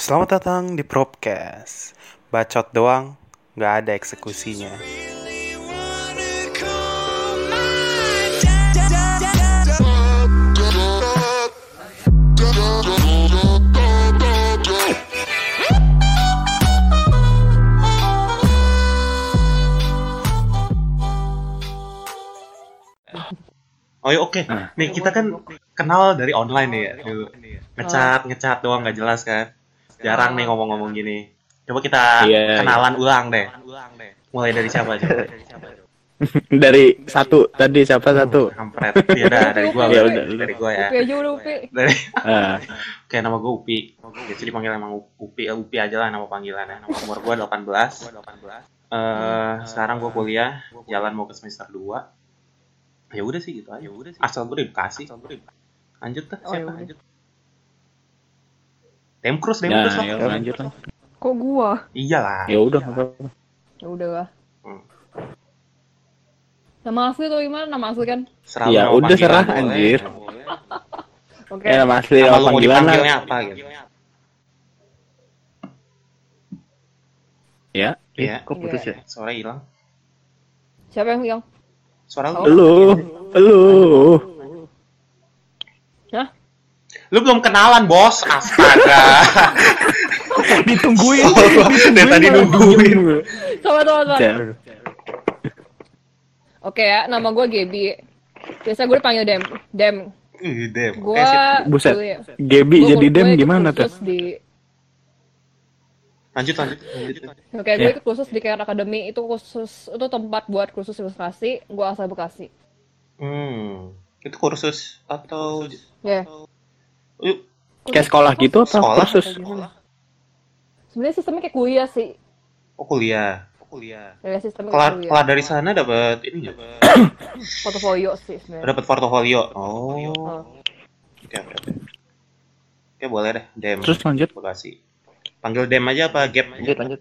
Selamat datang di Propcast. Bacot doang, nggak ada eksekusinya. Oh ya oke. Nah. Nih kita kan kenal dari online nih ya dulu. Ngecat, ngecat doang nggak jelas kan. Jarang nih ngomong-ngomong gini. Coba kita Iya, kenalan ulang deh. Mulai dari siapa coba? dari satu tadi siapa satu Kampret. Ya udah dari gua. Ya udah, dari gua ya. Upi aja udah Upi. Dari Ah, Oke, nama gue Upi. Biasa dipanggil emang Upi, eh, Upi aja lah nama panggilannya. Nama umur gue 18. Eh, sekarang gue kuliah, jalan mau ke semester 2. Ya udah sih gitu aja. Asal gue di Bekasi. Lanjut tuh, Oh, siapa? ya. Lanjut. Dem nah Cruz ya lah. lanjut lah Kok gua? Iyalah. ya udah apa-apa. Ya udah lah. Hmm. Nama asli atau gimana? Nama asli kan? Serah Ya udah, serah, boleh, anjir. Oke. ya nama asli Nama nama panggilan lah apa gitu? ya Iya. Kok putus ya? Suara hilang. Siapa yang bilang? Suara Oh. lu. lu lu? Lu belum kenalan, Bos. Astaga. ditungguin Dari tadi nungguin. Coba, coba. Ya, Oke ya, nama gua Gebi. Biasa gue dipanggil Dem. Dem. Ih, Dem. Gua Eh. Buset. Gebi jadi dem gimana tuh Di... Lanjut, lanjut. lanjut. Oke, gue Ya. ikut kursus di Care Academy. Itu khusus, itu tempat buat kursus ilustrasi. Gue asal Bekasi. Hmm. Itu kursus atau Ya. Yuk, kayak sekolah gitu apa Sekolah? kursus Sebenarnya sistemnya kayak kuliah sih. oh kuliah. Oh kuliah. Ya, sistemnya Kelar, kuliah. kelar dari sana dapat ini nggak? Portofolio sih sebenarnya. Dapat portofolio. Oh. Oh. Oke, oke, oke. Oke, boleh deh. Dem. terus lanjut Bekasi. Panggil Dem aja apa Gap? Lanjut lanjut.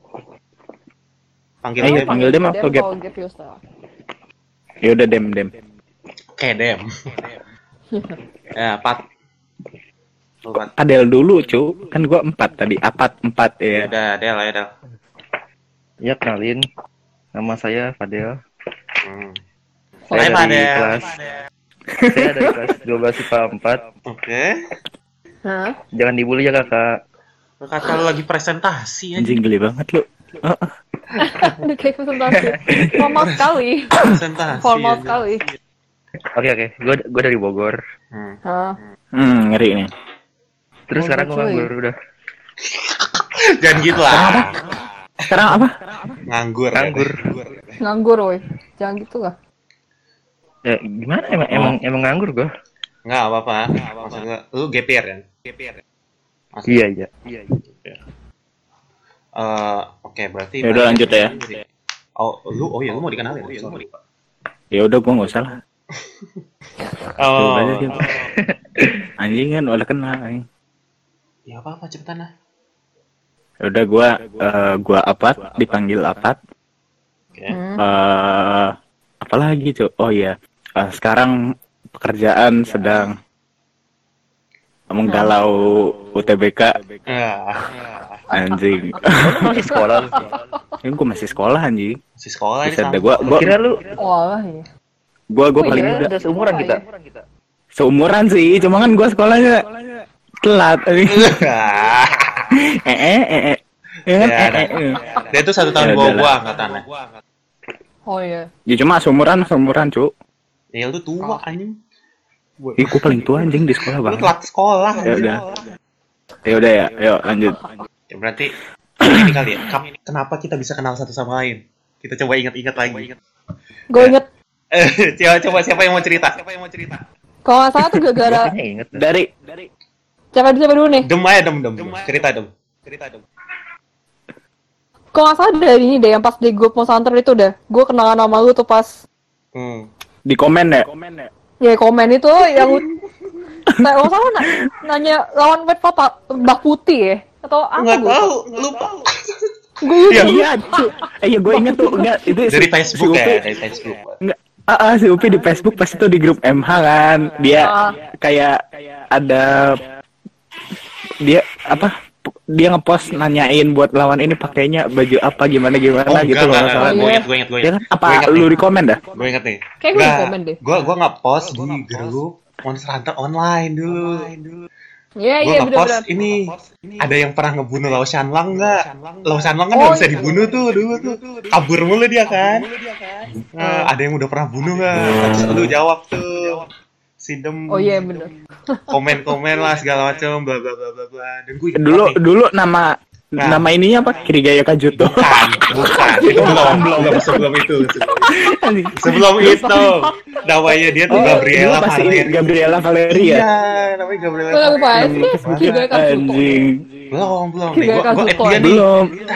Panggil Ayo, Dem. panggil Dem apa Gap? Yusta. ya udah dem dem Oke, Dem. ya, Pat. Pat. Adel dulu cu kan gua empat tadi apat empat Ya ya udah, Del, ya. Ya kenalin. Nama saya Fadel. Hmm. Hai, Saya Pak dari Del. kelas saya dari kelas 12 IPA 4. Oke. Hah? Jangan dibully ya kakak. Kata lu lagi presentasi aja. anjing geli banget lu. Udah kayak presentasi. Formal sekali. Presentasi. Formal sekali. Oke oke. Gue gue dari Bogor. Hmm. Hah? hmm ngeri nih Terus Oh, sekarang gue cuy. nganggur udah. Jangan gitu lah. sekarang apa Nganggur. Nganggur. Nganggur, woi. Jangan gitu lah. Ya gimana emang emang emang nganggur gue? Enggak apa-apa. Maksud gua, lu GPR kan? GPR. Iya iya. Iya. Eh, oke, berarti Ya udah, lanjut ya. Oh, lu oh ya lu mau dikenalin. Sorry. ya udah gua nggak usah lah Oh. Dia. anjing kan udah kenal anjing. Ya apa-apa cepetan lah. Ya udah gua eh, gua apat dipanggil apat Oke. Hmm. eh apa lagi tuh oh iya Eh, sekarang pekerjaan sedang menggalau UTBK Ya, anjing masih sekolah ini gua masih sekolah anjing masih sekolah ini sama. dah, gua gua Kira lu Wah, iya. gua gua Oh, paling iya, muda udah seumuran kita. seumuran sih cuma kan gua sekolahnya telat anjing eh eh eh eh ya Ya, eh, eh, eh. Dia tuh satu tahun Ya, bawah udah gua angkatannya. Oh iya. ya cuma seumuran seumuran cu Ya lu tua anjing. Ih, gua paling tua anjing di sekolah Lu banget telat sekolah. Ya udah. ya udah ya yuk lanjut Ya, berarti ini kali ya. Kenapa kita bisa kenal satu sama lain? Kita coba ingat-ingat lagi. Gue inget. Eh, coba coba siapa yang mau cerita? Siapa yang mau cerita? Kalau nggak salah tuh gara-gara... Dah. dari Siapa dulu, siapa dulu nih? Dem aja dem dem. dem. Cerita dem. Cerita dem. Kalau nggak salah dari ini deh, yang pas di grup Monsanter itu deh. Gue kenalan sama lu tuh pas... Hmm. di komen ya Ya komen itu yang... Nah, kalau nggak salah na- nanya lawan web apa? Mbah Putih ya? Atau apa Enggak gue? tahu, lupa. Gue Iya, iya. Eh, iya, gue inget tuh, enggak, itu Dari si- Facebook si ya, dari Facebook. Enggak, ah, ah, si Upi di Facebook pas itu di grup MH kan, dia Ah. kayak ada, dia apa, dia ngepost nanyain buat lawan ini pakainya baju apa gimana gimana Oh, gitu enggak, loh enggak. Gue inget, gue inget, gue Ya inget. kan apa Gua inget lu komen dah? Gue inget nih. Kayak gue di komen deh. Gue gue nge-post di grup Monster Hunter online dulu. Iya Gue iya nge-post bener-bener. ini ada yang pernah ngebunuh Lao Shanlang nggak? Lao Shanlang kan Oh, nggak bisa iya. dibunuh tuh dulu tuh. Kabur mulu dia kan. Nah, ada yang udah pernah bunuh nggak? Terus lu jawab tuh. Sidem Oh iya bener. komen-komen lah segala macam bla bla bla bla bla. Dan gue Dulu dulu nama Nah. nama ininya apa? Kirigaya Kajuto. bukan, bukan. Itu belum, belum, sebelum itu. Sebelum itu, namanya dia tuh Oh, Gabriela Valeria. Gabriela Valeria. Iya, namanya Gabriela Gue ya Katsuto. Anjing. Belum, belum. Nih, add Katsuto. dia nih.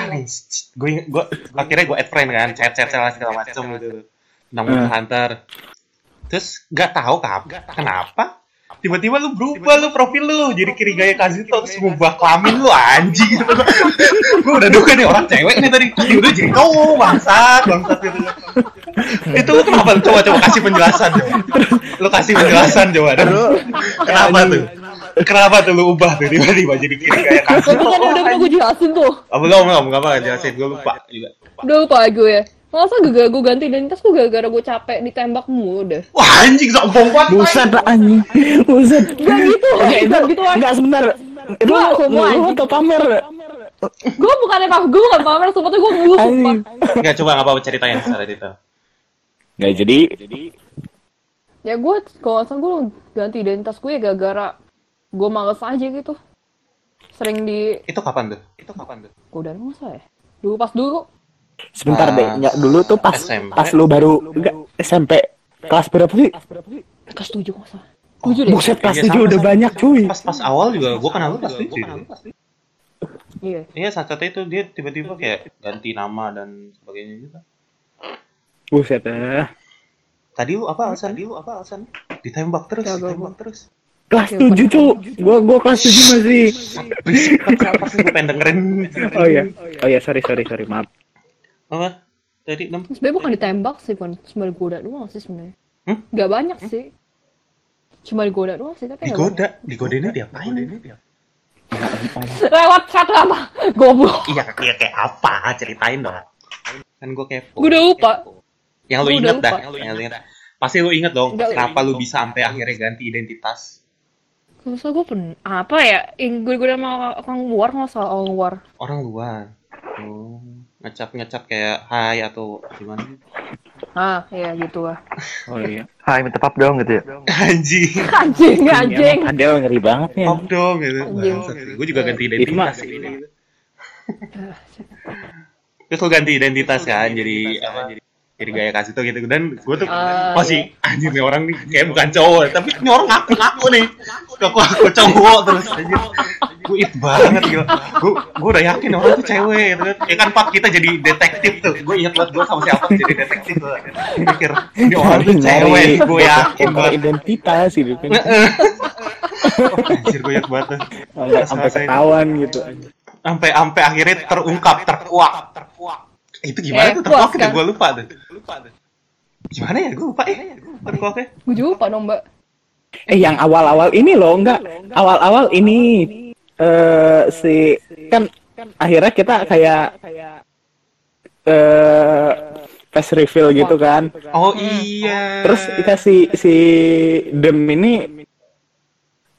Nih. Gue, gue akhirnya gue add friend kan, chat, chat, chat segala macam gitu. Hmm. Hunter. Terus nggak tahu kap, kenapa? Tiba-tiba lu berubah lu profil lu. Jadi Kirigaya Kazuto terus ngubah kelamin lu anjing gitu. gue udah duga nih orang cewek nih tadi. Udah jadi cowok bangsat bangsat gitu. Itu lu kenapa? Coba coba kasih penjelasan coba. Lu kasih penjelasan coba. Kenapa tuh? Kenapa tuh lu ubah tuh tiba-tiba jadi Kirigaya Tapi Kazuto kan udah pernah gue jelasin tuh. Oh, belum, belum, nggak apa jelasin, gue lupa juga. Udah lupa gue. Masa gue gue ganti identitas gue gara-gara gue capek ditembak mulu deh. Wah anjing sombong banget. Buset lah anjing. Buset. Gak gitu, Oke, itu gak gitu enggak sebentar. Itu Gua lu, semua lu anjing. atau pamer? Gue bukannya pak, gue bukan pamer, sumpah tuh gue ngeluh sumpah. Enggak coba nggak apa-apa ceritain secara detail. Nggak jadi. Ya gue, kalau nggak salah gue ganti identitas gue ya gara-gara gue males aja gitu. Sering di, Itu kapan tuh? Itu kapan tuh? gue udah masa ya? Dulu pas dulu, Sebentar Pas deh. Nggak dulu tuh pas SMP. pas lu baru enggak SMP kelas berapa sih? kelas tujuh nggak salah. Tujuh deh. Buset kelas Iya, 7 sama, udah sama. banyak cuy. Pas pas awal juga gue kenal lu pas tujuh. Iya. Iya saat saat itu dia tiba-tiba kayak ganti nama dan sebagainya gitu. Buset eh. Tadi lu apa alasan? Tadi lu apa alasan? Ditembak terus, Jago ditembak terus. Kelas 7 cuy. Gua gua kelas 7 masih. Berisik sih gue pengen dengerin. Oh iya. Oh iya, sorry sorry sorry, maaf. Apa? Tadi enam. Sebenernya bukan ditembak sih, bukan cuma digoda doang sih sebenarnya. Hmm? Gak banyak sih. Cuma digoda doang sih, tapi nggak Digoda, digodainnya diapain? Lewat chat apa? Goblok. Iya kayak kayak apa? Ceritain dong. Kan gue kepo. Gue udah lupa. Yang lu inget dah, yang lu inget. Pasti lu inget dong, kenapa lu bisa sampai akhirnya ganti identitas. Usah gue pen... Apa ya? Yang gue gue sama orang luar nggak salah orang luar. Orang luar. Oh, ngecap ngecap kayak hai atau gimana? Ah, iya gitu lah. Oh iya. Hai, minta pap dong gitu ya. Anjing, Anjing, anjing. Padahal ngeri banget ya. pop dong gitu. Anjing. Gue juga ganti identitas. gitu. Terus lu ganti identitas kan, jadi apa? Jadi jadi gaya kasih tuh gitu dan gue tuh Ah, masih anjir nih orang nih kayak bukan cowok tapi ini orang ngaku ngaku nih ngaku aku cowok terus anjir gue it banget gitu gue gue udah yakin orang tuh cewek gitu kan. Ya kan pak kita jadi detektif tuh. Gue ingat banget gue sama siapa jadi detektif tuh. Mikir ini orang tuh cewek gue yakin banget. identitas gitu kan. anjir gue ingat banget tuh. Sampai ketahuan gitu. sampai sampai akhirnya terungkap terkuak. Terkuak itu gimana Eh, tuh? Terkuak ya kan? gue lupa tuh. Gimana ya? Gue lupa ya terkuaknya? Gue juga lupa dong, Mbak. Eh yang awal-awal ini loh enggak. Awal-awal ini eh si kan akhirnya kita kayak eh face reveal gitu kan. oh iya. Terus dikasih si Dem ini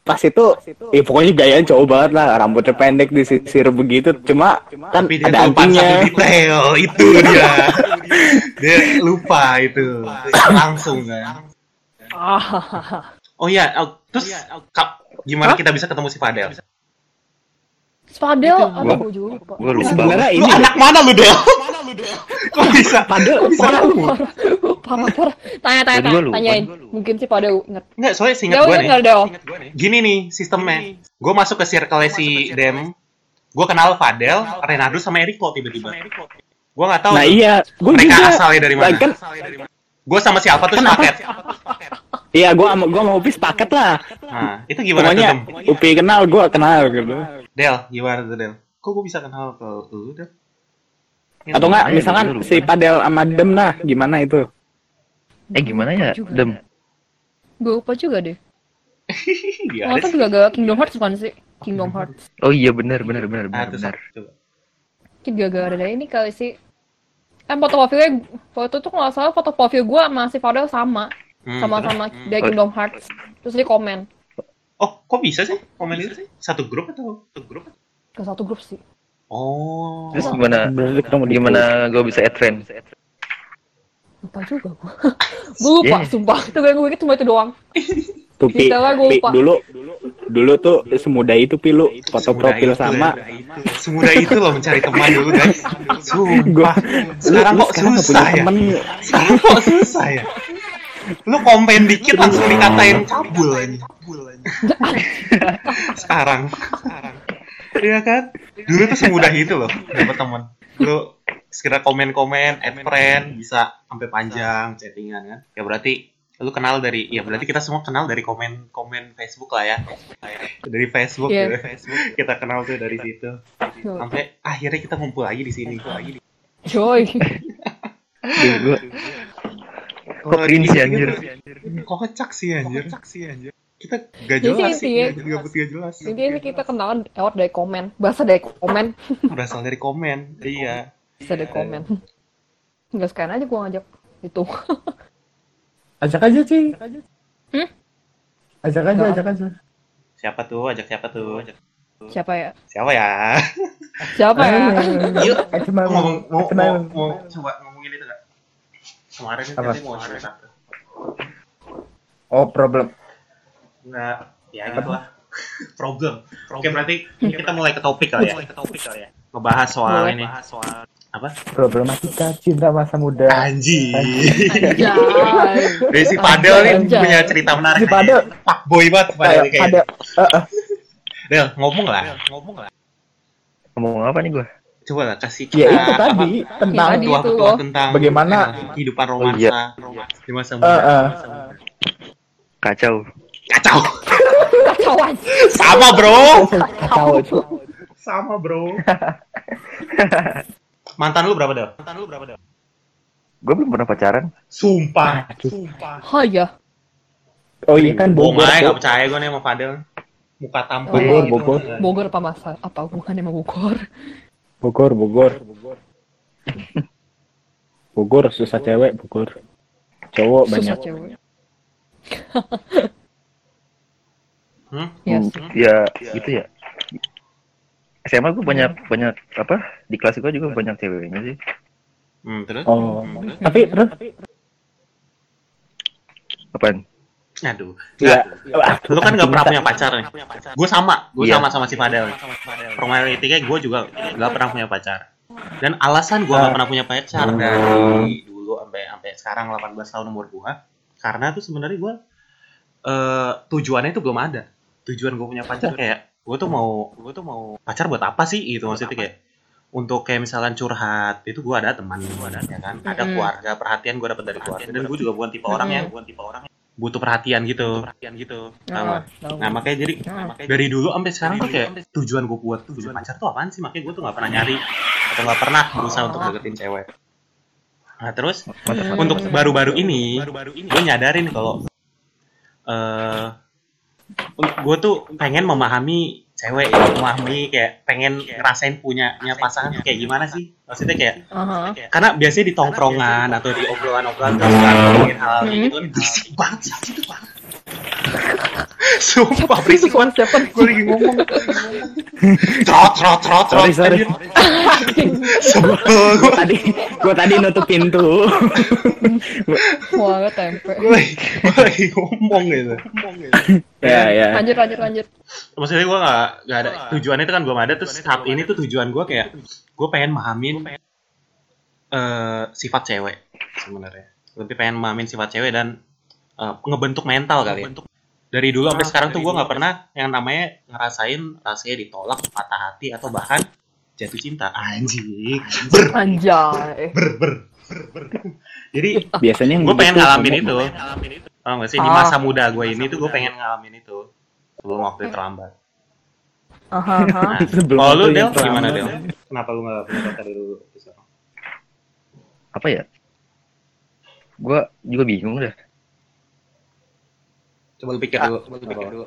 pas itu eh pokoknya gayanya cowok banget lah. Rambutnya pendek disisir begitu. Cuma kan tapi dia ada antingnya. satu detail itu dia. Dia lupa itu. Langsung kan. Oh. Iya oh, terus Kak, gimana kita bisa ketemu si Fadel Spadel, apa gue juga lupa. Gue lupa. sebenarnya lu ini anak mana lu Del? Kok bisa? Padahal bisa? Parah, ketemu Parah, parah. Tanya, tanya, tanya. Tanyain. Mungkin sih pada inget. Enggak, soalnya seingat Jauh gue inget nih. Del? gini nih sistemnya. Gue masuk ke circle si Dem. gue kenal Fadel Renado sama Eriko tiba-tiba. Gue nggak tahu nah iya. Gue mereka asalnya dari mana. Gue sama si Alfa tuh Kenapa? sepaket iya gue sama gue mau Upis paket lah nah itu gimana tuh pokoknya Dem Upi kenal gue kenal gitu Del gimana tuh Del kok gue bisa kenal ke lu Del atau enggak misalkan dulu. si Padel sama Dem nah gimana itu Eh gimana ya, Juga. Dem? Gue lupa juga deh. Iya, Nonton juga gak Kingdom Hearts bukan sih? Kingdom Hearts. Oh iya benar benar benar benar itu benar. coba. Mungkin gara-gara dari ini kali sih. Eh foto profilnya, foto tuh kalau nggak salah foto profil gue sama si Fadel sama. Hmm, Sama-sama terus? dari Kingdom Hearts. Terus dia komen. Oh, kok bisa sih komen itu sih? Satu grup atau satu grup? Ke satu grup sih. Oh. Terus gimana gimana gue bisa add friend? Lupa juga gue. gue lupa, Yeah. sumpah. Itu gue inget cuma itu doang. Tuh, Pi, dulu dulu tuh semudah itu Pi lu foto Semudah profil itu, sama ya, itu. Semudah itu loh mencari teman dulu guys. gua Sumpah. Sekarang kok sekarang nggak susah ya? temen Sekarang kok susah ya? Lu komen dikit langsung dikatain cabul aja. sekarang, sekarang. Iya kan? Dulu tuh semudah itu loh dapat teman. Lu sekedar komen-komen, add friend, bisa sampai panjang chattingan kan. Ya berarti lu kenal dari ya berarti kita semua kenal dari komen-komen Facebook lah ya. Dari Facebook, Iya. ya. Facebook kita kenal tuh dari situ. Sampai akhirnya kita ngumpul lagi di sini. lagi di gua kok cringe ya anjir. Kocak sih anjir. Kocak sih anjir. Kita gak jelas sih, gak, gak, gak jelas. Intinya sih kita kenalan lewat dari komen. Bahasa dari komen. Berasal dari komen. Iya. Bahasa dari komen. Enggak sekarang aja gue ngajak itu. ajak aja sih Hmm? ajak aja ajak aja Siapa tuh? Ajak siapa tuh? Ajak Siapa ya? siapa ya? Siapa ya? Yuk. Ngomong, mau, mau, mau coba? Kemarin kan Apa? katanya mau cerita oh problem Enggak, ya gitu lah. Problem. Oke, berarti kita mulai ke topik kali ya. Ngebahas soal Boleh. ini. Soal apa? problematika cinta masa muda Anjing. Anjay. Dari si Padel nih Anjay. punya cerita menarik. Si Padel. Pak boy banget Padel nih kayak ada kayaknya. eh. Del, ngomong lah. Ngomong lah. Ngomong apa nih gue? Coba lah kasih ya kita itu tadi Ya, tentang tadi. tua itu loh. tentang Bagaimana? kehidupan Oh, romansa iya. di masa Eh, muda. eh. Kacau. Kacau. Kacauan. Sama bro. kacau cu. Sama bro. Mantan lu berapa Del? Mantan lu berapa Del? Gue belum pernah pacaran. Sumpah. Aduh. Sumpah. Oh iya. oh iya kan Bohong Bogor aja, Cu. gak percaya gue nih sama Fadel. Muka tampang. Bogor, gitu. Bogor. Bogor apa masa? Apa hubungannya sama Bogor? Bogor Bogor Bogor susah cewek Bogor cowok banyak Susah cewek. Hmm? Yes. Hmm, Ya gitu ya. SMA gue banyak banyak apa di kelas gue juga banyak ceweknya sih. Hmm, terus? oh tapi terus Apaan? Aduh. ya Nggak, lu kan gak pernah punya pacar nih. Gue sama, gue Iya. sama sama si Fadel. Formalitiknya gue juga gak pernah punya pacar. Dan alasan gue gak pernah punya pacar dari dulu sampai sampai sekarang 18 tahun umur gue, karena tuh sebenarnya gue eh tujuannya itu belum ada. Tujuan gue punya pacar kayak gue tuh mau gue tuh mau pacar buat apa sih gitu maksudnya kayak untuk kayak misalnya curhat itu gue ada teman gue ada ya kan ada Mm-mm. keluarga perhatian gue dapat dari keluarga dan gue juga bukan tipe orang yang bukan tipe orang yang butuh perhatian gitu perhatian gitu Tahu nggak? Ah, tahu. Nah makanya jadi dari dulu sampai sekarang tuh kayak tujuan gue buat punya pacar tuh apaan sih? Makanya gue tuh nggak pernah nyari atau nggak pernah berusaha untuk deketin cewek. Nah terus Hmm. untuk baru-baru ini gue nyadarin kalau eh gue tuh pengen memahami cewek ya, memahami kayak pengen ngerasain punyanya pasangan tuh kayak gimana sih? Maksudnya kayak Aha. karena biasanya di tongkrongan atau di obrolan-obrolan terus kan ngomongin hal kayak gitu kan berisik banget sih gitu banget. Sumpah berisik Itu suara siapa? gue lagi ngomong. Trot trot trot trot. Sorry sorry. Sebel gue tadi gua tadi nutup pintu. Wah, tempe. gue lagi gue lagi ngomong gitu. Ya ya. Lanjut, lanjut, lanjut. maksudnya gue gak, gak ada tujuan itu kan belum ada terus saat ini tuh tujuan gue kayak gue pengen mahamin eh, sifat cewek sebenarnya. Lebih pengen mahamin sifat cewek dan eh, ngebentuk mental kali ya dari dulu sampai sekarang tuh gue nggak pernah yang namanya ngerasain rasanya ditolak patah hati atau bahkan jatuh cinta anjing ber Anjay. ber ber ber, ber. jadi biasanya yang gue pengen gitu ngalamin ngomong- itu Tau gak sih di Ah. masa muda gue ini tuh gue pengen ngalamin itu sebelum waktu terlambat Aha. Nah, kalau lu Del gimana. Del? Kenapa lu gak punya pacar dari dulu? Apa ya? Gue juga bingung dah. Coba lu pikir dulu. Coba lu pikir dulu.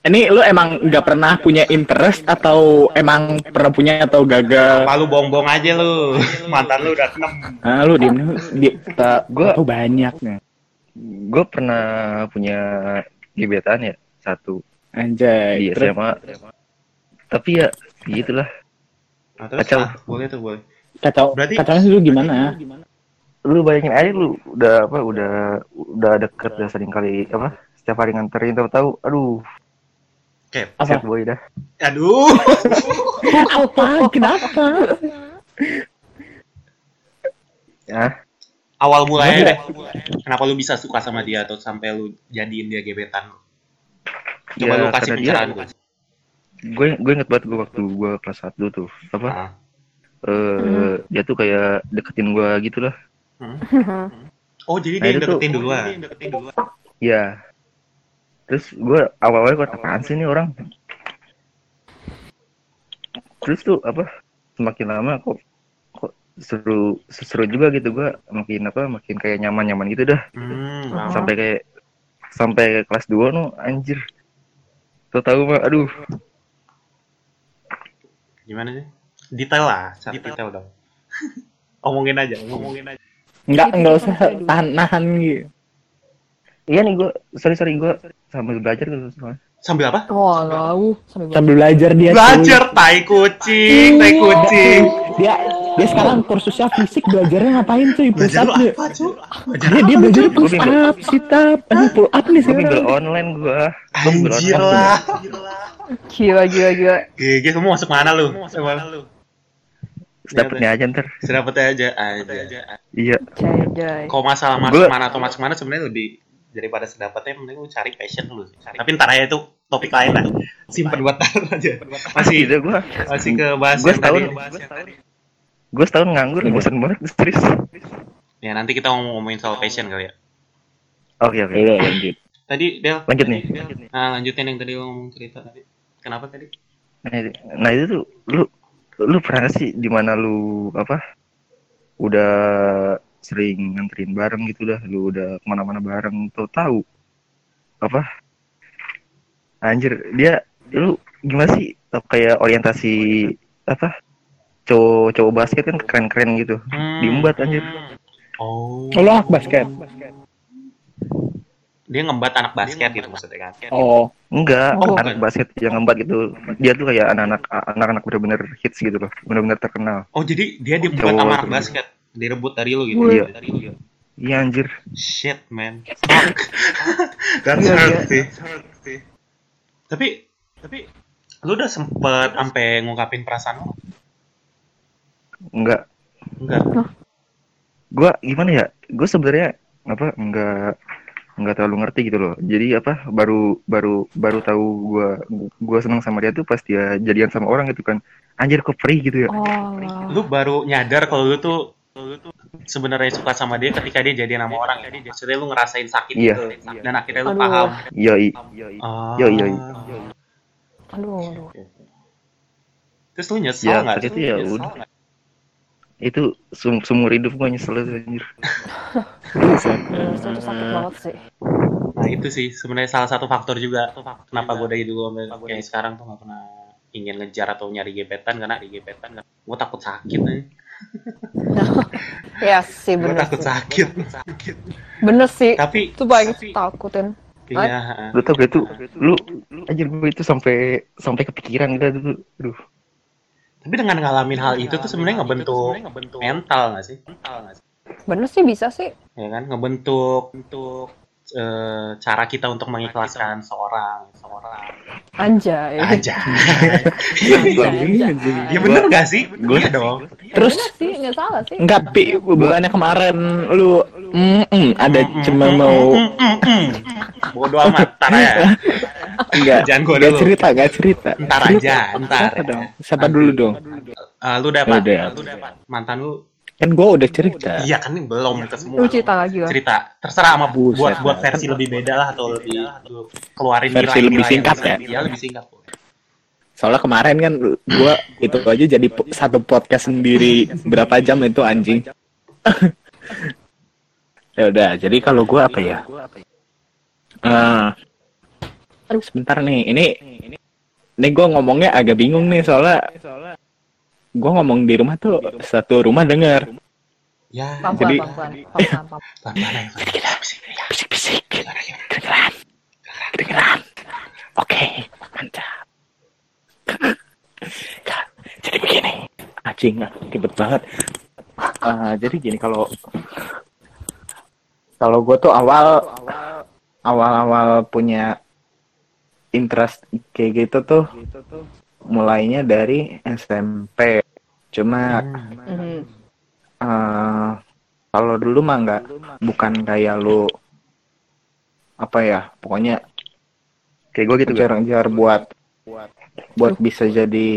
ini lu emang nggak pernah punya interest atau emang pernah punya atau gagal? Apa lu bohong-bohong aja lu? Mantan lu udah enam. Ah, lu di di Gua- tuh banyak nih. gue pernah punya gebetan ya satu Anjay. di Terus SMA tapi ya gitulah Nah, terus Kacau. ah, boleh tuh boleh. kacau Berarti- kacaunya dulu gimana? lu bayangin aja lu udah apa udah udah deket udah sering kali apa setiap hari nganterin tahu-tahu aduh Oke. Apa? boy dah Aduh. Apa? Kenapa? ya Awal mulanya deh. Kenapa lu bisa suka sama dia atau sampai lu jadiin dia gebetan? Coba Ya, lu kasih karena dia- pencerahan gue. gue inget banget gue waktu gue kelas 1 tuh apa Ah. eh dia tuh kayak deketin gue gitu lah Oh, jadi Nah, dia yang itu tuh- deketin duluan. ya terus gue awal-awal gue apaan sih nih orang terus tuh apa semakin lama kok kok seru seru juga gitu gue makin apa makin kayak nyaman nyaman gitu dah Hmm, Ah. sampai kayak sampai kelas 2 no anjir Tuh tahu mah aduh gimana sih? Detail lah, cari detail dong. Omongin aja, ngomongin aja. Enggak, enggak usah tahan nahan gitu. iya nih gue sorry sorry gue sambil belajar gitu soalnya. Sambil apa? Lau. Sambil Sambil belajar dia. cuy. Belajar tai kucing, tai kucing. Dia dia sekarang kursusnya fisik belajarnya ngapain cuy? Push Belajar up lu dia. apa, Cuk? Belajar Dia, dia belajar push up, sit up, pull up nih sekarang. online gue gue bimbel Anjir online lah. Gila, gila, gila. GG kamu masuk mana lu? Emang lu? dapetnya aja ntar Sedapetnya aja aja. iya. Kalau masalah masuk Gua- mana atau masuk mana sebenarnya lebih daripada sedapatnya mending lu cari passion dulu. sih. Tapi ntar aja itu topik lain lah. Simpen buat ntar aja. Masih gitu gue masih ke bahas Gua yang tadi. setahun- gue setahun nganggur bosan banget serius Ya nanti kita ngomong ngomongin soal passion kali ya. oke oke Udah lanjut. Tadi Del. lanjut nih Nah lanjutin yang tadi lu ngomong cerita tadi. Kenapa tadi? nah, itu- nah itu tuh lu lu pernah nggak sih di mana lu apa udah sering nganterin bareng gitu dah. Lu udah ke mana-mana bareng tuh tahu. Apa? Anjir dia lu gimana sih? Kayak orientasi apa? Cowok cowok basket kan keren-keren gitu. Hmm. diembat anjir. Oh. Oh, lo anak basket. Dia ngembat anak basket gitu maksudnya kan. Oh, enggak Oh. anak basket yang ngembat gitu. Dia tuh kayak anak-anak anak-anak bener-bener hits gitu loh. Bener-bener terkenal. Oh jadi dia Cowok sama anak basket. Direbut dari lu gitu. Iya. Dari lu. iya anjir Shit man. Fuck. That's hurt iya. sih. Tapi tapi lu udah sempet sampai ngungkapin perasaan lu? enggak Enggak. gua gimana ya gue sebenarnya apa enggak enggak terlalu ngerti gitu loh jadi apa baru baru baru tahu gua gua seneng sama dia tuh pas dia jadian sama orang gitu kan anjir kok free gitu ya Oh, lau. Lu baru nyadar kalau lu tuh lu tuh sebenarnya suka sama dia ketika dia jadi nama orang. Jadi maksudnya lu ngerasain sakit Iya. gitu. Dan akhirnya lu Aduh. paham. yoi Oh. Yo, yo, Aduh, aduh. Terus lu nyesel Ya, Terus lu ya nyesel udah. itu sum sumur hidup gua nyesel itu anjir itu sakit banget sih. Nah itu sih sebenarnya salah satu faktor juga kenapa gue dari dulu sampai kayak sekarang tuh nggak pernah ingin ngejar atau nyari gebetan karena di gebetan gue takut sakit nih. Ya sih, Gue bener takut sih. sakit. Bener sih. Tapi Itu paling takutin. iya. lu tau gak tuh lu anjir gue itu sampai sampai kepikiran gitu tuh aduh Tapi dengan ngalamin hal itu tuh sebenarnya ngebentuk mental nggak sih? Bener sih, bisa sih. Ya kan ngebentuk untuk eh, cara kita untuk mengikhlaskan seorang seorang Anjay. aja. Anjing, anjing. Ya bener gak sih? Iya dong. Terus Bener sih, nggak salah sih. enggak pi bukannya kemarin lu mm, mm, ada cuma mau Bodoh amat, ntar ya. enggak Jangan gua dulu. cerita enggak cerita Ntar aja, ntar. siapa dong siapa dulu dong Eh, lu dapat, Udah. lu dapat mantan lu? Kan gua udah cerita Iya kan ini belum ke semua. Lu cerita lagi lah. Cerita, terserah sama Buset, buat buat versi lebih beda lah atau lebih lu keluarin Versi nilai-nilai lebih yang singkat ya? Iya lebih singkat. soalnya kemarin kan gua itu aja jadi po- satu podcast sendiri berapa jam itu anjing ya udah jadi kalau gua apa ya Eh, sebentar nih ini ini gue ngomongnya agak bingung nih soalnya gue ngomong di rumah tuh satu rumah denger. Ya, Pelan-pelan, Jadi- pelan-pelan. pelan-pelan ya. bisik-bisik kedengeran. Kedengeran. Oke mantap. Jadi begini. Anjing ribet banget. Ah, jadi gini kalau kalau gue tuh awal awal-awal punya interest kayak gitu tuh mulainya dari SMP cuma Mhm. eh kalau dulu mah nggak bukan kayak lu apa ya pokoknya Kayak gue gitu gak? ngejar-ngejar buat buat bisa jadi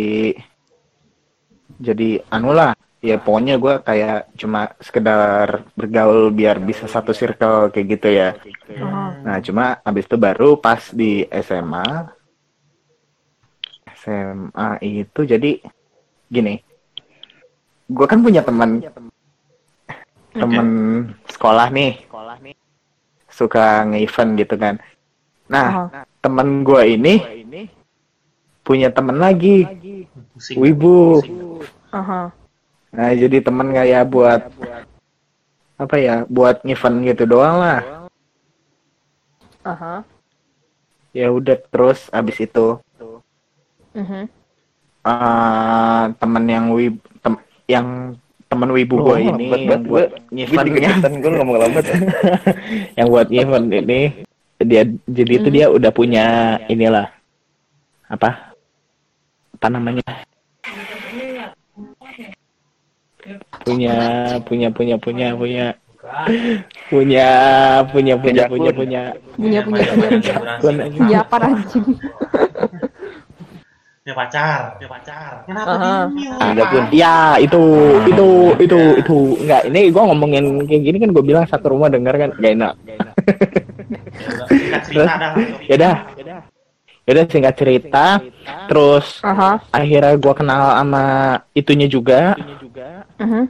jadi anu lah ya pokoknya gue kayak cuma sekedar bergaul biar bisa satu circle kayak gitu ya Aha. nah cuma abis itu baru pas di SMA SMA itu jadi gini gue kan punya teman temen. Sekolah nih. Suka nge-event gitu kan. Nah Aha. temen gue ini punya temen lagi. Pusing. wibu. Aha. nah jadi temen kayak buat apa ya buat event gitu doang lah. Aha. ya udah terus abis itu Mhm. eh temen yang wib tem- yang temen wibu gue Oh, ini lambat yang buat Gue dikejutan gue ngomong lambat ya. yang buat event ini dia jadi itu Hmm. dia udah punya inilah apa apa namanya punya punya punya punya punya punya punya punya punya punya Punya Punya punya banyak- punya. banyak durasi. punya Iya apa anjing? Punya pacar, punya pacar. Kenapa? Ada pun. ya itu itu itu itu. Enggak ini gua ngomongin kayak gini kan gue bilang satu rumah denger kan gak enak. Ya cerita dah. ya dah. Ya udah singkat cerita. Terus Aha. akhirnya gua kenal sama itunya juga. Mhm.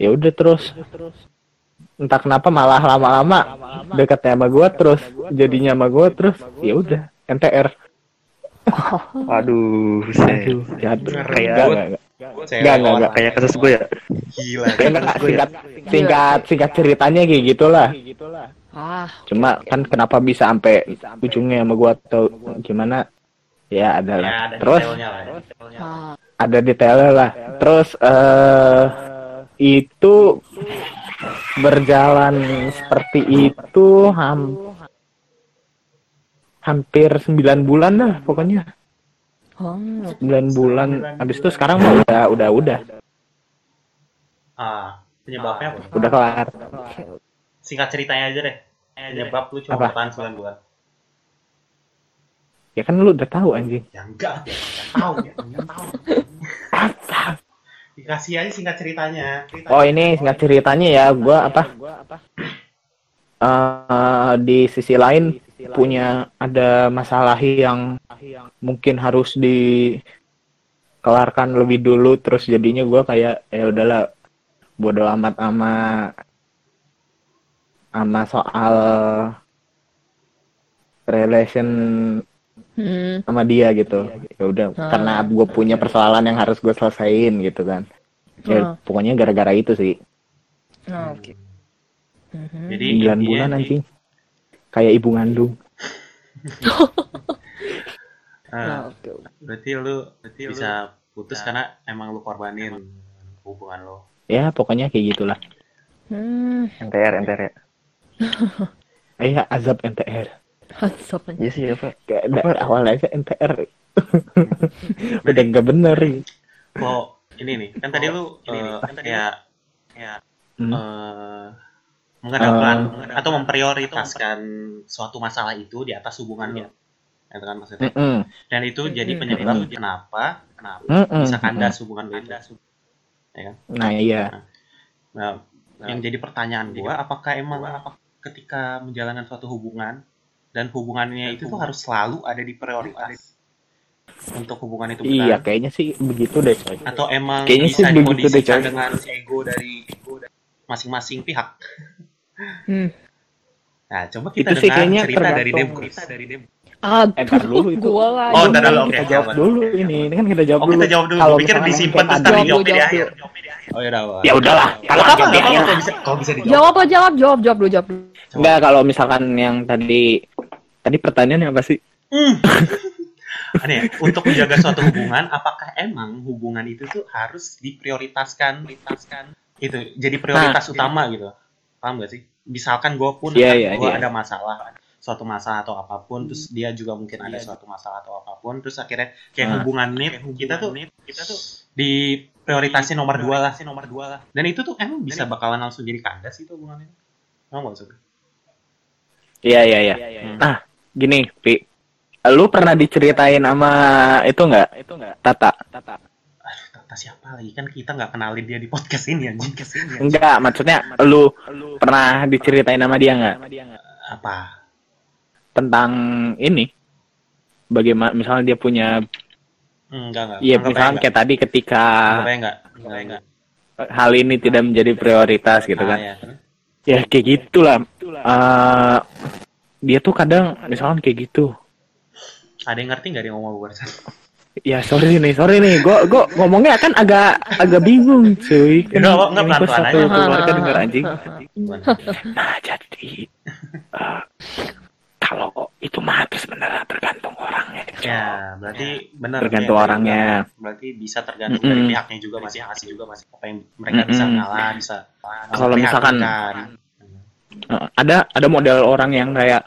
ya udah terus. Entah kenapa malah lama-lama dekatnya sama gua terus jadinya sama gua terus ya udah NTR Aduh, aduh jatuh Ngeri enggak enggak Enggak. Kayak kasus gue ya. Gila. enggak enggak singkat singkat singkat ceritanya kayak gitulah Ah. cuma kan kenapa bisa sampai ujungnya sama gua atau gimana ya adalah Ya, ada terus ya. Ah. ada detailnya lah terus eh itu berjalan seperti itu ham hampir 9 bulan dah pokoknya Oh. 9 bulan habis itu sekarang mah udah udah udah Ah, penyebabnya apa? udah kelar Singkat ceritanya aja deh. Penyebab lu cuma Apa? bertahan 9 bulan. ya kan lu udah tahu anjing Ya enggak, ya enggak tahu ya. Enggak tahu. Dikasih aja singkat ceritanya. Ceritanya. oh ini singkat ceritanya ya gua apa eh di sisi lain punya ada masalah yang mungkin harus dikelarkan lebih dulu terus jadinya gua kayak ya udahlah bodo amat sama sama soal relation Hmm. sama dia gitu ya udah Ah. karena gue punya persoalan yang harus gue selesaiin gitu kan ya Ah. pokoknya gara-gara itu sih Ah, Oke. Mhm. Jadi 9 intinya bulan nih, anjing kayak ibu ngandung ah, Nah, oke. berarti lu berarti bisa putus karena emang lu korbanin hubungan lo. ya pokoknya kayak gitulah Hmm. NTR, NTR ya. Iya azab NTR Asap aja. Iya sih apa? kayak da- awalnya aja NTR udah nggak bener Kok ini nih, kan tadi lu eh, kayak kayak Hmm. Eh, mengedepankan atau memprioritaskan suatu masalah itu di atas hubungannya. Itu kan maksudnya. Mm-mm. Dan itu jadi penyebab kenapa kenapa Mm-mm. bisa kandas hubungan lu itu. nah iya Nah, yang jadi pertanyaan gua apakah emang apa ketika menjalankan suatu hubungan dan hubungannya itu tuh harus selalu ada di prioritas untuk hubungan itu iya bertahan kayaknya sih begitu deh coy atau emang Kayaknya bisa sih begitu deh, coy. dengan ego dari ego dari masing-masing pihak. Hmm. Nah, coba kita Itu sih dengar kayaknya cerita dari tergantung. Debus. dari Debus. Aduh, Eh, ntar dulu itu. Gua lagi. Oh, ntar dulu, kita oke, jawab dulu ini. Ini kan kita jawab Oh dulu. kita jawab dulu. Kalau pikir disimpan terus tadi- Jawab di akhir. Oh ya udah. Ya udahlah. Kalau Apa kan apa kalau bisa kalau bisa dijawab. Jawab apa jawab jawab jawab dulu jawab dulu. Enggak, kalau misalkan yang tadi tadi pertanyaannya apa sih? Hmm. Aneh, ya, untuk menjaga suatu hubungan, apakah emang hubungan itu tuh harus diprioritaskan, prioritaskan itu jadi prioritas utama gitu? Paham gak sih? Misalkan gue pun Iya, iya, gue iya. ada masalah, suatu masalah atau apa pun, terus dia juga mungkin ada suatu masalah atau apa pun, terus akhirnya kayak Nah. hubungan nih kita tuh kita tuh di prioritasnya nomor dua lah, nomor dua lah. Dan itu tuh emang bisa bakalan langsung jadi kandas itu hubungannya. Nggak maksudnya? Iya, iya, iya. Hmm. Nah, gini, Pi. Lu pernah diceritain sama itu enggak? Itu enggak? Tata. Tata. Siapa lagi kan kita nggak kenalin dia di podcast ini anjing. Podcast ini. anjing. Enggak, maksudnya lu pernah diceritain sama dia enggak? Apa? Tentang ini. Bagaimana misalnya dia punya Enggak, enggak. iya misalnya enggak. kayak tadi ketika enggak. Aja enggak. hal ini tidak menjadi prioritas gitu Ah, kan. ya. Ya kayak gitulah. Eh dia tuh kadang misalkan kayak gitu. Ada yang ngerti nggak dia ngomong barusan? Ya sorry nih, sorry nih. Gue gue ngomongnya kan agak agak bingung, cuy. Ya, nggak, nggak, ini gua pelan-pelan satu aja. keluarga denger anjing. Nah jadi eh, kalau itu mah sebenarnya tergantung orangnya. Ya, berarti benar. Tergantung Kayak orangnya. Berarti bisa tergantung dari Mm-mm. pihaknya juga masih masih juga masih apa yang mereka bisa Mm-mm. ngalah, bisa. Kalau misalkan- kan. Ada ada model orang yang kayak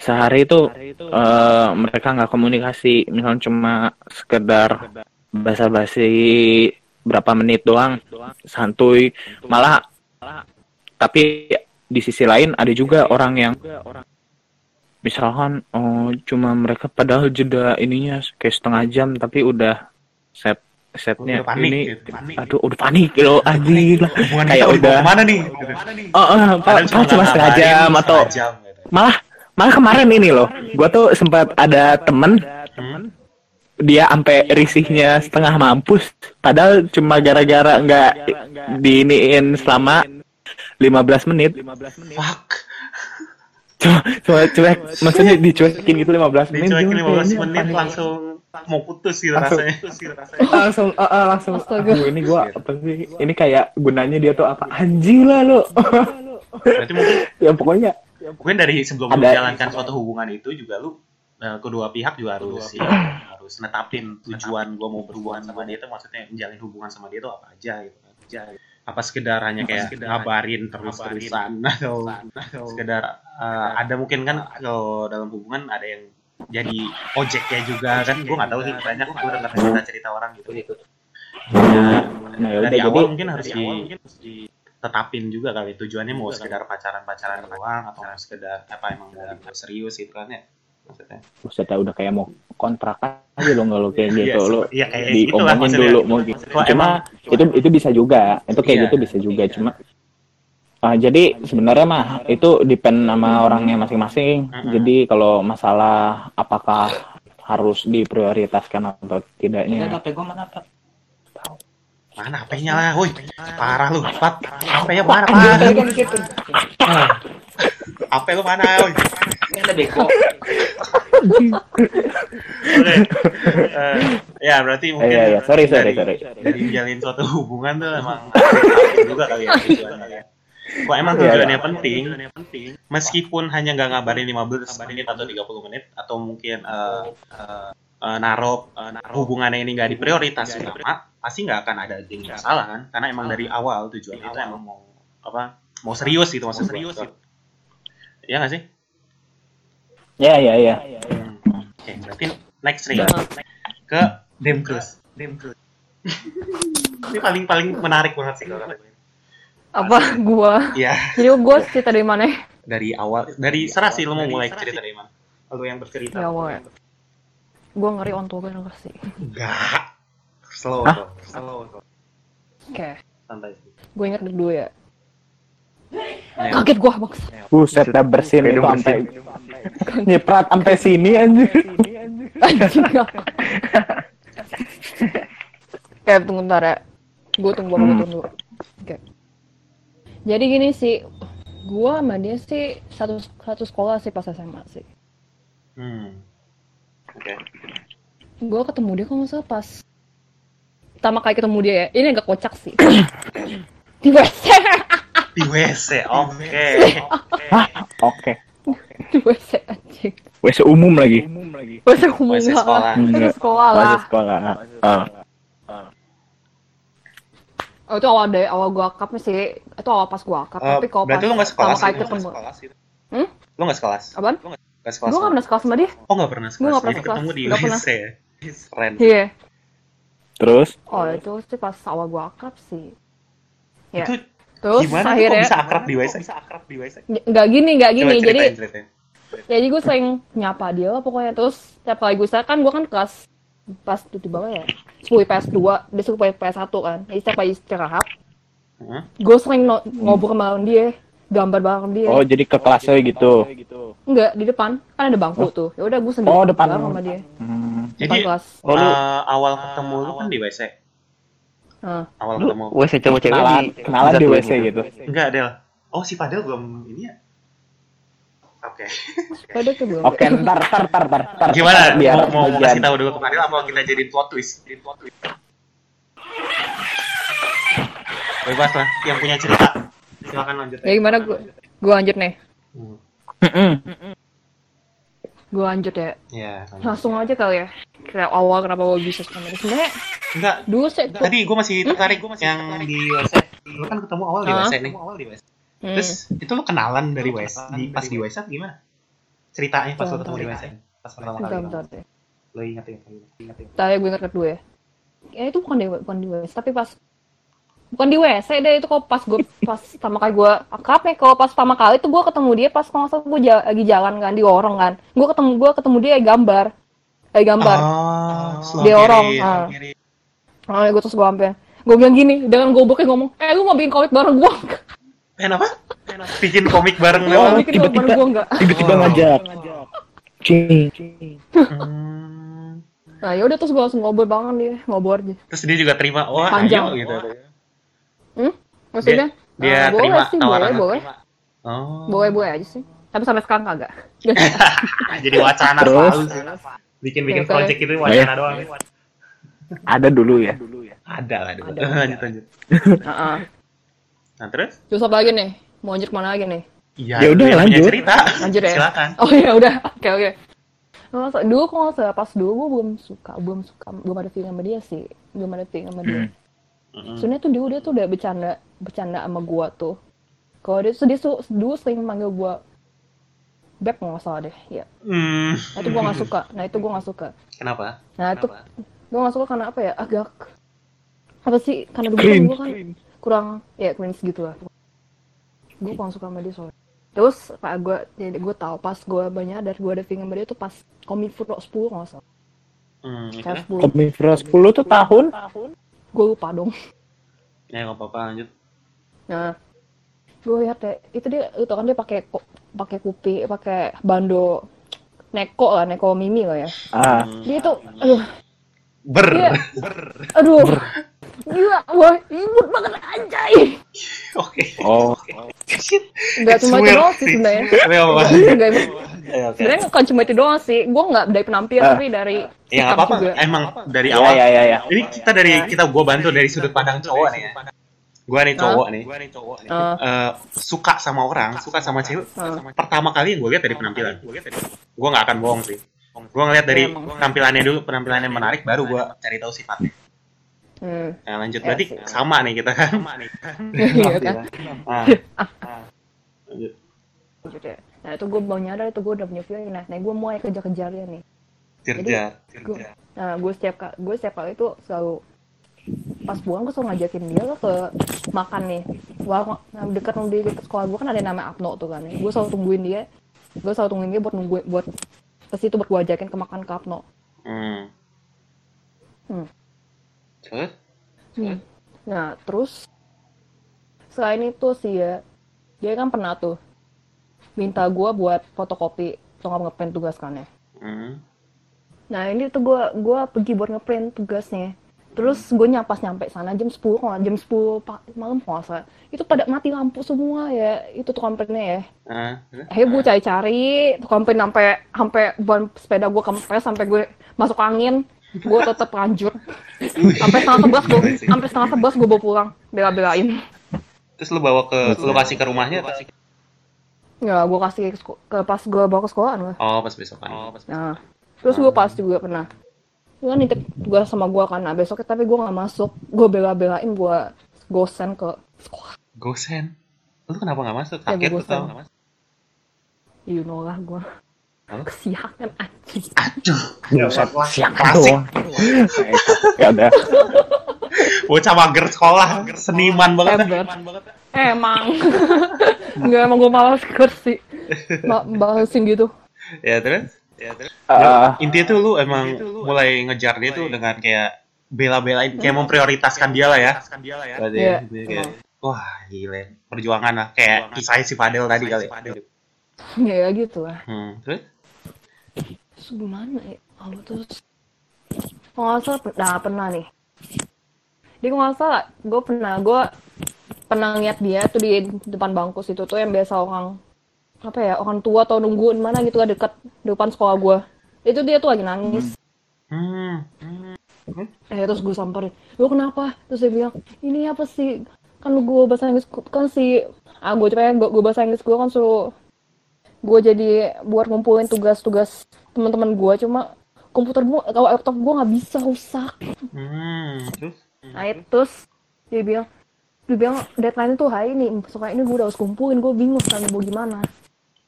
sehari itu eh, mereka nggak komunikasi, misalnya cuma sekedar basa-basi berapa menit doang, santuy, malah tapi di sisi lain ada juga orang yang misalkan oh, cuma mereka padahal jeda ininya kayak setengah jam tapi udah set setnya Udah panik ini gitu, panik. aduh udah panik loh anjing lah kayak udah ke mana nih? Oh, oh, padahal cuma setengah jam atau gitu. malah malah kemarin ini loh gua tuh sempat ada temen Hmm? dia sampai risihnya setengah mampus padahal cuma gara-gara nggak diiniin selama 15 menit Fuck. cuma cuma cuek maksudnya dicuekin gitu 15 menit Dicuekin Gua 15 kayaknya menit langsung mau putus gitu Langsung. rasanya. langsung ah, ah, langsung Astaga. aduh ini gua apa sih ini kayak gunanya dia tuh apa anjing lah lo Berarti mungkin ya pokoknya mungkin dari sebelum lu Ada- menjalankan suatu hubungan itu juga lu eh, kedua pihak juga harus ya, harus netapin tujuan gua mau berhubungan sama dia itu maksudnya menjalin hubungan sama dia itu apa aja gitu. Kan. apa sekedar hanya kayak ngabarin terus terusan. Atau sekedar eh, ada mungkin kan kalau dalam hubungan ada yang jadi ojeknya juga kan? Gue nggak tahu sih banyak gue dengar cerita cerita orang gitu. Gitu ya, nah ya udah dari jadi awal mungkin harus di tetapin juga kali tujuannya mau sekedar pacaran pacaran doang atau mau sekedar apa emang mau mau serius gitu kan ya maksudnya Buset, udah kayak mau kontrak aja lo nggak lo kayak gitu Iya, lo iya, kayak gitu lah diomongin maksudnya. dulu mau gitu. Cuma itu itu bisa juga, itu kayak Iya. gitu bisa juga. Cuma ah, jadi sebenarnya mah itu depend sama orangnya masing-masing. Jadi kalau masalah apakah harus diprioritaskan atau tidaknya. mana HP-nya lah? Woi parah lu Pat HP-nya mana parah HP lu mana? Woi. Oke. Eh, ya berarti mungkin Iya, iya, sorry, sorry, dari, sorry. dari menjalin suatu hubungan tuh emang ada juga kali ya tujuannya ya. Kok emang Iya, tujuannya iya. penting, meskipun hanya nggak ngabarin 15 menit atau 30 menit atau mungkin eh eh, eh, naruh eh, naruh hubungannya ini nggak diprioritas utama, pasti nggak akan ada yang masalah kan? Karena emang dari awal tujuan itu emang mau apa? Mau serius gitu, maksud serius gitu. Iya nggak sih? Ya ya ya. Oke, berarti next ring ke Dem Cruise. Dem Cruise. ini paling paling menarik banget sih kalau. Apa gua? Iya, Jadi gua cerita dari mana? dari awal dari serah sih lo mau mulai cerita dari mana? Lo yang bercerita. Ya awal Gua ngeri on tua denger sih. Enggak. Slow, Hah? slow. Oke. Santai sih. Gue inget dulu ya. Ayo. Kaget gua bangsa. Buset dah bersin itu sampai nyiprat sampai sini anjir. Anjing. Oke, tunggu bentar ya. Gue tunggu apa gue Hmm. tunggu. Oke. Jadi gini sih, gue sama dia sih satu satu sekolah sih pas SMA sih. Hmm. Oke. gue ketemu dia kalau nggak salah pas pertama kali ketemu dia ya ini agak kocak sih di WC Di WC. Oke. Hah? Oke. di WC anjing WC umum lagi. WC umum WC nggak sekolah. lah. WC sekolah WC lah sekolah. Ah. oh, itu awal dari awal gue akap sih itu awal pas gue akap Eh, tapi kalau pas berarti lu nggak sekolah sih? Lu ketemu nggak sekolah sih? Hmm? Lu nggak sekolah? apaan Nggak sekolah? gue nggak pernah sekolah sama dia Oh nggak pernah sekolah. Gua nggak pernah Jadi sekolah. ketemu di pernah. WC. ya? Keren. iya Terus? oh itu sih pas awal gue akap sih ya Itu terus gimana akhirnya kok bisa akrab di WC? Bisa akrab di WC. nggak gini nggak gini Coba jadi ceritain, ceritain. ya jadi gue sering nyapa dia lah pokoknya terus tiap kali gue kan gue kan kelas pas itu di bawah ya 10 IPS 2 dia suka IPS 1 kan jadi setiap kali istirahat Hah? gue sering no- ngobrol bareng dia gambar bareng dia Oh, jadi ke kelasnya gitu. enggak di depan kan ada bangku tuh ya udah gue sendiri Oh, depan. sama dia Hmm. depan Jadi kelas Oh, lu- eh, awal ketemu lu kan di WC. nah, Awal Lu ketemu. WC cowok cewek Kenalan, di kenalan di WC gitu. Enggak, Del. Oh, si Padel belum ini ya? Oke. ada tuh belum Oke, ntar, ntar, ntar, ntar, ntar. Gimana? Biar mau, mau kasih tahu dulu ke Padel apa kita jadiin plot twist? Jadiin plot twist. Bebas lah, yang punya cerita. Silakan lanjut. ya gimana gue gue lanjut nih Hmm. Gue lanjut ya Ya, lanjut. langsung aja kali ya kayak awal kenapa gue bisa sama dia sebenarnya Enggak, dulu sih tuh tadi gue masih tertarik gue masih yang di WC. Lu kan ketemu awal di Ah. WC nih. Awal di WC. Hmm. Terus itu lu kenalan dari WC di pas di WC atau gimana? Ceritanya pas lu ketemu di WC. Pas pertama kali. bentar bentar deh Lu ingat ingat ingat. ingat. Tadi gue ingat dulu ya. Ya itu bukan di bukan di WC, tapi pas bukan di WC deh itu kok pas gue pas pertama kali gue akrab nih kalau pas pertama kali itu gue ketemu dia pas kalau nggak gue ja- lagi jalan kan di lorong kan gue ketemu gue ketemu dia gambar eh gambar Oh, Dia slow orang, ah. kiri. oh, gue terus gue sampai gue bilang gini dengan gobloknya ngomong eh lu mau bikin komik bareng gue Eh, apa? Bikin komik bareng Oh, bikin komik bareng tiba-tiba. gue enggak Tiba-tiba Wow. ngajak. Cing. Hmm. nah ya udah terus gue langsung ngobrol banget dia ngobrol aja Terus dia juga terima, wah Panjang. ayo gitu. Hmm? maksudnya Dia Ah, boleh terima sih tawaran boleh boleh Oh. boleh boleh aja sih tapi sampai sekarang kagak Jadi wacana Terus? Bikin-bikin oke. project itu wacana doang. Ada dulu ya. Ada lah dulu. Ada. lanjut lanjut. Heeh. Nah, terus? terus apa lagi nih mau lanjut ke mana lagi nih Iya, Ya udah, lanjut. cerita. Lanjut ya? Silakan. Oh ya udah, oke oke. Nggak masalah. Dulu kalau nggak salah pas dulu gue belum suka, belum suka, belum ada feeling sama dia sih, belum ada feeling sama dia. Mm-mm. Sebenarnya tuh dulu dia tuh udah bercanda, bercanda sama gua tuh. Kalau dia tuh dia tuh dulu sering manggil gua beb nggak salah deh, ya. Hmm. Nah itu gua nggak suka, nah itu gua nggak suka. Kenapa? Nah itu gua nggak suka karena apa ya, agak apa sih? Karena dulu kan Cringe. gua kan kurang ya cringe gitu lah. Gue kurang suka sama dia soalnya. Terus pak gue, jadi gue tahu pas gue banyak dari gue ada feeling sama dia tuh pas komik Food 10 nggak salah. Hmm, itu Kayak? 10. Komifra 10 tuh tahun. Gue lupa dong. Ya nggak apa-apa lanjut. Nah, gue lihat deh, itu dia, itu kan dia pakai pakai kupi, pakai bando neko lah, neko mimi lah ya. Ah, Dia tuh, aduh, Ber. Iya. aduh, gila, wah, imut banget anjay. Oke. oh. Shit. Enggak cuma itu doang sih sebenarnya. Enggak, Ya, oke. sebenarnya bukan cuma itu doang sih. Gue nggak dari penampilan, Ah. tapi dari Ya apa-apa. Emang dari Ya, awal. ya, ya, ya. Ini kita dari kita gua bantu dari sudut pandang cowok nih ya. Gua nih cowok nih. Ah. Eh, suka sama orang, suka sama cewek. Pertama kali yang gue lihat dari penampilan. Gue nggak akan bohong sih. Gue ngeliat dari Emang. penampilannya dulu, penampilannya menarik, baru gue cari tahu sifatnya. Hmm. Nah, lanjut Ya berarti sih. sama nih kita kan. Iya kan? Ah. Lanjut. Lanjut ya. Nah itu gue baru nyadar itu gue udah punya feeling. Nah, nah gue mulai kejar-kejar dia nih. Kerja. Gue, nah gue setiap kali gue setiap kali itu selalu pas pulang gue selalu ngajakin dia ke makan nih warung nah, dekat di dekat sekolah gue kan ada yang namanya Apno tuh kan gue selalu tungguin dia gue selalu tungguin dia buat nungguin buat ke situ buat gue ajakin ke makan ke Apno Hmm. Hmm. Terus? nah terus selain itu sih ya dia kan pernah tuh minta gue buat fotokopi atau nggak ngeprint tugas kan ya Hmm. Nah ini tuh gue gua pergi buat ngeprint tugasnya. terus gue nyapas nyampe sana jam 10 kalau jam 10 pa- malam kalau salah itu pada mati lampu semua ya itu tuh komplainnya ya Ah, terus? akhirnya gue cari-cari tuh komplain sampai sampai ban sepeda gue kempes sampai gue masuk angin gue tetap lanjut sampai setengah sebelas gue sampai setengah sebelas gue bawa pulang bela-belain Terus lu bawa ke lu kasih ke rumahnya atau? ya gue kasih ke, ke pas gue bawa ke sekolahan gue Oh, pas besokan. Oh, pas Nah, terus gue pas juga pernah. Gue kan nitip gue sama gue kan, nah besoknya tapi gue nggak masuk. Gue bela-belain gue gosen ke sekolah. Gosen. Lu kenapa nggak masuk? Ya, Kaget gua lu tau. You know lah gue. Kesiangan anjing. Aduh. Buset, siang Klasik. doang. Ya udah. Bocah mager sekolah, seniman banget. Ember. Emang. Enggak emang gue malas kursi. Ma balesin gitu. Ya terus? Ya terus. Eh, Intinya tuh lu emang mulai ngejar dia tuh dengan kayak bela-belain, kayak memprioritaskan dia lah ya. Berarti Iya. ya, dia kayak, Wah, gile. Perjuangan lah. Kayak kisahnya si Fadel tadi kali. Ya, ya gitu lah. Hmm, terus? Gimana ya? Oh, terus kalau nggak salah, nah pernah nih. Dia kalau nggak salah, gue pernah, gue pernah lihat dia tuh di depan bangku situ tuh yang biasa orang apa ya orang tua atau nungguin mana gitu lah deket depan sekolah gue. Itu dia tuh lagi nangis. Hmm. Eh terus gue samperin, lu kenapa? Terus dia bilang, ini apa sih? Kan lu gue bahasa Inggris, kan si ah gue coba gue, gue bahasa Inggris gue kan suruh gue jadi buat ngumpulin tugas-tugas teman-teman gue cuma komputer gue kalau laptop gue nggak bisa rusak Hmm, terus? nah itu terus dia bilang dia bilang deadline itu hari ini soalnya ini gue udah harus kumpulin gue bingung kan mau gimana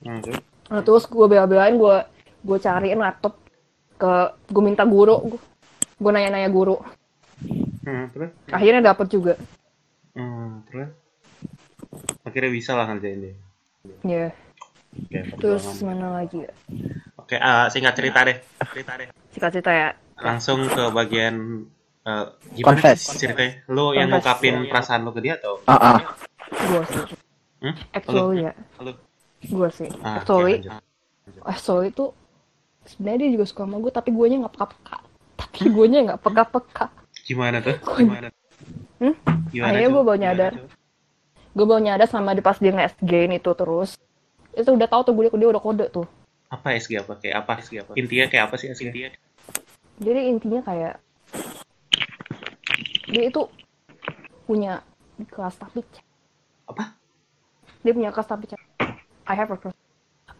Hmm, terus? nah, terus gue bela-belain gue gue cariin laptop ke gue minta guru gue nanya-nanya guru Hmm, terus? akhirnya dapet juga Hmm, terus? Akhirnya bisa lah ngerjain dia. ya Oke, terus perjuangan. mana lagi ya Oke, ah, singkat cerita deh. Cerita deh. singkat cerita ya Langsung ke bagian eh, gimana Confess. sih ceritanya? Lu yang Confess. ngungkapin perasaan lu ke dia atau? ah, ah. gue sih Hmm? actually ya Halo. gue sih Ah, actually lanjut. actually itu sebenarnya dia juga suka sama gue tapi gue nya nggak peka-peka tapi gue nya nggak peka-peka Gimana tuh? Gimana? Hmm? Gimana Akhirnya tuh? gua baru nyadar. gue baru nyadar sama di pas dia nge-SG itu terus itu udah tahu tuh gue dia udah kode tuh Apa SG apa? Kayak apa? SG apa? Intinya kayak apa sih SG? jadi intinya kayak dia itu punya kelas tapi chat. Apa? dia punya kelas tapi chat. I have a crush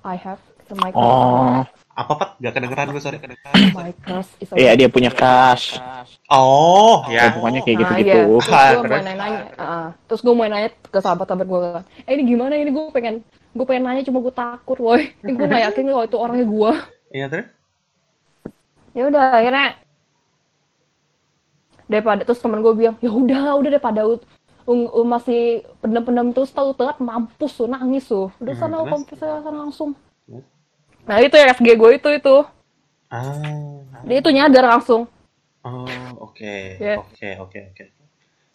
I have my crush Oh, Apa Pat? Gak kedengeran gue sorry. my crush is iya dia punya cash. Oh, Ya, ya. pokoknya kayak Nah, gitu-gitu. iya. Terus Ah, gue mau nanya, ah, terus gue mau nanya ke sahabat-sahabat gue kan, eh ini gimana ini gue pengen, gue pengen nanya cuma gue takut, woi, gue nggak yakin kalau itu orangnya gue. Iya terus? Ya udah akhirnya daripada terus temen gue bilang, ya udah udah daripada lu masih pendem-pendem terus tahu telat mampus tuh nangis tuh, udah Hmm, sana terus? konfes sana langsung. Terus? Nah itu ya SG gue itu itu, Ah. dia itu nyadar langsung. Oh, oke. Ya. Oke, oke, oke.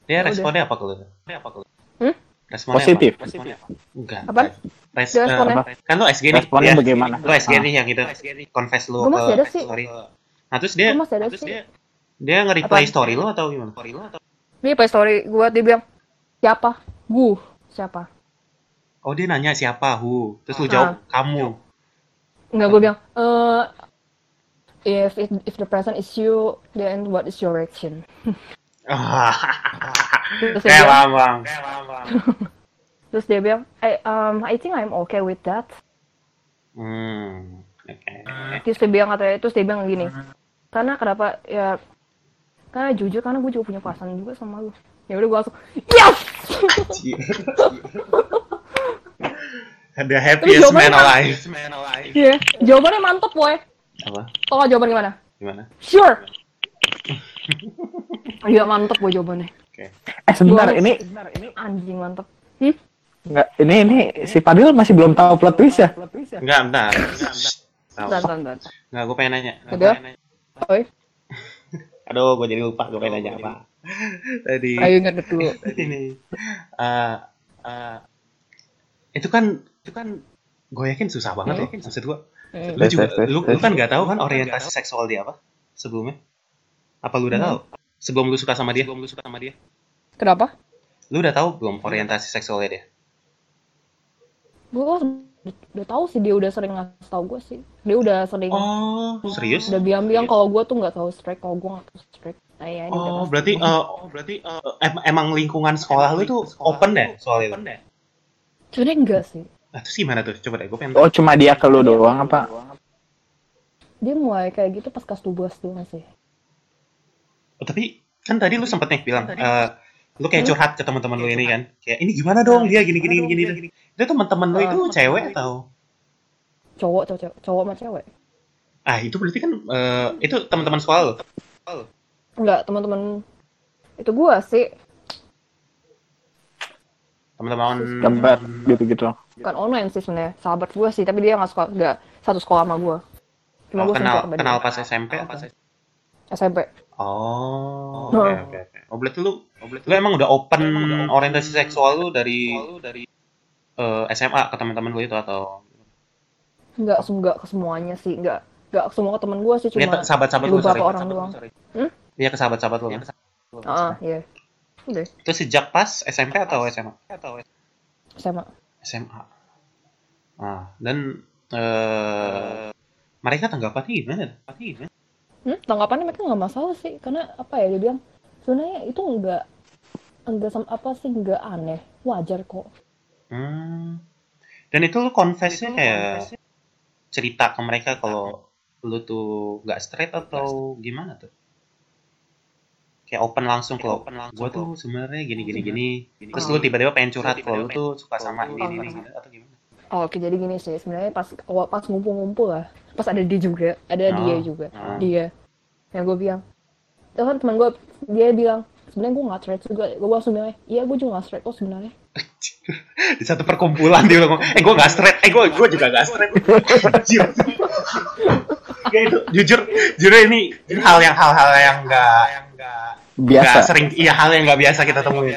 Dia Udah. responnya apa kalau Dia apa kalau? Hmm? Responnya Positif. Apa? Responnya apa? Enggak. Apaan? Res, eh, responnya? apa? kan lu SG nih. Responnya ya. bagaimana? Lu SG Ah. nih yang itu. Confess lu Gue masih ke ada sih. story. Nah, terus dia Gue masih ada terus sih. dia dia nge-reply Apa? story lu atau gimana? Story lu atau? Dia pas story gue dia bilang, siapa? Gue, siapa? Oh, dia nanya siapa? Hu. Terus lu Ah. jawab kamu. Enggak, gue bilang, eh if, if if the person is you, then what is your reaction? Terus dia Kayak bilang, bang. terus dia bilang, I, um, I think I'm okay with that. Hmm. Oke. Terus dia bilang katanya, terus dia bilang gini, karena kenapa ya, karena jujur karena gue juga punya perasaan juga sama lu. Ya udah gue langsung, yes! The happiest man alive. Iya, jawabannya mantep boy. Apa? Tau gak jawaban gimana? Gimana? Sure. Iya mantep boy jawabannya. Oke. Eh sebentar, Gua- ini Anjing mantep. Hmm? enggak ini ini si Padil masih belum tahu plot twist ya? Enggak, bentar. Enggak, Bentar, bentar. bentar, bentar. Enggak, gue pengen nanya. Gua Udah? pengen nanya. Oi, Aduh, gue jadi lupa. Gue pengen nanya apa. Tadi. ayo ingat dulu. ini. Eh, eh, itu kan, itu kan, gue yakin susah banget ya. Maksud gue, Hmm. lu juga, lu, lu kan nggak tahu kan orientasi seksual dia apa sebelumnya? Apa lu udah Hmm. tahu? Sebelum lu suka sama dia? Sebelum lu suka sama dia? Kenapa? Lu udah tahu belum orientasi seksualnya dia? Gue udah tahu sih dia udah sering ngasih tau gue sih. Dia udah sering Oh, serius? udah bilang-bilang kalau gue tuh nggak tahu strike, kalau gue nggak tahu strike. Nah, ya, Oh, berarti eh, oh, berarti eh, em- emang lingkungan sekolah lu tuh open deh soal itu. Sebenarnya enggak sih. Nah, terus gimana tuh? Coba deh, gue pengen Oh cuma dia ke lu doang apa? Dia mulai kayak gitu pas kelas 12 doang sih. Oh, tapi kan tadi lu sempet nih bilang, eh, lu kayak curhat ke teman-teman lu ini kan, kayak ini gimana dong dia gini gini gini gini. Itu teman-teman lu itu cewek atau? Cowok, cowok, cowok, cowok sama cewek. Ah itu berarti kan eh, itu teman-teman sekolah lu. Enggak, teman-teman itu gue sih. Teman-teman. Gambar gitu-gitu. Bukan online sih sebenarnya. Sahabat gue sih, tapi dia nggak suka, nggak satu sekolah sama gue. Cuma Oh, gue kenal kenal pas SMP apa? SMP. Oh, Oh. oke oke oke. Oh berarti lu, lu emang udah open orientasi seksual lu dari eh, SMA ke teman-teman lu itu atau? Nggak, nggak ke semuanya sih. Nggak, nggak ke semua ke teman gue sih. Iya Cuma ke sahabat-sahabat lu sorry. orang doang. Hmm? Iya ke sahabat-sahabat lu. Ah, iya. Udah, Itu sejak pas SMP atau SMA? SMA. SMA. Ah, dan eh mereka tanggapannya gimana? Gimana? Hmm, tanggapannya mereka nggak masalah sih. Karena apa ya, dia bilang, sebenarnya itu nggak, nggak sama apa sih, nggak aneh. Wajar kok. Hmm. Dan itu lu confess-nya kayak cerita ke mereka kalau lu tuh nggak straight atau gimana tuh? Kayak open langsung kalau gua tuh sebenarnya gini gini gini. Terus lu tiba-tiba pengen curhat kalau lu tuh suka sama ini ini atau gimana? Oh, oke, jadi gini sih. Sebenarnya pas pas ngumpul-ngumpul lah. Pas ada dia juga. Ada Oh. dia juga. Oh. Dia. Yang gue bilang. Itu kan teman gue, dia bilang, sebenarnya gue nggak straight juga. Gue langsung bilang, iya gue juga nggak straight kok sebenarnya. Di satu perkumpulan dia bilang, eh gua nggak straight, eh gua gua juga nggak straight. Ya itu jujur jujur ini, ini hal yang hal-hal yang nggak nggak Biasa. sering iya hal yang nggak biasa kita temuin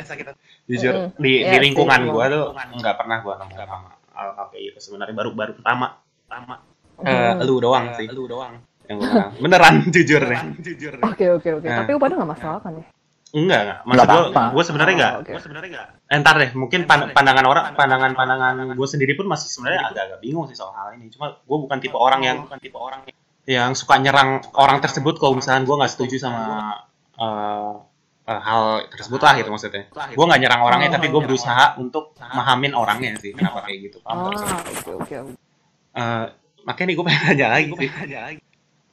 jujur Mm-mm. di, Iya di sih, lingkungan gua tuh nggak pernah gua nemu sama hal kayak gitu sebenarnya baru baru pertama. Pertama. Eh, Hmm. lu doang sih. lu doang. Yang beneran jujur nih jujur Oke, oke, oke. Nah. Tapi pada nggak masalah kan ya? enggak enggak. Maksud apa-apa. gua sebenarnya enggak Oh, gua sebenarnya enggak entar deh. Mungkin pan- pandangan orang pandangan pandangan gua sendiri pun masih sebenarnya agak-agak bingung sih soal hal ini. Cuma gua bukan tipe orang yang bukan tipe orang yang suka nyerang orang tersebut kalau misalnya gua nggak setuju sama eh, eh, hal tersebut lah gitu maksudnya gue nggak nyerang orangnya tapi gue berusaha untuk memahamin orangnya sih kenapa kayak gitu paham? Ah, oke, oke. oke. Eh, makanya nih gue pengen nanya lagi sih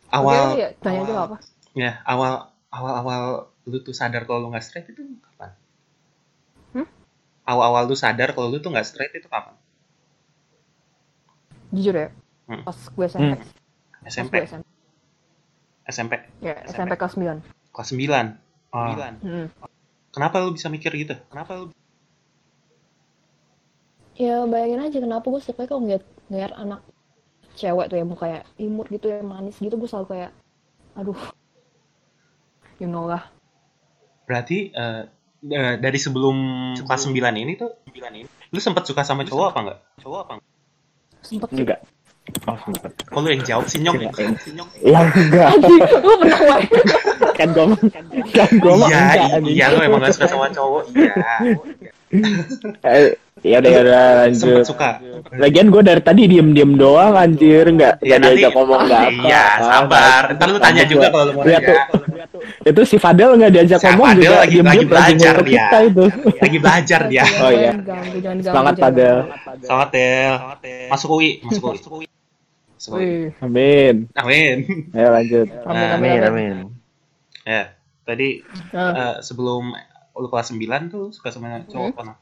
awal Oke, ya, tanya aja nggak apa. ya awal awal awal lu tuh sadar kalau lu nggak straight itu kapan Hmm? awal awal lu sadar kalau lu tuh nggak straight itu kapan Jujur ya, Hmm. pas gue SMP. Pas SMP gue SMP. SMP Ya, SMP kelas 9. kelas 9 oh. Hmm. kenapa lu bisa mikir gitu kenapa lu Ya bayangin aja kenapa gue setiap kali kalau ngeliat, ngeliat anak cewek tuh yang kayak imut gitu yang manis gitu gue selalu kayak aduh you know lah berarti eh, eh, dari sebelum kelas 9 ini tuh lu sempet suka sama cowok apa enggak cowok apa enggak sempet sih Enggak. Oh, sempet. kok lu yang jawab sih nyong Ya enggak. Anjing, lu pernah Wai? kan gue kan gue mah iya enggak, iya lu emang gak suka sama cowok iya Eh, ya udah ya udah lanjut. sempet suka. Lagian gue dari tadi diem diem doang anjir. Nggak Iya, nggak nanti- diajak ngomong nggak apa. iya sabar. Ntar lu tanya juga kalau lu mau Lihat tuh, nanya itu si Fadel nggak diajak Si ngomong Fadel juga lagi- diem lagi belajar dia. kita itu. lagi belajar dia. Oh, iya. Jangan ganggu, jangan ganggu, Semangat Fadel. selamat Del masuk UI masuk UI UI Wih, Amin. amin Ayo lanjut. amin, amin, Amin, amin. amin. ya tadi Nah, eh, sebelum lu kelas 9 tuh suka sama cowok Hmm. apa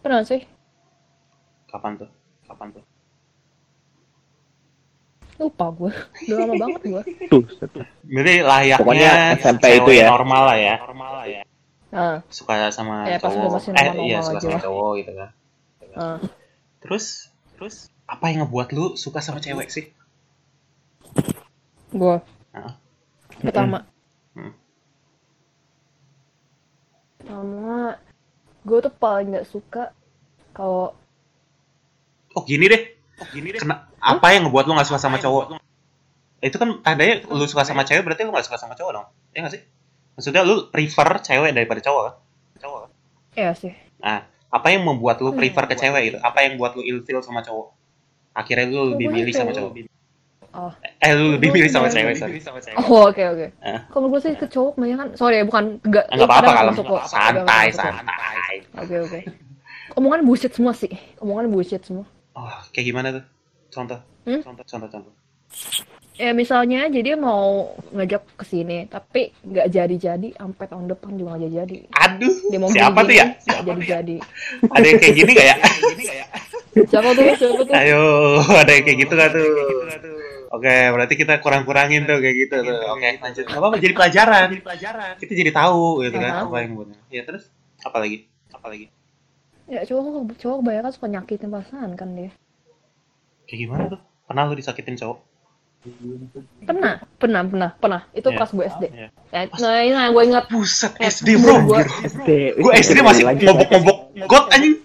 pernah sih? kapan tuh kapan tuh Lupa gue. Udah lama banget gue. Tuh. Berarti layaknya Pokoknya SMP cewek itu ya. normal lah ya. Normal lah ya. Nah, Suka sama Ya, pas cowok. udah masih eh normal-normal iya suka aja sama lah. cowok gitu kan. nah. Terus terus apa yang ngebuat lu suka sama cewek sih? gue. Heeh. Pertama. Hmm. Pertama, gue tuh paling gak suka kalau Oh gini deh. Oh gini deh. Kena, apa yang ngebuat lu gak suka sama cowok? itu kan tandanya lu suka sama cewek berarti lu gak suka sama cowok dong ya gak sih maksudnya lu prefer cewek daripada cowok kan cowok? Iya sih. nah apa yang membuat lu prefer ke cewek itu apa yang buat lu ilfeel sama cowok akhirnya lu lebih Gue milih sama cowok Oh. eh lu lebih Gue milih sama cewek sorry Oh, oke oke. Eh. Kalau gue sih ke cowok banyak kan. Sorry ya, bukan enggak. nggak apa-apa kalau santai santai Oke oke. Omongan bullshit semua sih. Omongan bullshit semua. oh kayak gimana tuh contoh Hmm? contoh contoh contoh Ya misalnya jadi mau ngajak ke sini, tapi nggak jadi-jadi, sampai tahun depan juga nggak jadi-jadi. aduh Dia mau siapa tuh ya Nggak jadi-jadi. ada yang kayak gini gak ya Siapa tuh? Siapa tuh? ayo ada yang kayak gitu gak tuh Oke, berarti kita kurang-kurangin tuh kayak gitu tuh. Oke, lanjut. Gak apa-apa, jadi pelajaran. Kita jadi tahu gitu kan apa yang benar. Ya terus apa lagi? Apa lagi? Ya cowok cowok kebanyakan suka nyakitin perasaan kan dia. Kayak gimana tuh? Pernah lu disakitin cowok? Pernah, pernah, pernah, pernah. Itu Iya. pas gue SD. Iya. Nah, nah, ini nah, gue ingat. Buset, Eh, SD bro. gua- SD. Gue SD masih Lagi. ngobok-ngobok got anjing.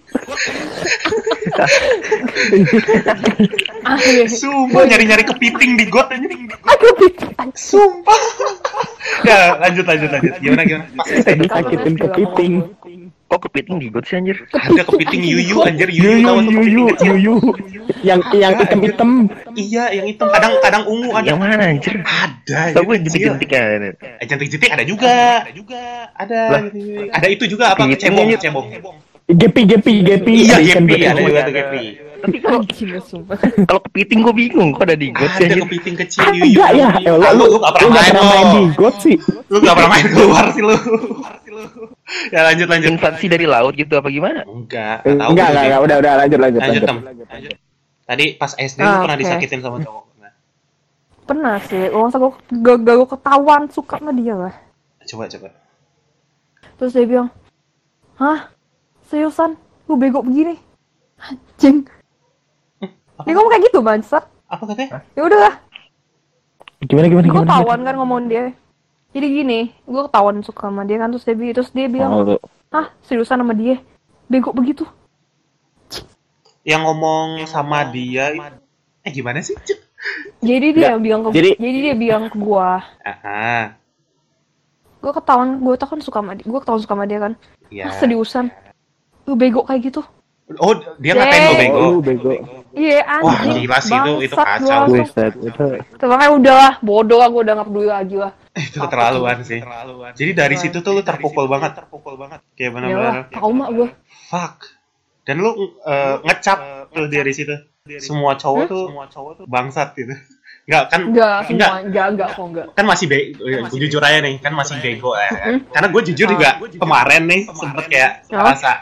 Sumpah nyari-nyari kepiting di got anjing. Sumpah. ya, lanjut lanjut lanjut. Gimana gimana? Pas SD Disakitin kepiting. Kok kepiting di got sih anjir? ada kepiting yuyu anjir yuyu Yuyu, tahu yuyu, yuyu. Yang yang hitam-hitam. Iya, yang hitam kadang kadang ungu ada. Yang mana anjir? Ada. Tau gue kecil. jentik-jentik ya. Eh, jentik-jentik ada juga. Ada juga. Ada. Ada itu juga apa? Cebong, cebong. Gepi, gepi, gepi. Iya, gepi gepi. ada juga tuh gepi. Tapi kalau sumpah. kalau kepiting gue bingung kok ada di got sih Ada kepiting kecil yuyu. Enggak ya, Ah, lu lu lu lu gak lu pernah nggak main pernah main di got sih. Lu gak pernah main keluar sih lu. Ya lanjut lanjut. Invasi dari laut gitu apa gimana? Enggak, nggak tahu. Enggak, gue enggak, enggak, udah, udah, lanjut, lanjut, Lanjut, lanjut. Tadi pas SD lu Ah, pernah oke. disakitin sama cowok. Nah, Pernah sih. Masa gue gak, gak gue ketahuan suka sama dia lah. coba coba. Terus dia bilang, Hah? Seriusan? Lu bego begini? Anjing. Dia ngomong kayak gitu, bangsat. Apa katanya? Ya udah lah. Gimana, gimana, gue gimana? ketahuan kan ngomong dia jadi gini gue ketahuan suka sama dia kan terus dia, terus dia bilang Oh, tuh. ah seriusan sama dia bego begitu Yang ngomong sama dia eh gimana sih? Jadi dia bilang ke Jadi- jadi dia bilang ke gue Ah, gue ketahuan gue tau kan suka sama dia gue ketahuan suka sama dia kan iya. ah seriusan lu bego kayak gitu Oh, dia ngatain lo Deng. bego. Oh, lu bego. Iya Wah, anjing gila sih itu itu kacau. Buset, itu. Terus makanya udah lah bodoh lah gue udah gak peduli lagi lah itu keterlaluan sih. Jadi dari situ tuh lu terpukul banget, terpukul banget. Kayak ya benar-benar trauma gue fuck. Dan lu eh, ngecap tuh dari situ. Semua cowok tuh semua cowok tuh bangsat gitu. Enggak kan enggak enggak enggak enggak kok enggak kan masih be gue jujur aja nih kan masih bego ya kan. karena gue jujur juga kemarin nih sempet kayak Ah. rasa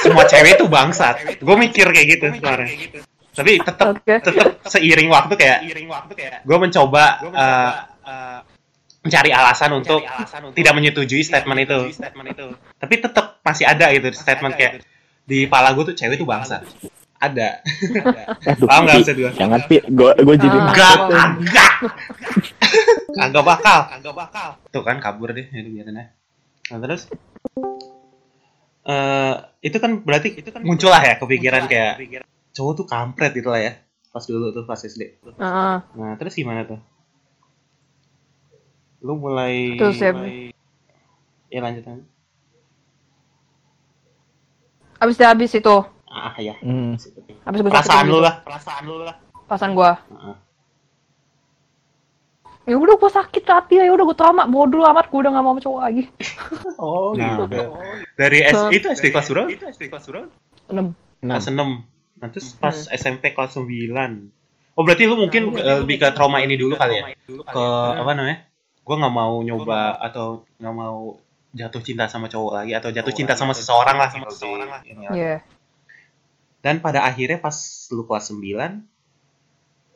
semua cewek tuh bangsat gue mikir kayak gitu kemarin tapi tetap Oke. tetap seiring waktu kayak gue mencoba eh, eh, mencari alasan untuk tidak menyetujui statement itu tapi tetap masih ada gitu statement kayak di kepala gue tuh cewek tuh bangsat ada Aduh, Paham nggak maksud gua? Jangan, Pi. Gue gue jadi Ah. Enggak, enggak. Kagak bakal, kagak bakal. Tuh kan kabur deh, itu biarin aja. Nah, terus eh itu kan berarti itu kan muncul lah ya kepikiran kayak cowok tuh kampret gitu lah ya. Pas dulu tuh pas SD. Heeh. Nah, terus gimana tuh? Lu mulai Terus ya- mulai- Ya lanjut lanjut. abis dia habis itu Ah, ya. Hmm. abis gue Perasaan lu lah, perasaan lu lah. perasaan gue Heeh. Ya udah gue sakit hati ya udah gue trauma bodoh amat gue udah gak mau sama cowok lagi. Oh, nah, Dari S itu SD kelas berapa? Itu SD kelas berapa? enam. Kelas 6 nah terus pas SMP kelas 9 oh berarti lu mungkin eh, lebih ke trauma ini dulu kali ya? ke apa namanya? Gue nggak mau nyoba atau nggak mau jatuh cinta sama cowok lagi atau jatuh cinta sama seseorang lah sama seseorang lah. Iya. dan pada akhirnya pas lu kelas 9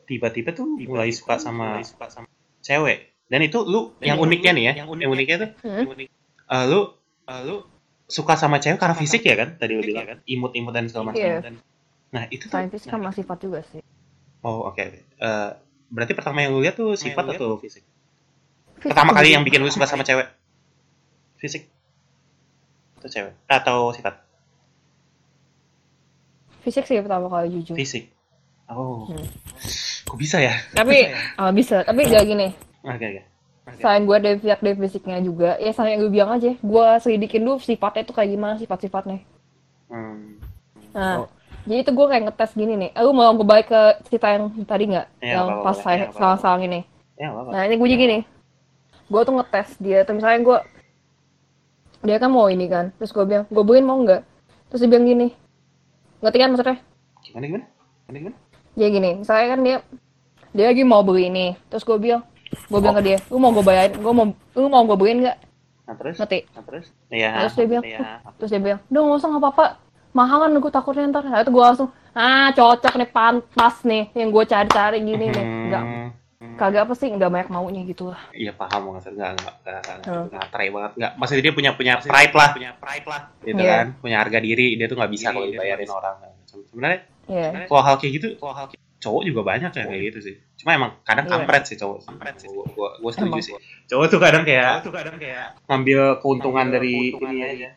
tiba-tiba tuh mulai suka sama cewek dan itu lu yang uniknya nih ya yang uniknya tuh Hmm. eh, lu eh, lu suka sama cewek karena fisik ya kan tadi lu bilang kan imut-imut dan segala macam Iya. nah itu tuh fisik sama sifat juga sih. Oh oke. oke. Eh, berarti pertama yang lu lihat tuh sifat atau fisik? Fisik Pertama tuh kali yang bikin lu suka sama cewek? Fisik? Atau cewek? Atau sifat? Fisik sih pertama kali jujur. Fisik. Oh. Hmm. Kok bisa ya? Tapi ah, bisa, tapi gak gini. Oke, oke. Selain gue dari pihak dari fisiknya juga, ya sama yang gue bilang aja, gue selidikin dulu sifatnya tuh kayak gimana sifat-sifatnya. Hmm. Nah, jadi itu gue kayak ngetes gini nih. Lu mau gue balik ke cerita yang tadi nggak? Iya, yang apa-apa, pas saya Iya, salah-salah ini. Ya, apa-apa. Nah, ini gue juga gini. Gue tuh ngetes dia, tuh misalnya gue, dia kan mau ini kan. Terus gue bilang, gue beliin mau nggak? Terus dia bilang gini. Ngerti kan maksudnya? Gimana, gimana? Gimana, gimana? Dia gini, misalnya kan dia, dia lagi mau beli ini. Terus gue bilang, gue bilang ke dia, lu mau gue bayarin, gue mau, lu mau gue beliin nggak? Nah, terus? Ngerti? Nah, terus? Iya. Terus dia bilang, Iya. Terus dia bilang, udah nggak usah nggak apa-apa. Mahal kan gue takutnya ntar. Nah, itu gue langsung, ah cocok nih, pantas nih. Yang gue cari-cari gini nih. Nggak, Hmm. kagak apa sih, nggak banyak maunya gitu lah. Iya paham maksud nggak nggak nggak Hmm. banget nggak maksudnya dia punya punya pride lah punya pride lah gitu Iya. kan punya harga diri dia tuh nggak bisa kalau dibayarin orang sebenarnya Iya. kalau hal kayak gitu kalau hal kayak cowok juga banyak yang kayak gitu sih. Cuma emang kadang Iya. kampret sih cowok. Kampret sih. Gua gua, gua setuju Emang. sih. Cowok tuh kadang kayak tuh kadang kayak ngambil keuntungan dari ini aja.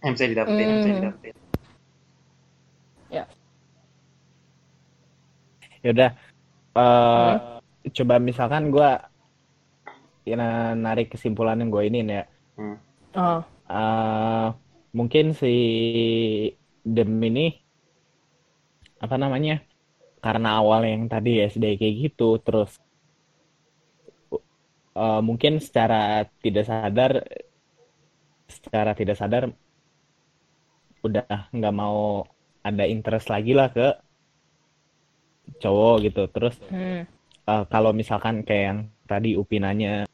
Yang bisa didapetin yang bisa Hmm. didapetin. Ya. Udah eh coba misalkan gue ya, narik kesimpulan yang gue ini ya. Ah, Eh, mungkin si Dem ini apa namanya karena awal yang tadi SD kayak gitu terus eh, mungkin secara tidak sadar secara tidak sadar udah nggak mau ada interest lagi lah ke cowok gitu terus hmm. eh, kalau misalkan kayak yang tadi Upi nanya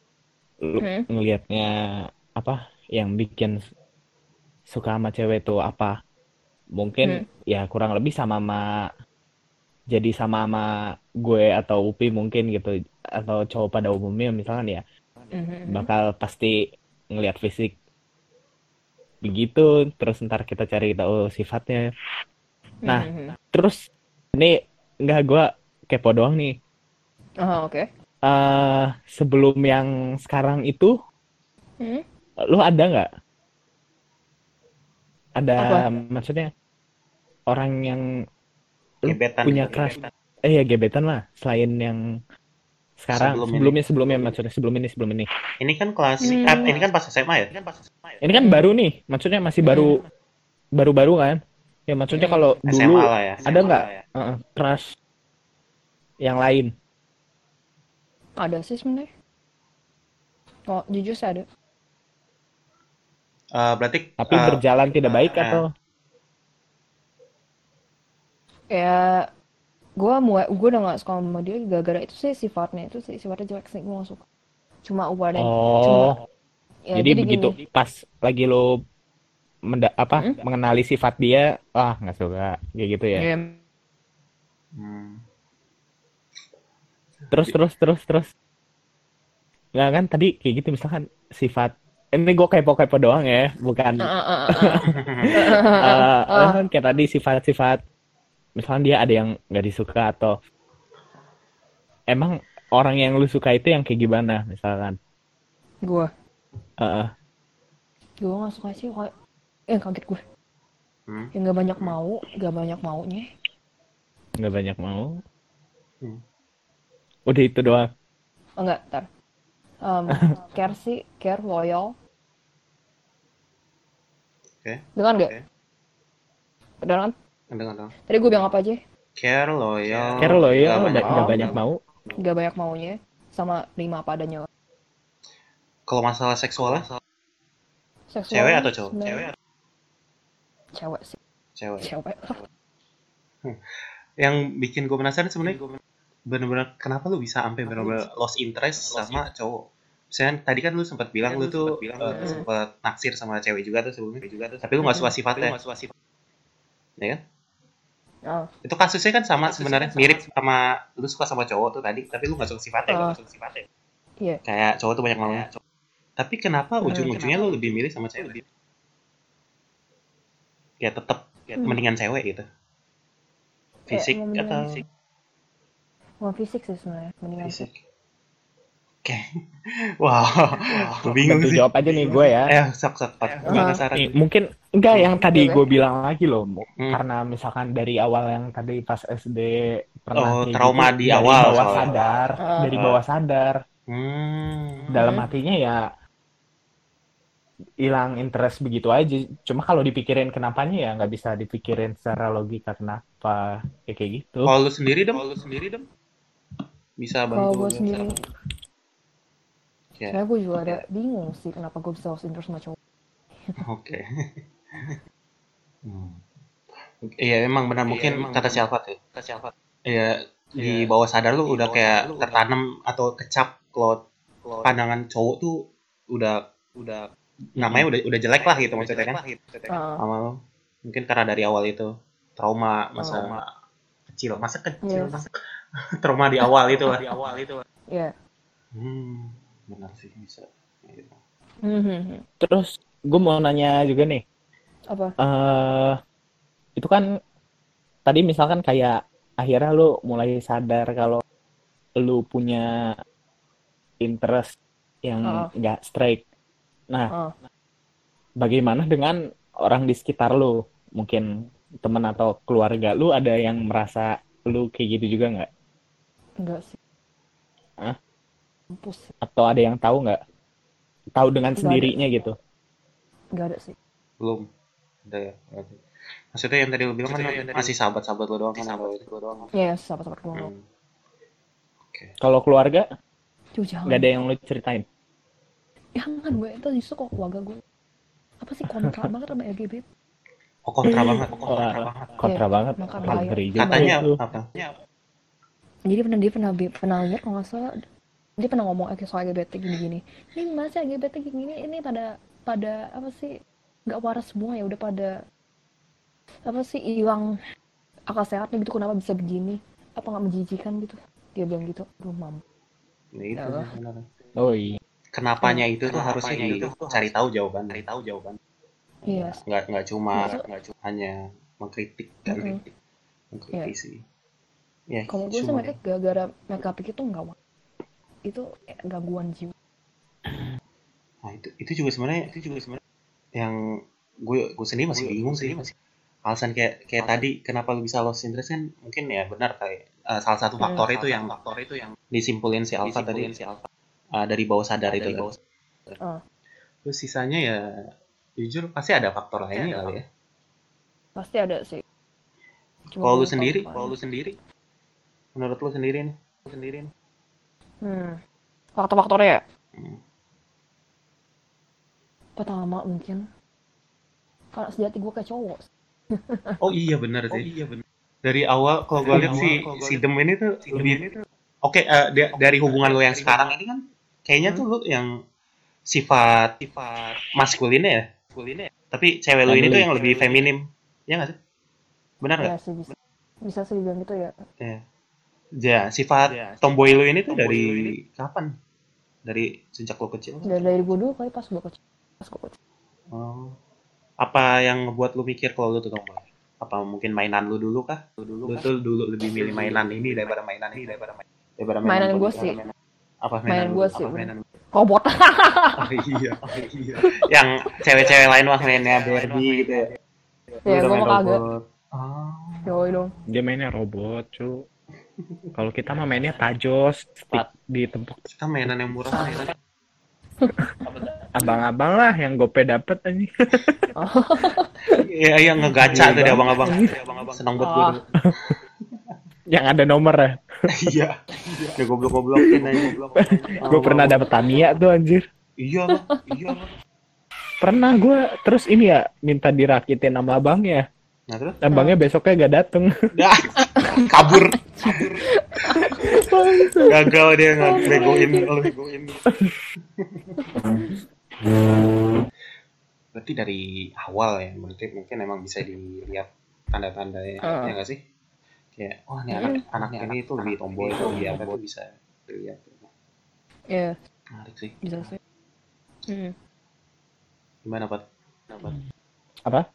lu Hmm. ngelihatnya apa yang bikin suka sama cewek tuh apa mungkin ya kurang lebih sama sama jadi sama sama gue atau Upi mungkin gitu atau cowok pada umumnya misalkan ya Mhm. bakal pasti ngelihat fisik begitu terus ntar kita cari tahu sifatnya nah Mhm. terus ini nggak gue kepo doang nih Ah, oke. eh sebelum yang sekarang itu Hmm? lu ada nggak ada Apa? maksudnya orang yang gebetan punya crush gebetan. eh ya gebetan lah selain yang sekarang Sebelum ini. sebelumnya sebelumnya maksudnya sebelum ini sebelum ini ini kan kelas Hmm. eh, ini kan pas SMA ya ini kan pas SMA ya ini kan baru nih maksudnya masih baru baru-baru kan ya maksudnya Hmm. kalau dulu SMA lah ya ada nggak ya. uh, crush yang lain Ada sih sebenarnya. Oh, jujur sih ada. Eh, berarti tapi eh, berjalan tidak baik eh, atau Ya, gue mulai, gue udah gak suka sama dia gara-gara itu sih sifatnya itu sih sifatnya jelek sih gue gak suka. Cuma cuma oh ya jadi, jadi begitu gini. pas lagi lo menda- apa Hmm? mengenali sifat dia wah nggak suka kayak gitu ya Ya, hmm. terus terus terus terus nggak kan tadi kayak gitu misalkan sifat ini gue kepo-kepo doang ya bukan Ah. kan kayak tadi sifat-sifat misalkan dia ada yang nggak disuka atau emang orang yang lu suka itu yang kayak gimana misalkan gue, Eh, eh. gue gak suka sih kayak, eh kaget gue. Hmm. Yang gak banyak mau, gak banyak maunya. nggak banyak mau Hmm. udah itu doang Oh enggak, ntar. Um, care sih, care, loyal. Oke. Dengan gak? Oke. Dengan? Dengar dong. Tadi gue bilang apa aja? Care loyal. Care lo ya nggak nggak banyak nggak mau. banyak mau Gak banyak maunya. Sama lima apa adanya. Kalau masalah seksualnya, Seksual cewek atau cowok? Cewek atau Cewek sih. cewek? Cewek. Yang bikin gue penasaran sebenarnya bener-bener kenapa lu bisa sampai bener-bener lost interest sama cowok? Misalnya tadi kan lu sempat bilang lu tuh eh, sempat naksir sama cewek juga tuh sebelumnya juga tuh, tapi lu nggak suka sifatnya. Ya kan? Oh. Itu kasusnya kan sama sebenarnya mirip sama lu suka sama cowok tuh tadi, tapi lu nggak suka sifatnya, Ah. nggak suka sifatnya. Iya. Kayak cowok tuh banyak maunya. Tapi kenapa Hmm, ujung-ujungnya lu lebih milih sama cewek? Ya tetap ya, Hmm. mendingan cewek gitu. Fisik mau atau mendingan- Mau fisik sih sebenarnya. Mendingan fisik? Oke. Wow. Gue bingung sih. jawab aja nih gue ya Eh, sok sok Pat. Nih, mungkin enggak yang tadi gue bilang lagi loh Hmm. karena misalkan dari awal yang tadi pas SD pernah Oh, trauma gitu di dari awal bawah soalnya. sadar Ah. dari bawah sadar Hmm. dalam hatinya ya hilang interest begitu aja cuma kalau dipikirin kenapanya ya nggak bisa dipikirin secara logika kenapa ya kayak gitu Kalau lu sendiri dem, kalau lu sendiri dem, bisa bantu. Kalau gue sendiri, Ya, sebenarnya gue juga ada bingung sih kenapa gue bisa lost interest sama cowok. oke. Hmm. Iya, emang benar mungkin kata si Alfat ya. Kata si Alfat. Iya, di bawah sadar lu udah kayak tertanam atau kecap kalau pandangan cowok tuh udah udah namanya udah udah jelek lah gitu maksudnya kan. Ah, Sama lu. Mungkin karena dari awal itu trauma masa kecil, masa kecil, Yes. masa trauma di awal itu lah. Di awal itu. Iya. Hmm, benar sih bisa. Gitu. Mhm. terus gue mau nanya juga nih Apa? eh itu kan tadi misalkan kayak akhirnya lu mulai sadar kalau lu punya interest yang Ah. nggak straight. Nah, Ah. bagaimana dengan orang di sekitar lu? Mungkin teman atau keluarga lu ada yang merasa lu kayak gitu juga nggak? Enggak sih. Hah? Mampus. Atau ada yang tahu nggak? Tahu dengan Nggak ada. sendirinya gitu? Enggak ada sih. belum ada ya berarti. maksudnya yang tadi lu bilang kan masih sahabat-sahabat lu doang kan apa itu doang Ya, sahabat-sahabat gue. hmm. Kalau keluarga jangan. nggak ada yang lu ceritain? Jangan gue. Itu justru kok keluarga gue. Apa sih kontra banget sama LGBT? oh kontra banget oh, kontra Wah, banget kontra Iya, banget. maka bahaya. katanya itu. apa Jadi pernah dia pernah pernah lihat kalau nggak salah dia pernah ngomong eh, soal LGBT gini-gini. Ini masa LGBT gini ini pada pada apa sih nggak waras semua ya udah pada apa sih hilang akal sehatnya gitu kenapa bisa begini apa nggak menjijikan gitu dia bilang gitu aduh mam itu Ya. benar. Oh iya. kenapanya itu tuh harusnya dicari tahu jawaban cari tahu jawaban iya nggak nggak cuma Maksud- nggak cuma hanya mengkritik kan Mm-mm. mengkritisi ya kalau gue sih cuma- mereka gara-gara mereka pikir tuh nggak itu gangguan jiwa Nah, itu itu juga sebenarnya itu juga sebenarnya yang gue gue sendiri masih bingung sih masih alasan kayak kayak tadi kenapa lu bisa lost interest kan mungkin ya benar kayak eh, salah satu Hmm. faktor itu yang faktor itu yang disimpulin si Alfa tadi eh, dari bawah sadar itu kan. Ah. Terus sisanya ya jujur pasti ada faktor lainnya kali ya. pasti ada sih Kalau lu gue sendiri, kalau lu sendiri, menurut lu sendiri nih, lu sendiri nih. Hmm. faktor-faktornya ya Hmm. pertama mungkin karena sejati gue kayak cowok Oh iya benar sih. iya benar. Dari awal kalau gue lihat si si Dem ini tuh lebih Oke, eh, da- dari hubungan lo yang sekarang ini kan kayaknya tuh lu yang sifat sifat maskulinnya ya. Maskulinnya. ya. Tapi cewek lu ini tuh yang lebih feminim. Ya nggak sih? Benar nggak? ya sih bisa bisa sih dibilang gitu ya Ya. Ya, sifat tomboy lu ini tuh dari kapan? Dari sejak lo kecil? dari dari gue dulu kali pas gue kecil pas gue kecil Oh. Apa yang ngebuat lu mikir kalau lu tuh tomboy? Apa mungkin mainan lu dulu kah? Lu dulu, lu tuh dulu lebih milih mainan ini daripada mainan ini daripada mainan daripada Mainan gua daripada sih. mainan- Apa mainan, Mainan Apa sih, mainan robot Oh iya, oh iya. Yang cewek-cewek lain mah mainnya Barbie gitu ya. Ya udah gue mah kagak. Oh. yoi dong Dia mainnya robot, cu. Kalau kita mah mainnya tajos, stick ditempuk Kita mainan yang murah mainan. abang-abang lah yang gope dapet aja. Iya, iya ngegaca tuh dia abang-abang. Senang banget gue. Dulu. yang ada nomor ya. Iya. Dia goblok-goblokin aja. Gue pernah dapet Tamiya tuh anjir. Iya, iya. Pernah gue terus ini ya minta dirakitin sama abangnya. Nah, terus Abangnya besoknya gak dateng. Dah, kabur. Gagal dia nggak begoin lu. Berarti dari awal ya, berarti mungkin emang bisa dilihat tanda-tandanya, Ah. ya nggak sih? Kayak, wah ini anak anak ini tuh lebih tomboy, tuh lebih apa tuh bisa dilihat. ya Menarik sih. bisa sih hmm. Gimana, Pat? Apa?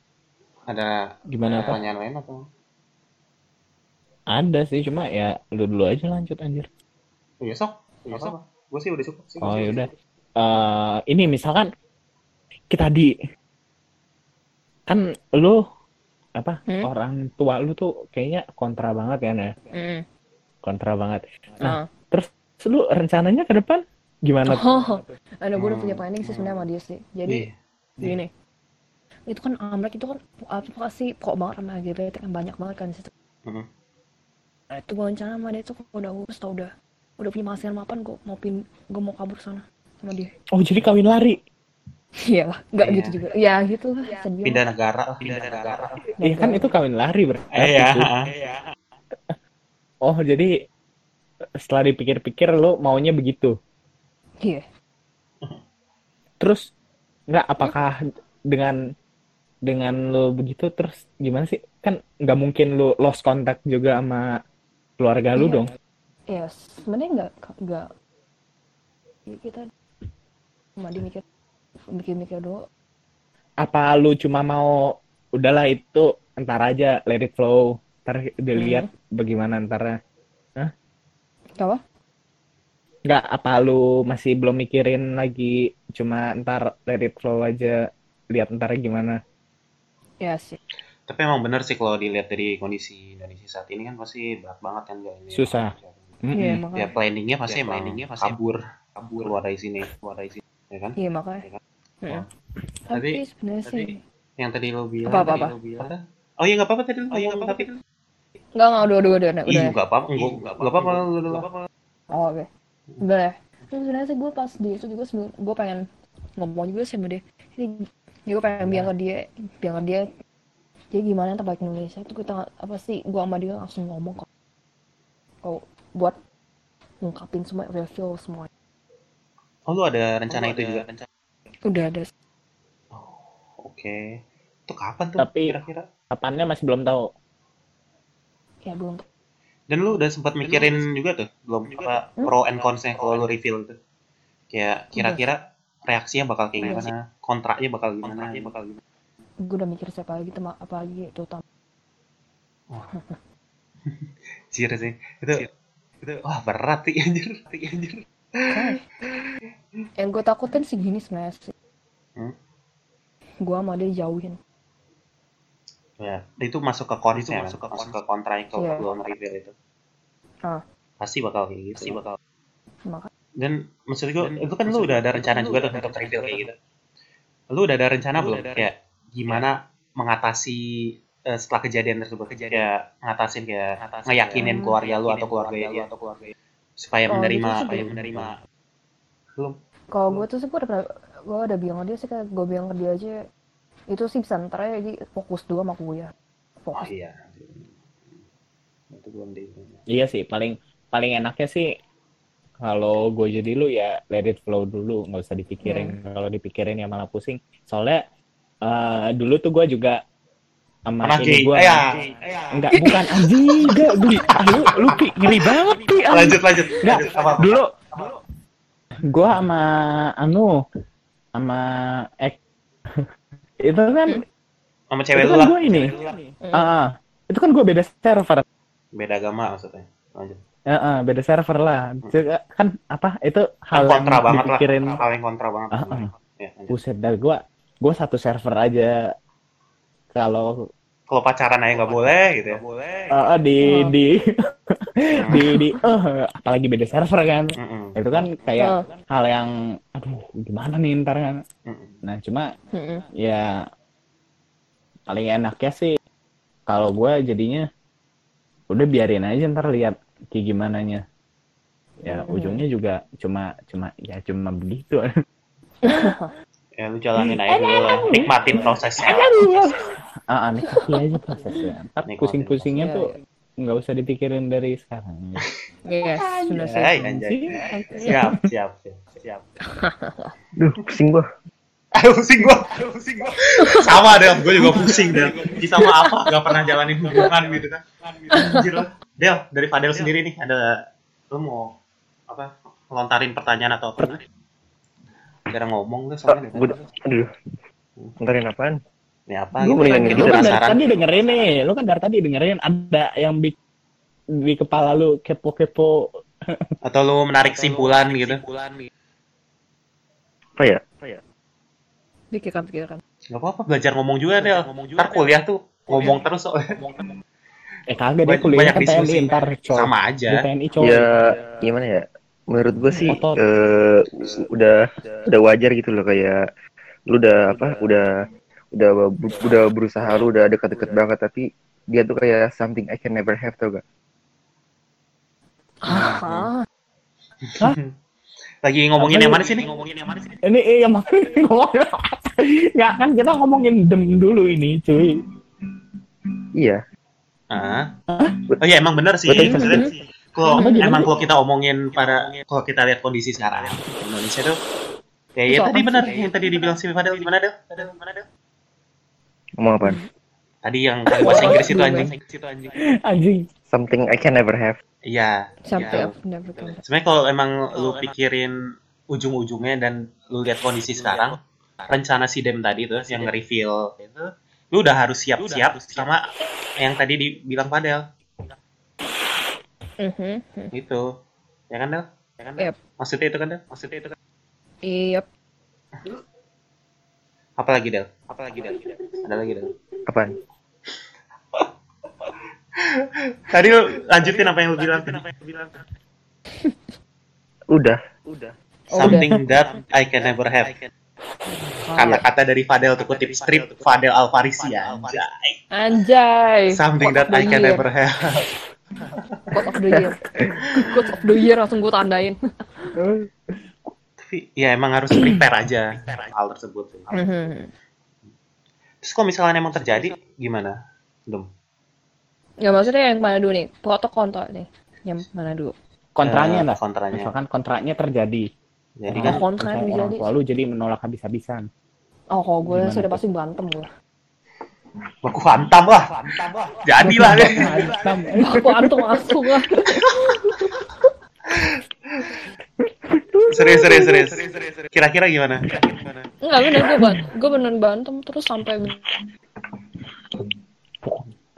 Ada Gimana apa? pertanyaan lain atau? Ada sih cuma ya lu dulu aja lanjut anjir. Oh, ya sok. Ya, sok. Gue sih udah cukup sih. Oh ya udah. Eh, ini misalkan kita di kan lu apa Hmm? orang tua lu tuh kayaknya kontra banget kan ya Hmm. kontra banget. Nah. Terus lu rencananya ke depan gimana? Oh, ada gue udah Hmm. punya planning sih sebenarnya sama dia sih. Jadi Iya. gini, itu kan Amrek itu kan apa sih pro banget sama LGBT kan banyak banget kan di situ. Mhm. Nah, itu gue rencana sama dia tuh kalau udah lulus tau udah udah punya penghasilan mapan gue mau pin gue mau kabur sana sama dia. Oh, jadi kawin lari. Iya lah, nggak Iya. gitu juga. Ya gitu lah, sedih. Pindah negara lah, pindah negara. Iya kan itu kawin lari berarti. Iya. itu. Oh, jadi setelah dipikir-pikir lu maunya begitu. Iya. Terus nggak apakah dengan dengan lu begitu terus gimana sih? Kan nggak mungkin lu lost contact juga sama keluarga lu Iya. dong. Ya, sebenarnya nggak nggak ya kita cuma dia mikir mikir-mikir dulu. Apa lu cuma mau udahlah itu entar aja let it flow. Ntar dilihat bagaimana ntar Apa? nggak apa lu masih belum mikirin lagi cuma ntar let it flow aja lihat ntar gimana Ya sih. Tapi emang bener sih kalau dilihat dari kondisi Indonesia saat ini kan pasti berat banget kan jalannya. Susah. Iya, Mm-mm. Ya makanya. planningnya pasti Ya, planningnya pasti kabur, kabur keluar dari sini, keluar dari sini, ya kan? Iya, makanya. Ya kan? Heeh. Tadi- Tapi sebenarnya sih Yang tadi lo bilang. Apa, apa, tadi apa? lo bilang. Oh iya nggak apa-apa tadi lo ngomong tapi. Enggak, enggak, udah, udah, udah, udah. Nggak apa-apa, nggak nggak apa-apa lo dulu. Oh, oke. Ya. Terus sebenarnya sih gue pas di itu juga sebelum gue pengen ngomong juga sih sama dia. Ini gue pengen bilang ke dia, bilang ke dia. Jadi gimana terbaik Indonesia itu kita apa sih gue sama dia langsung ngomong kok. Kau buat ngungkapin semua reveal semua. Oh lu ada rencana itu juga? Udah ada. Oke. Itu kapan tuh? Tapi- kira-kira? kapannya masih belum tahu Ya belum. Dan lu udah sempat mikirin juga tuh, belum apa pro and cons-nya kalau lu reveal tuh. Kayak kira-kira reaksinya bakal kayak gimana, kontraknya bakal gimana, bakal gimana. Gue udah mikir siapa lagi tema apa lagi terutama. Jir sih. Itu itu wah berat sih anjir, anjir. Yang gue takutin sih gini sebenarnya sih. Hmm? Gue sama dia jauhin. Ya, itu masuk ke konsnya, masuk ke masuk ke kontra kalau Iya. reveal itu. Ah. Pasti bakal kayak gitu. Pasti bakal. Maka Dan maksud gue, itu kan lu udah ada rencana juga tuh untuk reveal kayak gitu. Lu udah ada rencana belum? Kayak gimana mengatasi eh, setelah kejadian tersebut? Kayak ngatasin kayak ngeyakinin keluarga lu atau keluarga lu atau keluarga supaya Oh, menerima, gitu supaya menerima. Belum. kalau gue tuh sih gue udah pernah gue udah bilang ke dia sih kayak gue bilang ke dia aja itu sih bisa ntar ya jadi fokus dulu sama kuliah Oh fokus iya. Itu belum deh. iya sih paling paling enaknya sih kalau gue jadi lu ya let it flow dulu nggak usah dipikirin kalau dipikirin ya malah pusing soalnya eh, dulu tuh gue juga sama Anak ini gue Ya. enggak bukan anjing enggak gue ah, lu lu Pi, ngeri banget pi. Lanjut lanjut. Enggak, dulu gua sama anu sama ek itu kan Sama itu cewek lu kan lah. gua ini. Ah, ah. itu kan gua beda server Beda agama maksudnya. Lanjut. Ya, ah, beda server lah Juga kan apa itu hal Kan kontra yang banget lah. dipikirin Hal yang kontra banget. Ya, lanjut. buset dah gua gua satu server aja kalau Kalau pacaran aja nggak boleh gitu ya. ah, ah, di Oh. di di di eh apalagi beda server kan Mm-mm. itu kan kayak Oh. hal yang aduh gimana nih ntar kan Mm-mm. nah cuma Mm-mm. ya paling enaknya sih kalau gue jadinya udah biarin aja ntar lihat kayak gimana nya ya Hmm. ujungnya juga cuma cuma ya cuma begitu Ya lu jalanin aja dulu lah. Nikmatin prosesnya. ah ah, nikmati aja prosesnya ntar Nikmatin pusing pusingnya Iya, tuh nggak usah dipikirin dari sekarang yes Hai, anjay. Siap, siap, siap, siap. Duh, pusing gua. Aduh, pusing gua. Aduh, pusing gua. Sama deh, gua juga pusing deh. Kita mau apa? Gak pernah jalanin hubungan gitu kan. Anjir lah. Del, dari Fadel sendiri nih ada lu mau apa? Lontarin pertanyaan atau apa? Jarang ngomong tuh Ah, soalnya. gua, aduh. Ntarin apaan? Ini apa? Gua gitu kan? lu kan dari tadi dengerin nih lu kan dari tadi dengerin ada yang di di kepala lu kepo-kepo Atau lu menarik kesimpulan gitu. Apa ya? pikirkan pikirkan Gak apa-apa, belajar ngomong juga Del. Ntar kuliah tuh ngomong terus soalnya. Eh kagak dia Banyak- kuliah banyak kan TNI diskusi. ntar cowok. sama Di aja TNI cowok. ya gimana ya menurut gue sih Otot. eh, udah udah wajar gitu loh kayak lu udah apa udah udah udah berusaha lu udah deket-deket banget tapi dia tuh kayak something I can never have tau gak Ah, lagi ngomongin Apa yang mana sih nih ngomongin yang mana sih Ini eh, yang ngomongin Nggak kan kita ngomongin dem dulu ini cuy. iya Ah. Oh iya emang bener sih. Betul, Kalau emang kalau kita omongin pada kalau kita lihat kondisi sekarang Indonesia tuh kayak ya Itu tadi benar yang tadi dibilang si Fadel gimana Del? Fadel gimana Del? ngomong apa Tadi yang bahasa Inggris itu anjing. Itu anjing. Something I can never have Iya. sampai iya. aku never come back. Sebenarnya kalau emang lu pikirin ujung-ujungnya dan lu lihat kondisi sekarang, rencana si Dem tadi tuh yang nge-reveal itu, lu udah harus siap-siap sama yang tadi dibilang Fadel. Mhm. Gitu. Ya kan Del? Ya kan Del? Yep. Maksudnya itu kan Del? Maksudnya itu kan? Iya. Apa lagi Del? Apa lagi Del? Ada lagi Del? apaan Tadi lu lanjutin apa yang lu bilang. udah Oh, udah. Something that I can never have. Kata-kata dari Fadel tuh kutip strip Fadel Alfarisi ya. Anjay. Anjay. Something Quote that I can year. never have. Quote of the year. Quote of the year langsung gue tandain. Tapi ya emang harus prepare aja hal tersebut. Mhm. Terus kalau misalnya emang terjadi gimana? Dum. Ya maksudnya yang mana dulu nih? Pro atau kontra nih? Yang mana dulu? Kontranya Eh, lah. kontranya. Misalkan kontraknya terjadi. Jadi Oh, kan kontra Misalkan yang orang jadi. tua lu jadi menolak habis-habisan. Oh, kalau gue Gimana sudah pasti berantem gue. baku hantam lah. Jadilah deh. Hitam. Aku antum langsung lah. Serius serius serius. Kira-kira gimana? Enggak bener gue ban gue bener bantem terus sampai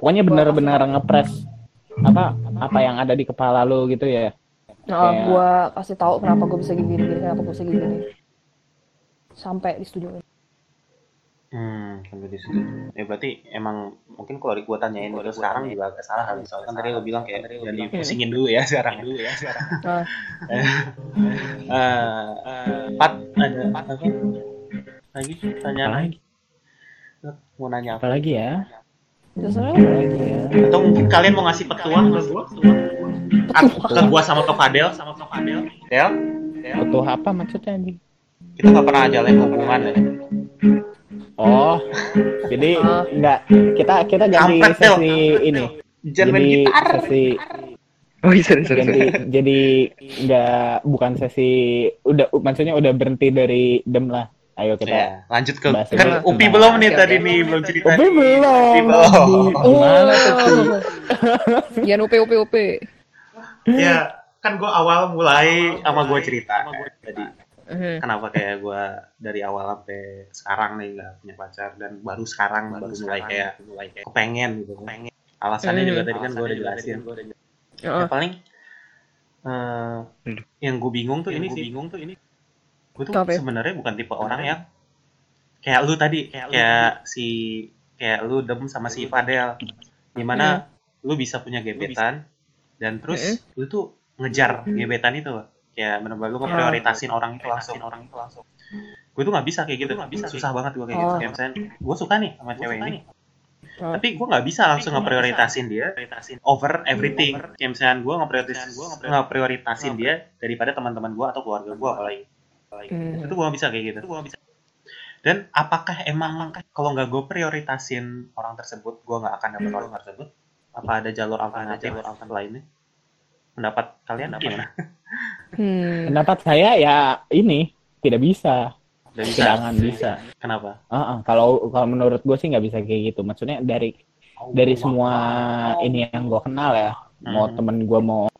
Pokoknya benar-benar ngepres apa apa yang ada di kepala lu gitu ya. nah, Kayak- gue kasih tahu kenapa gue bisa gini gini kenapa gue bisa gini gini sampai disetujuin. Hmm, sampai di situ. Ya berarti emang mungkin kalau di gua tanyain itu sekarang juga agak salah kali. Soalnya kan tadi lu bilang kayak jangan dipusingin dulu ya sekarang dulu ya sekarang. Nah, Eh, Pat ada apa? Lagi tanya Apa lagi? mau nanya apa? Apalagi ya? Terserah Apalagi ya? Atau mungkin kalian mau ngasih petuah ke gua? Ke gua sama ke Fadel sama ke Fadel. Del, Butuh apa maksudnya anjing? kita nggak pernah jalin hubungan ya. Oh, jadi Ah. enggak kita kita ganti sesi ini. Jadi gitar. sesi oh iya sorry sorry, ganti sorry. jadi enggak bukan sesi udah maksudnya udah berhenti dari dem lah. Ayo kita. Ya, lanjut ke Bahas kan. Upi belum nih tadi nih belum cerita. Upi belum. Upi belum. Gimana tuh? Pi? Oh. Jangan upe upe upe. Ya, kan gua awal mulai sama gua cerita. Jadi Mhm. kenapa kayak gue dari awal sampai sekarang nih nggak punya pacar dan baru sekarang baru mulai kayak mulai kayak kepengen gitu pengen alasannya juga tadi kan gue udah jelasin ya Heeh. paling eh, yang gue bingung tuh ini sih bingung tuh ini gue tuh ya? sebenarnya bukan tipe orang yang kayak lu tadi kayak si kayak lu dem sama si Fadel. Di mana lu bisa punya gebetan dan terus lu tuh ngejar gebetan itu. Kayak bener-bener lu ngeprioritasin orang itu langsung. Orang itu langsung. Gue tuh nggak bisa kayak gitu. nggak bisa susah banget gue kayak gitu. Oh. kayak misalnya gue suka nih sama cewek ini. Oh. tapi gue nggak bisa langsung ngeprioritasin dia over everything. Kayak misalnya gue ngeprioritasin ngeprioritasin. dia daripada teman-teman gue atau keluarga gue apalagi Hmm. itu gue nggak bisa kayak gitu itu gue bisa dan apakah emang kalau nggak gue prioritasin orang tersebut gue nggak akan dapet orang tersebut apa ada jalur alternatif jalur alternatif lainnya pendapat kalian gimana Hmm. Pendapat saya ya ini tidak bisa. Udah bisa Jangan bisa. kenapa Ah, ah. kalau kalau menurut gue sih nggak bisa kayak gitu. Maksudnya dari dari semua ini yang gue kenal ya, mau Hmm. temen gue mau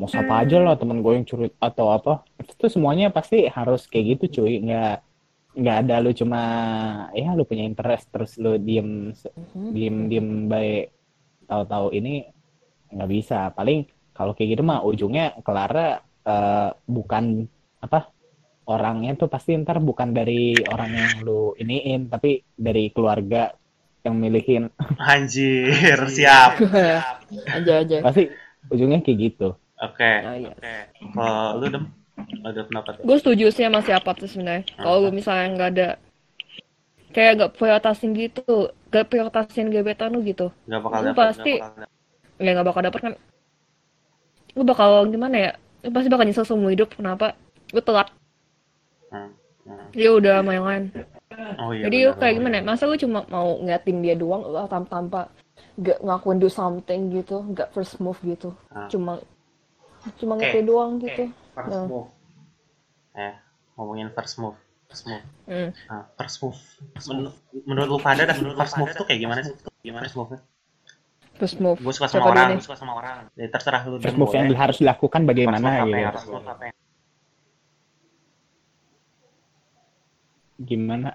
mau siapa aja lah temen gue yang curut atau apa, itu semuanya pasti harus kayak gitu cuy. Nggak nggak ada lu cuma ya lu punya interest terus lu diem Mhm. diem diem baik tahu-tahu ini nggak bisa. Paling kalau kayak gitu mah ujungnya Clara eh, bukan apa orangnya tuh pasti ntar bukan dari orang yang lu iniin tapi dari keluarga yang milihin Anjir, siap. aja aja pasti ujungnya kayak gitu Oke. Nah, iya. Kalau lu dem ada pendapat? gue setuju sih sama siapa tuh sebenarnya kalau misalnya nggak ada kayak nggak prioritasin gitu gak prioritasin gebetan lu gitu Gak bakal Lu dapet, pasti- nggak bakal dapet. ya nggak bakal dapet kan lu bakal gimana ya lu pasti bakal nyesel seumur hidup kenapa lu telat Hmm, hmm. dia udah sama yang lain Oh iya. jadi lu kayak gimana ya masa lu cuma mau ngeliatin dia doang lu tanpa tanpa gak ngakuin do something gitu gak first move gitu Ah. cuma cuma Oke, ngeliatin doang gitu First Ya. move. Eh, ngomongin first move. First move. Hmm. Nah, first move. Men- menurut lu pada dah, first move tuh kayak gimana sih? Gimana first move? first move Gue suka Siapa sama orang, dulu nih? gue suka sama orang. Jadi terserah lu first move yang boleh. harus dilakukan First bagaimana move apa gitu ya? First move apa ya? gimana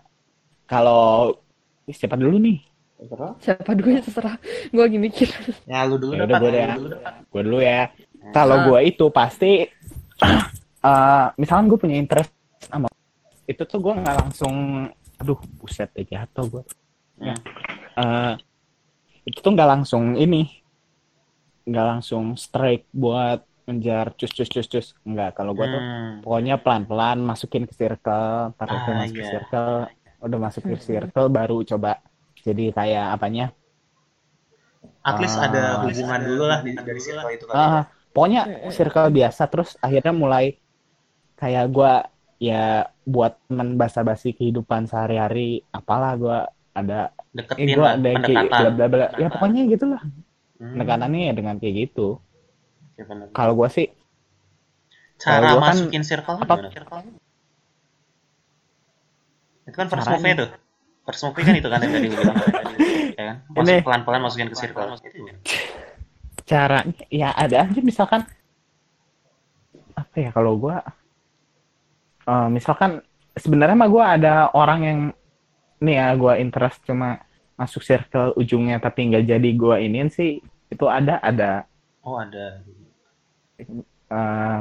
kalau siapa dulu nih siapa dulu ya terserah gue lagi mikir Ya lu dulu Ya udah, dapat. gua ya, dulu gue dulu ya kalau Ah. gue itu pasti eh misalkan gue punya interest sama itu tuh gue nggak langsung aduh buset deh jatuh gue Hmm. Eh, itu tuh nggak langsung ini nggak langsung strike buat ngejar cus cus cus cus nggak kalau gue tuh Hmm. pokoknya pelan pelan masukin ke circle taruh ke Ah, masuk ke iya. circle udah masuk ke Mhm. circle baru coba jadi kayak apanya At least Ah. ada hubungan dulu lah dari circle itu kali. Ah, pokoknya Mm-mm. circle biasa terus akhirnya mulai kayak gua ya buat temen basa-basi kehidupan sehari-hari apalah gua ada eh, Deketin gua lah, ada kayak pendekatan. bla bla bla ya pokoknya gitulah Hmm. pendekatannya ya dengan kayak gitu Ya, kalau gua sih Cara kalau gua kan- masukin circle apa-? Circle? Itu kan first move-nya tuh. First move kan itu kan yang tadi gue bilang. Ya kan? Masuk Ini. pelan-pelan masukin ke circle. Caranya ya ada aja misalkan apa ya kalau gua eh, misalkan sebenarnya mah gua ada orang yang nih ya gua interest cuma masuk circle ujungnya tapi nggak jadi gua iniin sih itu ada ada Oh, ada. eh,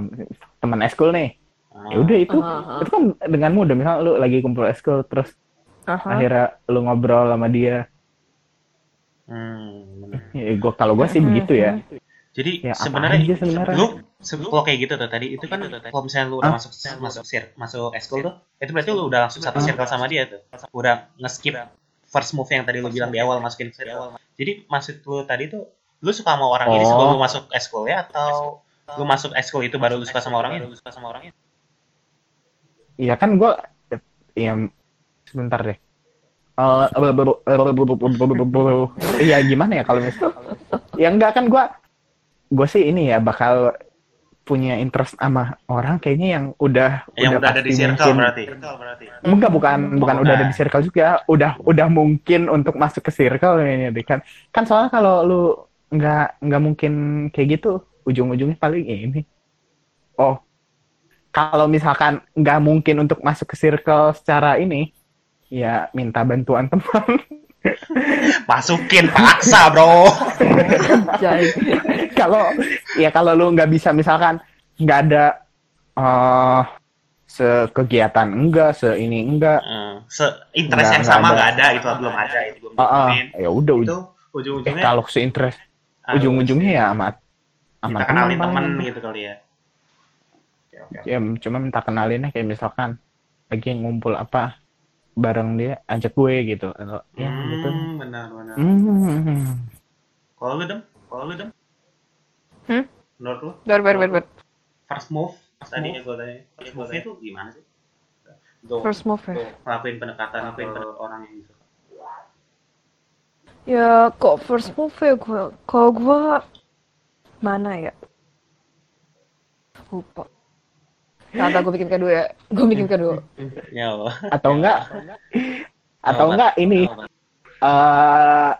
teman eskul nih Ah. ya udah itu aha. itu kan dengan mudah misal lu lagi kumpul eskul terus Aha. akhirnya lu ngobrol sama dia Hmm, ya gua kalau gua sih Mhm. begitu ya. Jadi ya sebenarnya lu se- kalau kayak gitu tuh tadi. Itu kan kalau misalnya lu udah Ah. masuk masuk sir, masuk eskul tuh? itu berarti lu udah langsung satu circle sama dia tuh. Udah nge-skip first move yang tadi lu bilang di awal masukin ke circle. Jadi maksud lu tadi tuh lu suka sama orang ini Oh. sebelum lu masuk eskul ya atau lu masuk eskul itu baru lu suka sama orangnya lu suka sama orangnya Iya kan gue, ya sebentar deh. Eh, Iya gimana ya kalau misal? Ya enggak kan gue, gue sih ini ya bakal punya interest sama orang kayaknya yang udah yang udah ada di circle mungkin- berarti Enggak bukan bukan Oh, udah ada udah. di circle juga, udah udah mungkin untuk masuk ke circle ini kan. Kan soalnya kalau lu nggak nggak mungkin kayak gitu, ujung-ujungnya paling ini. Oh, kalau misalkan nggak mungkin untuk masuk ke circle secara ini, ya minta bantuan teman. masukin paksa bro. Kalau ya kalau lu nggak bisa misalkan nggak ada eh sekegiatan enggak, se ini enggak, Eh, se interest yang sama nggak nggak ada itu belum ada itu belum ah, ditemuin. ya udah itu ujung-ujungnya kalau se-interest ah, ujung-ujungnya ya amat kita amat kenalin teman gitu kali ya Oke, oke. ya cuma minta kenalinnya kayak misalkan lagi ngumpul apa bareng dia ajak gue gitu atau ya gitu Hmm, benar benar. Hmm. Kalau lu dem, kalau lu dem, Hmm? menurut lu Ber ber ber ber. first move tadi gue tanya, first move itu gimana sih? Untuk First move ya. ngelakuin pendekatan ngelakuin ke orang yang suka. Ya kok first move ya gue. Kalau gue mana ya? Lupa. Tata gue bikin kedua ya. Gue bikin kedua. Ya Allah. atau enggak atau Apa? enggak ini eh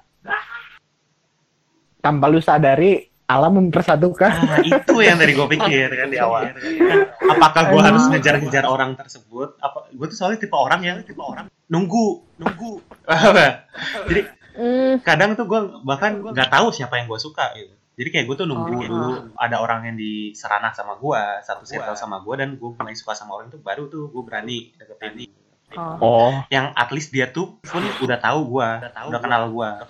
tanpa lu sadari alam mempersatukan Ah, itu yang tadi gue pikir kan di awal. Apakah gue harus ngejar-ngejar orang tersebut? Apa gue tuh soalnya tipe orang yang tipe orang nunggu, nunggu. Jadi Hmm. kadang tuh gue bahkan nggak tahu siapa yang gue suka gitu. Jadi kayak gue tuh nunggu Oh. dulu ada orang yang diserana sama gue, satu circle sama gue dan gue mulai suka sama orang itu baru tuh gue berani deketin. Oh. Oh, yang at least dia tuh pun udah tahu gua udah, kenal gua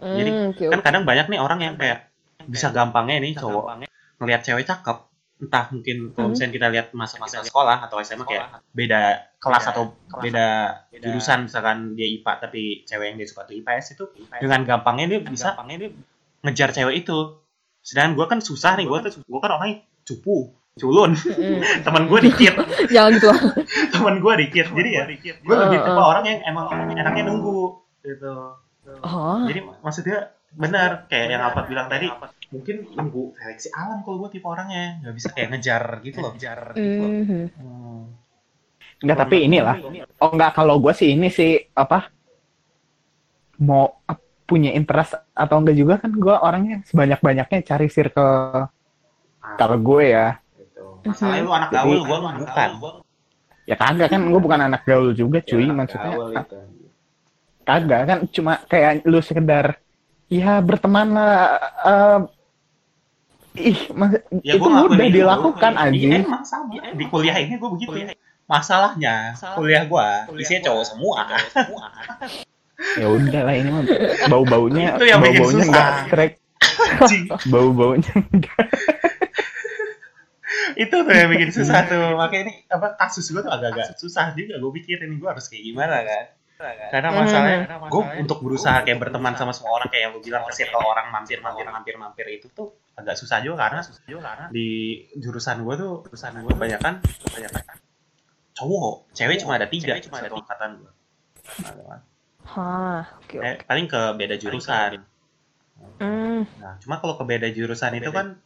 Jadi, Hmm, oke, kan kadang banyak nih orang yang kayak bisa gampangnya nih cowok ngelihat cewek cakep entah mungkin kalau Hmm. misalnya kita lihat masa-masa sekolah atau SMA kayak beda kelas atau beda jurusan misalkan dia IPA tapi cewek yang dia suka tuh IPS itu dengan gampangnya dia bisa ngejar cewek itu sedangkan gue kan susah nih gue tuh gue kan orangnya cupu culun Mm-mm. teman gue dikit Jangan gitu. teman gue dikit jadi ya gue lebih Uh, tipe uh. orang yang emang enaknya nunggu gitu Oh. jadi maksudnya benar kayak yang Alfat bilang tadi mungkin nunggu seleksi alam kalau gue tipe orangnya nggak bisa kayak ngejar gitu loh ngejar Mhm. Hmm. enggak tapi inilah. Oh enggak kalau gue sih ini sih apa? Mau punya interest atau enggak juga kan gue orangnya sebanyak-banyaknya cari circle Ah, kalau gue ya. gitu. masalahnya lu anak gaul gue mah bukan Ya kagak kan gue bukan anak gaul juga cuy Ya, maksudnya. gaul itu. Kagak kan cuma kayak lu sekedar ya berteman lah eh, ih mas- Ya, itu mudah itu. dilakukan Iya, anjing. emang sama. Di kuliah ini gue begitu. Masalahnya, kuliah gue isinya cowok semua. Ya udah lah ini mah bau-baunya Itu yang bikin bau-baunya susah. enggak strike. Anjing. Bau-baunya enggak. itu tuh yang bikin susah tuh. Makanya ini apa kasus gue tuh agak-agak susah juga. Gue pikirin gue harus kayak gimana kan. Karena masalahnya, gue untuk berusaha kayak berteman sama semua orang kayak yang lu bilang ke circle orang mampir mampir mampir mampir itu tuh agak susah juga karena di jurusan gue tuh jurusan gue kebanyakan kebanyakan cowok cewek cuma ada tiga cuma ada angkatan gue Hah, oke eh, oke. paling ke beda jurusan. Hmm. nah cuma kalau ke beda jurusan itu kan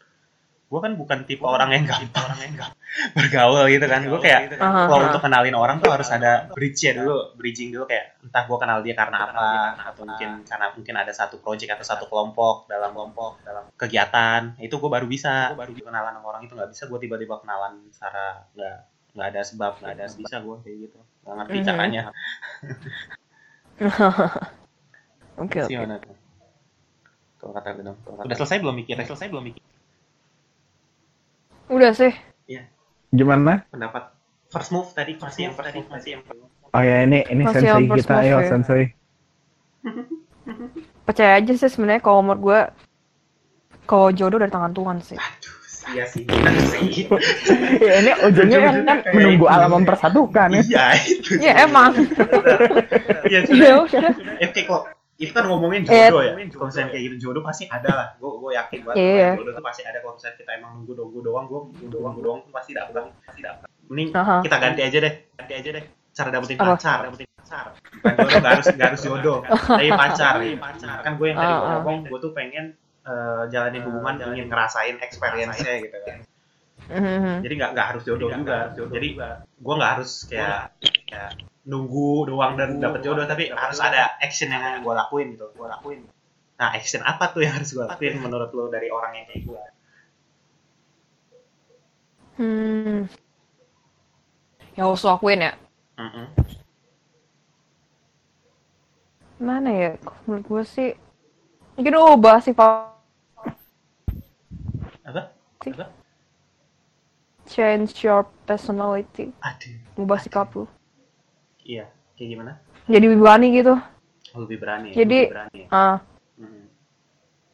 gue kan bukan tipe orang yang gampang. orang yang gampang. Bergaul gitu kan. Gue kayak Aha, kalau aha. untuk kenalin orang tuh harus ada bridge ya dulu. Bridging dulu kayak entah gue kenal dia karena apa atau mungkin karena mungkin ada satu project atau satu kelompok dalam kelompok dalam kegiatan. Itu gue baru bisa. Baru kenalan sama orang itu nggak bisa. Gue tiba-tiba kenalan secara nggak nggak ada sebab nggak ada bisa gue kayak gitu. Nggak ngerti Mhm. caranya Oke oke. Gimana tuh? Kalau kata lu dong. Udah selesai belum mikir? Udah selesai belum mikir? Udah sih. Gimana? Pendapat first move tadi masih yang first move masih yang first. Oh ya ini ini Masih sensei first kita move ayo ya. sensei. Percaya aja sih sebenarnya kalau menurut gue kalau jodoh dari tangan Tuhan sih. Aduh, iya sih, benar sih. ya ini ujungnya kan, kan menunggu alam mempersatukan ya. Iya, itu. Ya emang. Iya, Ya sudah. udah. Eh, kayak kok itu kan ngomongin Eh. jodoh ya. Kalau misalnya kayak gitu jodoh pasti ada lah. Gue gue yakin banget. Iya. Jodoh tuh pasti ada kalau misalnya kita emang nunggu nunggu doang, gue nunggu doang, nunggu doang tuh pasti dapat, pasti dapat. Mending Aha. kita ganti aja deh, ganti aja deh. Cara dapetin pacar, dapetin pacar. Bukan jodoh, nggak harus nggak harus jodoh. Tapi pacar, pacar. Kan gue yang tadi Ah, ah. ngomong, gue tuh pengen eh, jalanin hubungan, ingin ngerasain experience-nya gitu kan. Mhm. Jadi nggak nggak harus jodoh juga. Jadi gue nggak harus kayak kayak nunggu doang dan dapet jodoh, tapi harus ada action yang gue lakuin gitu. Gue lakuin. Nah, action apa tuh yang harus gue lakuin menurut lo dari orang yang kayak gue? Hmm. Yang harus lakuin ya. Mana ya? Menurut gue sih mungkin ubah sifat Apa? sih. Apa? Change your personality. Aduh. Ubah sikap lu. Iya. Kayak gimana? Jadi lebih berani gitu. Lebih berani. ya, Jadi- lebih berani. ya. Ah. Mm.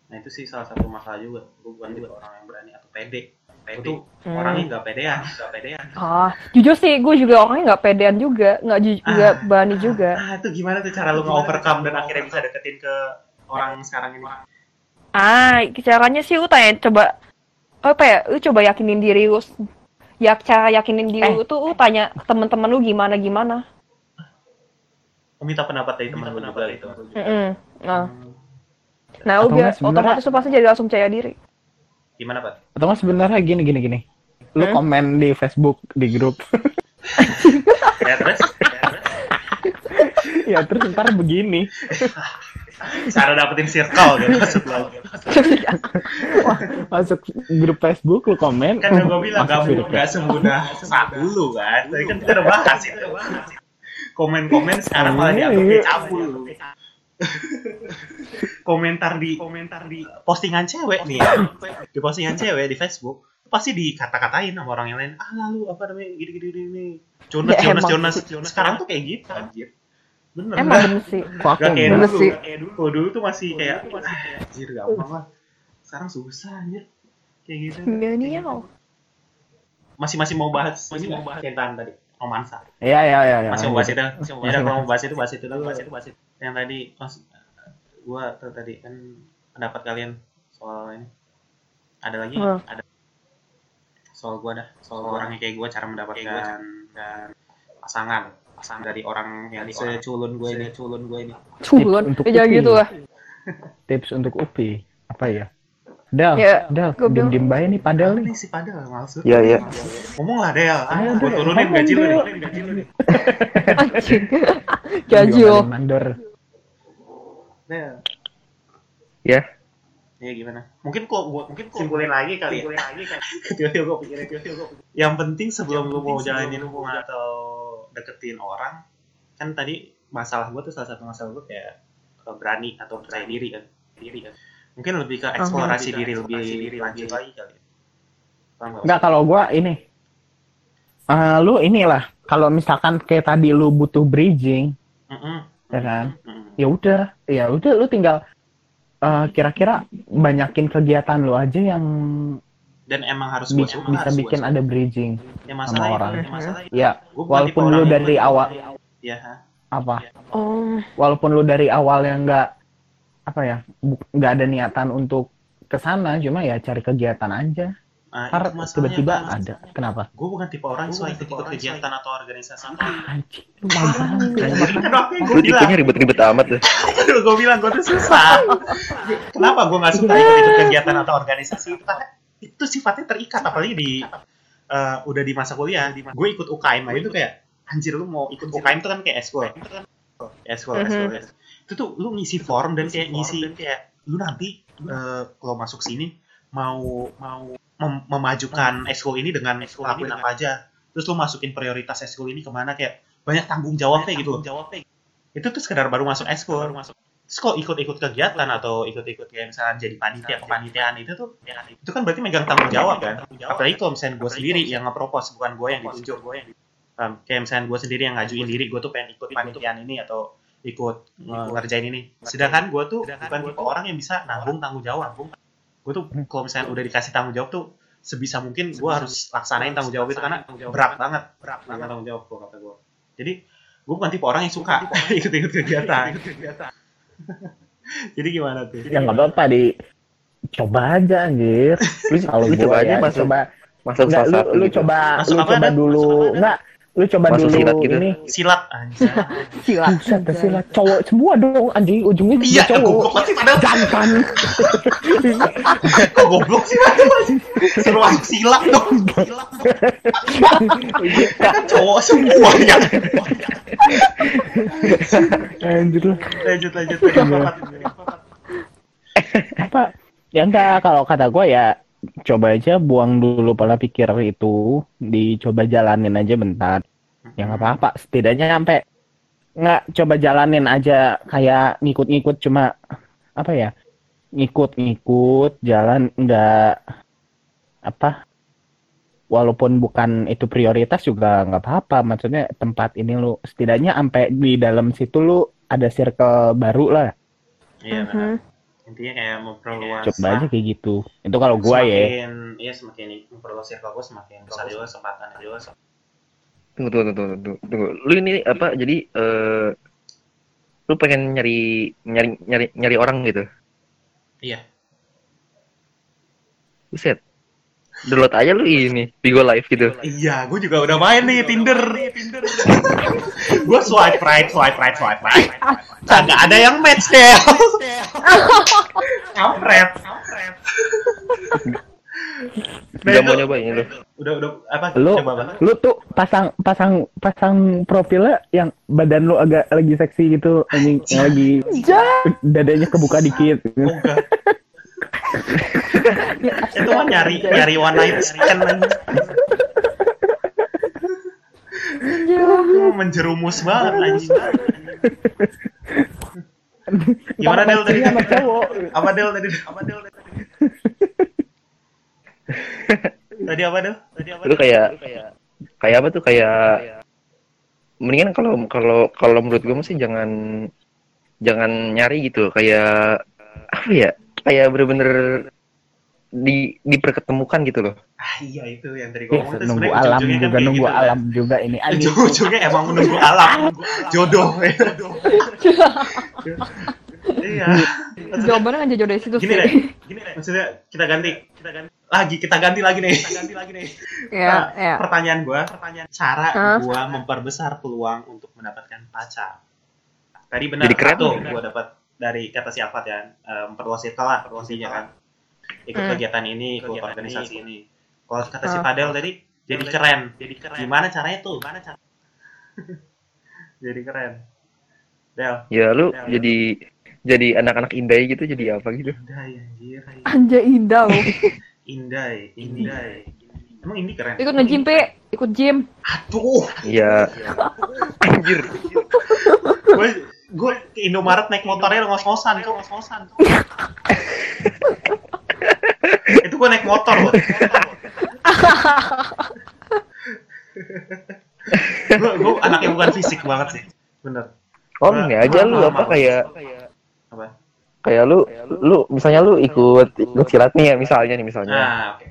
Nah itu sih salah satu masalah juga. Gue bukan juga orang yang berani atau pede. Tuh Hmm. orangnya nggak pedean, nggak pedean. Ah, jujur sih, gue juga orangnya nggak pedean juga, nggak ju- nggak Ah. berani juga. Ah itu gimana tuh cara lu nge-overcome dan akhirnya bisa deketin ke orang sekarang ini? Ah, caranya sih lu tanya coba apa ya? Lu coba yakinin diri lu. Ya cara yakinin diri lu tuh lu tanya teman-teman lu gimana gimana. Lu minta pendapat dari temen lu juga gitu. Mm-mm. Nah, nah Atau udah otomatis lu pasti jadi langsung percaya diri. Gimana Pak? Atau nggak sebenarnya gini gini gini. Lu Hmm? komen di Facebook di grup. Ya terus? Ya, terus? ya terus ntar begini. Cara dapetin circle gitu maksud lo. Masuk grup Facebook lu komen. Kan gue bilang masuk gak, gak semudah saat dulu kan. Tadi kan kita udah bahas itu. Komen-komen sekarang malah dianggap cabul. komentar di komentar di postingan cewek nih ya. Di postingan cewek di Facebook pasti dikata-katain sama orang yang lain ah lalu apa namanya gini gini gini Jonas Ya, Jonas Jonas. Jonas sekarang tuh kayak gitu anjir bener Emang dah. bener sih. Kok aku Gak kayak Bener dulu, sih. kayak dulu. Kalau dulu tuh masih kayak, ah, anjir gampang lah. Sekarang susah anjir. Kayak gitu. Milenial. Masih masih mau bahas, masih mau bahas cintaan tadi, romansa. Iya iya iya. iya. Masih mau bahas itu, masih mau bahas, Masih, kalau mau bahas itu, bahas itu dulu, bahas itu, bahas itu. Yang tadi, mas, gua tuh tadi kan pendapat kalian soal ini. Ada lagi? Ada. Soal gua dah, soal orangnya kayak gua, cara mendapatkan dan pasangan pasangan dari orang yang seculun gue ini, culun gue ini. Culun. untuk jangan Upi. gitu lah. Tips untuk Upi apa ya? Del, Ya, Del, bilang- diem-diem bae nih padel nih. si Padel maksud? Iya, iya. Ngomong lah Del, ah, Ayo, gue turunin gaji lu nih, gaji lu nih. Anjing. Gaji lo. Mandor. Del. Ya. Ya gimana? Mungkin kok gua mungkin kok simpulin lagi kali ya. Simpulin lagi kali. Tiba-tiba gua pikirin tiba-tiba gua. Yang penting sebelum lu mau jalanin hubungan atau deketin orang, kan tadi masalah gua tuh salah satu masalah gua kayak eh, berani atau percaya diri kan. Diri kan. Mungkin lebih ke eksplorasi diri lebih diri lanjut lagi kali. ya. Nggak? Enggak kalau gua ini. Eh, lu inilah kalau misalkan kayak tadi lu butuh bridging, Mm-mm. ya kan? Mm-mm. Ya udah, ya udah lu tinggal eh, kira-kira banyakin kegiatan lu aja yang Dan emang harus bi- gua bisa harus bikin ada bridging. Ya masalah sama itu, orang. ya masalah itu. Ya, Gua bukan walaupun lu dari awal Ya, ha? apa? Oh. Walaupun lu dari awal yang nggak apa ya, nggak ada niatan untuk ke sana, cuma ya cari kegiatan aja. Nah, Ntar itu tiba-tiba ada. Kenapa? Gue bukan tipe orang yang suka ikut-ikut kegiatan atau organisasi. Anjing, lu banget. Kenapa gue tipenya ribet-ribet amat tuh. gue bilang gue tuh susah. Kenapa gue nggak suka ikut-ikut kegiatan atau organisasi? Itu sifatnya terikat, apalagi di eh, udah di masa kuliah. Gue ikut UKM aja itu kayak anjir lu mau ikut UKM itu kan kayak eskul ya. Eskul, eskul, eskul. Itu tuh lu ngisi form dan kayak ngisi kayak lu nanti eh, kalau masuk sini mau mau mem- memajukan eskul ini dengan lakuin apa aja. Terus lu masukin prioritas eskul ini ke mana kayak banyak tanggung jawabnya gitu. Itu tuh sekedar baru masuk eskul. Terus kok ikut-ikut kegiatan atau ikut-ikut kayak misalnya jadi panitia kepanitiaan itu tuh itu kan berarti megang tanggung jawab kan. Apalagi kalau misalnya gue sendiri yang nge-propose bukan gue yang ditunjuk. Um, kayak misalnya gue sendiri yang ngajuin diri gue tuh pengen ikut panitiaan ini atau ikut ngerjain ini. Sedangkan gue tuh bukan tipe orang yang bisa nanggung tanggung jawab. Gue tuh kalau misalnya udah dikasih tanggung jawab tuh sebisa mungkin gue harus laksanain tanggung jawab itu karena berat banget, berat banget tanggung jawab gue kata gue. Jadi gue bukan tipe orang yang suka ikut-ikut kegiatan. Jadi gimana tuh? Ya nggak apa-apa di coba aja anjir. Lu kalau coba aja ya, masuk- coba Masuk Enggak, lu, lu gitu. coba Masuk lu coba dulu enggak lu coba Masuk dulu silat gitu. ini Silat anjir. Silat. buset dah silat cowok semua dong anjing ujungnya juga Iya, cowok goblok banget sih padahal jantan kok goblok sih Suruh masuk silat dong. Silat dong. Kan cowok semua ya. Lanjut lanjut lanjut. apa ya enggak kalau kata gue ya coba aja buang dulu pola pikir itu dicoba jalanin aja bentar ya nggak apa-apa setidaknya sampai nggak coba jalanin aja kayak ngikut-ngikut cuma apa ya ngikut-ngikut jalan nggak apa walaupun bukan itu prioritas juga nggak apa-apa maksudnya tempat ini lu setidaknya sampai di dalam situ lu ada circle baru lah Iya benar. Mhm. Intinya kayak memperluas. coba aja kayak gitu itu kalau gua ya Semakin iya semakin memperluas circle gue semakin besar juga kesempatan juga. Tunggu, tunggu, tunggu, tunggu, tunggu. Lu ini apa? Jadi eh lu pengen nyari nyari nyari nyari orang gitu. Iya. Buset. Download aja lu ini Bigo Live gitu. Iya, gue juga udah main nih Tinder. gue swipe right, swipe right, swipe right. Kagak ada yang match deh. Kampret. Nah, Gak mau nyobain lu. Udah udah apa? lu Coba banget. lu tuh pasang pasang pasang profilnya yang badan lu agak lagi seksi gitu anjing yang lagi dadanya kebuka dikit Oh, enggak. Itu mah nyari nyari one night stand menjerumus banget anjing. Gimana Del tadi? sama cowok Apa Del tadi? Apa Del tadi? Tadi apa tuh? Tadi apa? Itu kayak kayak apa tuh kayak mendingan kalau kalau kalau menurut gue sih jangan jangan nyari gitu kayak apa ya kayak bener-bener di diperketemukan gitu loh Ah iya itu yang Ya, ngomong tuh nunggu alam kan juga kayak nunggu gitu, kan. alam juga ini. Ujung-ujungnya emang menunggu alam, jodoh. Iya. Jawabannya kan dari situ Gini deh, gini deh. Maksudnya kita ganti, kita ganti lagi, kita ganti lagi nih. Kita ganti lagi nih. Ya, Nah, ya. Pertanyaan gua, pertanyaan cara Hah? gua memperbesar peluang untuk mendapatkan pacar. Tadi benar Jadi keren. satu gua dapat dari kata si Alfat ya, eh, memperluas circle lah, intinya kan. Ikut Hmm. kegiatan ini, ikut organisasi ini. Kalau kata si Ah. Padel tadi, jadi keren. Jadi keren. Gimana caranya tuh? Gimana cara? jadi keren. Del, ya lu Ya, jadi jadi anak-anak indai gitu jadi apa gitu Indai anjir. Anjay indah loh. Indai, Indai. Emang ini keren. Ikut nge-gym, Pe. Ikut gym. Aduh, ya anjir gue gue ke Indomaret naik motornya ngos-ngosan, tuh ngos-ngosan. tuh. Itu gue naik motor loh. gue gue anaknya bukan fisik banget sih, bener. oh ini aja lu apa kayak Apa? kayak lu lu misalnya lu ikut ikut silat nih ya misalnya nih misalnya Nah, oke.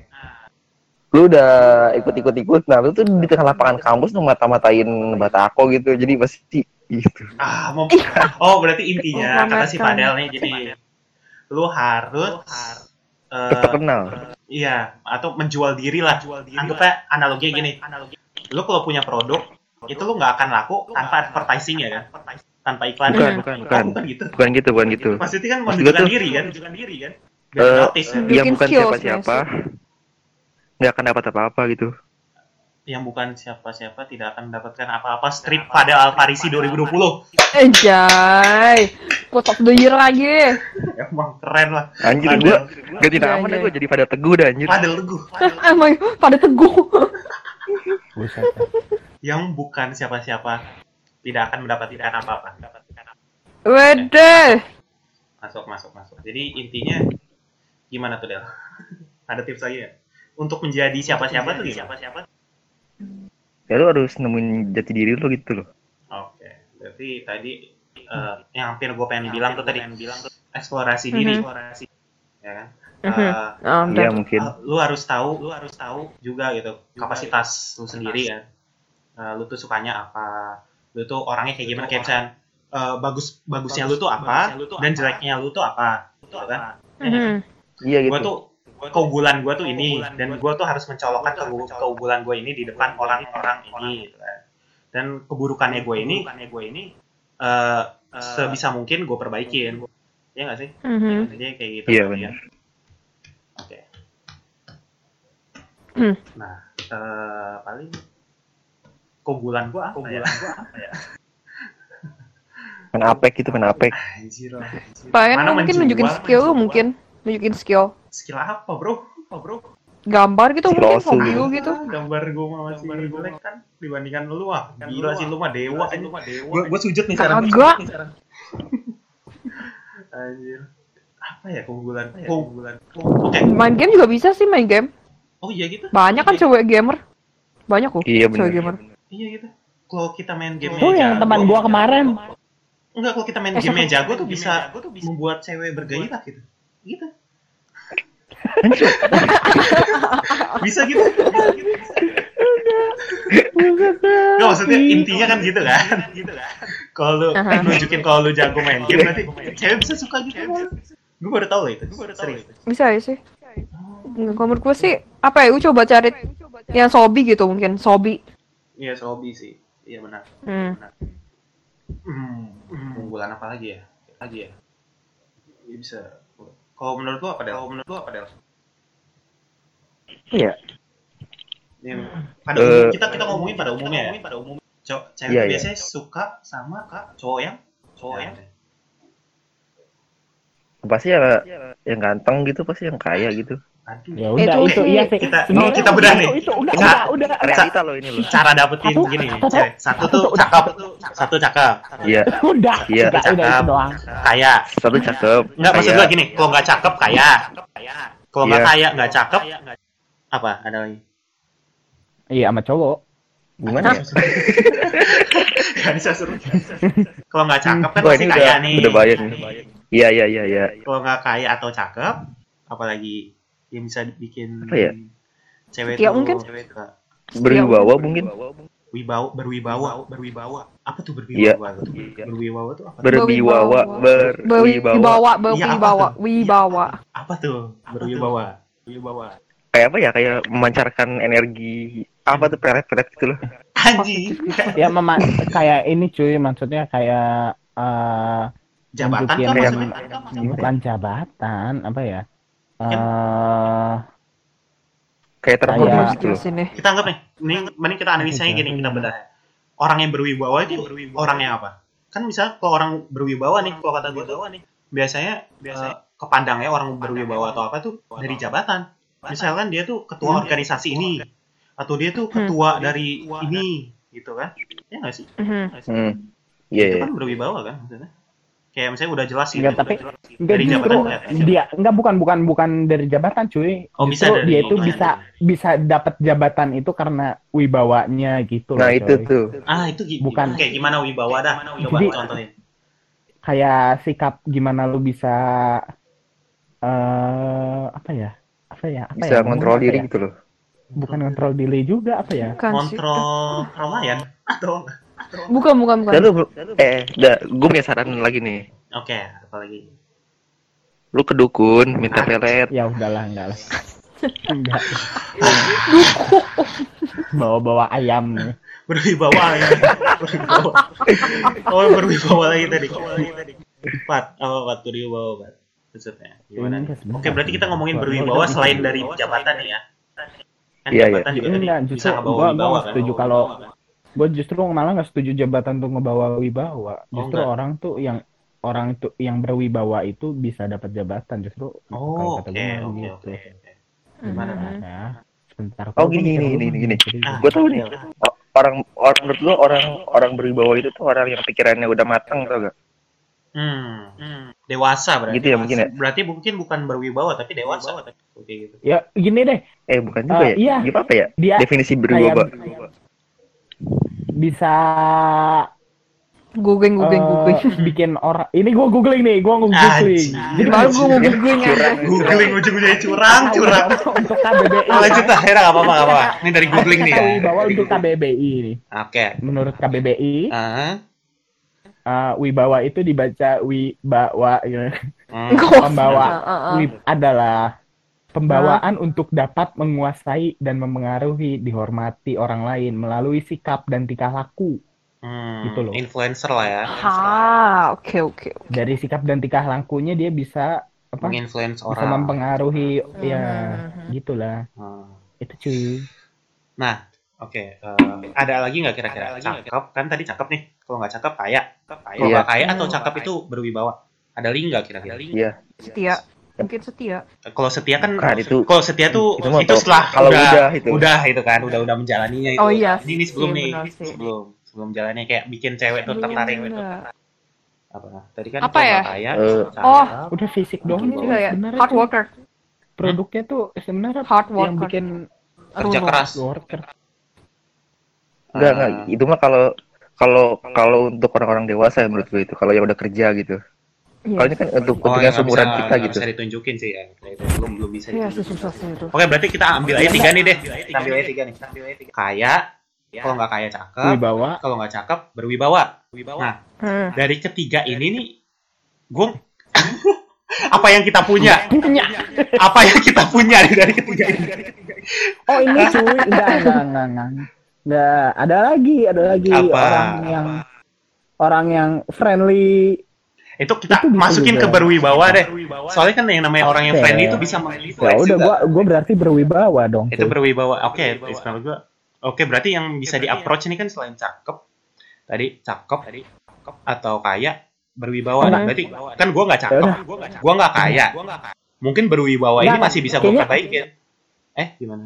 lu udah ikut ikut ikut nah lu tuh di tengah lapangan kampus tuh mata-matain batako gitu jadi pasti gitu Ah, mau, oh berarti intinya Oh, kata si. Padel nih, jadi lu harus eh, terkenal Iya, atau menjual diri lah. Anggapnya analoginya gini. Lu kalau punya produk, itu lu nggak akan laku tanpa advertising ya kan? Tanpa iklan. bukan ya? bukan bukan bukan gitu. bukan gitu bukan gitu Maksudnya kan menunjukkan diri kan? Menunjukkan diri kan? Biar Eh, notice kan? yang bukan siapa-siapa nggak akan dapat apa-apa gitu Yang bukan siapa-siapa tidak akan mendapatkan apa-apa strip pada Alfarisi 2020. Anjay. Of the year lagi. Emang keren lah. anjir ganti Iya, nama iya. deh gua jadi pada teguh dah anjir Padel teguh. Emang pada teguh. Yang bukan siapa-siapa tidak akan mendapatkan apa-apa. Wede. Masuk, masuk, masuk. Jadi intinya gimana tuh Del? Ada tips lagi ya? Untuk menjadi siapa-siapa tuh gimana? Siapa-siapa? Ya lu harus nemuin jati diri lu gitu loh Oke, berarti tadi eh, yang hampir gue pengen bilang tuh tadi bilang tuh eksplorasi diri, Mhm. eksplorasi, ya kan? Mhm. Eh, Oh, iya mungkin eh, lu harus tahu, lu harus tahu juga gitu kapasitas lu sendiri kan. Eh, lu tuh sukanya apa? Lu tuh orangnya kayak gimana? Kayak misalnya, eh, bagus bagusnya lu tuh apa dan jeleknya lu tuh apa? Gitu kan? Mhm. iya gitu Gue tuh keunggulan gue tuh ini dan gue tuh harus mencolokkan keunggu- keunggulan gue ini di depan orang-orang ini gitu kan. dan keburukannya gue ini gue ini eh, sebisa mungkin gue perbaikin ya nggak sih Mhm. jadi kayak gitu Iya, kan, benar. ya. oke Hmm. nah eh, paling keunggulan gue apa ya apa ya main apek gitu main apek anjir anjir. Mungkin nunjukin skill lu mungkin. Nunjukin skill. skill apa bro? Apa bro? Gambar gitu Skill mungkin hobi gitu. lu gitu. Ah, gambar gue mah masih jelek kan dibandingkan lu ah. Gila. sih lu mah dewa aja gue gue sujud nih sekarang. Kagak. anjir. Apa ya keunggulan? Keunggulan. Oke. Main game juga bisa sih main game. oh iya gitu? Banyak kan cewek gamer. Banyak kok. iya Cewek gamer. iya gitu. Kalau kita main game Tuh yang teman gua kemarin. enggak kalau kita main Eh, game jago tuh bisa. membuat cewek bergairah gitu gitu. Bisa gitu bisa gitu Nggak maksudnya intinya kan gitu kan gitu kan. Kalau lu Aha. nunjukin kalau lu jago main game nanti cewek bisa suka gitu gue baru tahu loh itu serius. Bisa ya sih. Nggak, Kalau menurut gue sih apa ya? Gue coba cari yang sobi gitu mungkin sobi. iya hobi sih. Iya benar. Hmm. hmm, unggulan apa lagi ya? Lagi ya? Iya, bisa kalau menurut lu apa Del? Kalau menurut lu apa Del? iya Ini pada Eh, umum, kita kita ngomongin pada umumnya ya. Pada umum. Cowok cewek Iya, iya. biasanya suka sama kak cowok yang cowok yang pasti ya yang ganteng gitu pasti yang kaya gitu aduh. Ya udah Itu itu sih. iya sih. Kita- Sebenarnya kita bedah nih. Itu, itu udah Kita- udah udah. realita loh ini loh Cara dapetin Satu, gini nih, satu. Satu satu tuh tuh udah. cakep, satu cakep, iya Udah. Iya, udah, udah cakep. itu doang. kaya. satu cakep Enggak maksud gua gini, kalau nggak cakep kaya. Kalau nggak Iya. kaya nggak cakep apa? Ada lagi. Iya sama cowok. Gimana ya? Gak bisa suruh. Kalau nggak cakep kan pasti kaya udah, nih. udah bayar nih. Iya iya iya iya. Kalau nggak kaya atau cakep, apalagi yang bisa bikin Apa ya? cewek Setia tuh mungkin? cewek tuh Berwibawa mungkin. wibawa berwibawa berwibawa apa tuh Iya. berwibawa tuh berwibawa tuh apa Berwibawa, berwibawa. Berwibawa, Iya, apa berwibawa, tuh? wibawa. apa tuh berwibawa wibawa Kayak apa ya? Kayak memancarkan energi apa tuh pelet-pelet gitu loh. anjing Ya mema kayak ini cuy, maksudnya kayak eh jabatan kan bukan jabatan, apa ya? Eh Kayak terhormat Kayak- gitu loh. sini. kita anggap nih ini mending kita analisanya gini kita bedah. Orang yang berwibawa itu orang yang apa? Kan misal kalau orang berwibawa nih kalau kata gue tuh biasanya biasanya kepandangnya orang berwibawa atau apa tuh dari jabatan. Misalkan dia tuh ketua organisasi ini atau dia tuh ketua dari ini gitu kan? Ya nggak sih? Mhm. Hmm. Iya itu iya. kan berwibawa kan maksudnya kayak misalnya udah jelas gitu Enggak, tapi enggak Dari justru jabatan. dia enggak bukan bukan bukan dari jabatan cuy. Oh, bisa dari- dia itu bisa bisa dapat jabatan itu karena wibawanya gitu loh. Nah itu coy. tuh. ah itu Bukan. kayak gimana wibawa dah coba Jadi- contohin Kayak sikap gimana lu bisa eh apa ya? Apa ya? Apa Bisa ya? ngontrol Ngomongnya diri ya? gitu loh. Bukan kontrol diri juga apa ya? Bukan sih. kontrol keramaian atau Bukan, bukan, bukan. Lalu eh, dah, gue punya saran lagi nih. oke apalagi Lu ke dukun, minta pelet. Ya udahlah, enggak lah. enggak. Bawa-bawa ayam nih. berwibawa ya berwibawa oh berwibawa lagi tadi Pat apa Pat berwibawa Pat maksudnya gimana sebentar. oke berarti kita ngomongin berwibawa selain dari jabatan nih ya kan Iya, jabatan juga tadi Enggak, bisa justru gua, wibawa gua kan setuju kalau gue justru malah nggak setuju jabatan untuk ngebawa wibawa. Oh, Justru enggak. orang tuh yang orang itu yang berwibawa itu bisa dapat jabatan justru oh oke gitu. oke oke. gimana. Pat? Ya, sebentar. Oh, gini, gini, gini, gini. jadi- Ah, Gue tahu nih. iya. O- Orang orang menurut lu orang orang berwibawa itu tuh orang yang pikirannya udah matang tau gak? hmm. hmm. dewasa berarti Gitu ya mungkin ya? berarti mungkin bukan berwibawa tapi dewasa oke gitu Ya gini deh, Eh bukan juga Ah, ya? iya. Gimana apa ya? dia Definisi berwibawa. Bisa Googling, googling, eh, googling. bikin orang. Ini gue googling nih, gue googling. Jadi Baru gue mau googling. Curang. googling ujung-ujungnya curang curang untuk KBBI. Lanjut lah ya nggak apa-apa nggak apa-apa ini dari googling nih ya bahwa untuk KBBI nih. oke Menurut KBBI, eh, wibawa itu dibaca wibawa gitu. hmm. Pembawa wib adalah pembawaan untuk dapat menguasai dan memengaruhi, dihormati orang lain melalui sikap dan tingkah laku. Hmm, Gitu loh. influencer lah ya Ah, oke, oke. Dari sikap dan tingkah lakunya dia bisa apa? menginfluence Bisa orang mempengaruhi ya Mhm. gitulah. Hmm. Itu cuy. nah oke eh, ada lagi nggak kira-kira cakep kan tadi cakep nih kalau nggak cakep kaya kalau Iya. nggak kaya atau cakep itu berwibawa ada link nggak kira-kira Iya. Setia. Mungkin setia. kalau setia kan Kan itu kalau setia tuh Itu itu, setelah kalau udah, udah itu. udah itu kan udah udah menjalaninya itu Oh, iya ini, ini sebelum nih benar sih. sebelum sebelum jalannya kayak bikin cewek tuh Belum tertarik enggak. apa tadi kan Apa ya? kaya Eh, cakep, Oh. Udah fisik doang juga ya. Hard worker. Produknya tuh sebenarnya Hard yang worker. bikin kerja keras worker. Enggak, enggak. Ah. Itu mah kalau kalau kalau untuk orang-orang dewasa ya menurut gue itu kalau yang udah kerja gitu. Iya. Kalau ini kan untuk Oh, yang yang seumuran kita gitu. bisa ditunjukin sih ya. Itu belum belum bisa. Iya susah sih itu. Oke, berarti kita ambil aja tiga nih deh. Kita ambil aja tiga nih. Kaya, kalau nggak kaya cakep, Wibawa. kalau nggak cakep berwibawa. Nah, Hmm. dari ketiga ini nih, gue apa yang kita punya? Punya. Apa yang kita punya dari ketiga ini? Oh ini cuy, enggak enggak enggak enggak. Enggak, ada lagi, ada lagi Apa? orang yang orang yang friendly. Itu kita Itu masukin juga. ke berwibawa deh. Soalnya kan yang namanya orang yang friendly itu bisa Ya menginfluence udah juga. gua gua berarti berwibawa dong. itu cuy. berwibawa oke menurut gua oke berarti yang bisa di approach ini kan selain cakep tadi cakep atau kaya berwibawa Enggak. berarti kan gua nggak cakep Ya gua nggak kaya mungkin berwibawa ini Enggak, masih bisa gua perbaikin eh gimana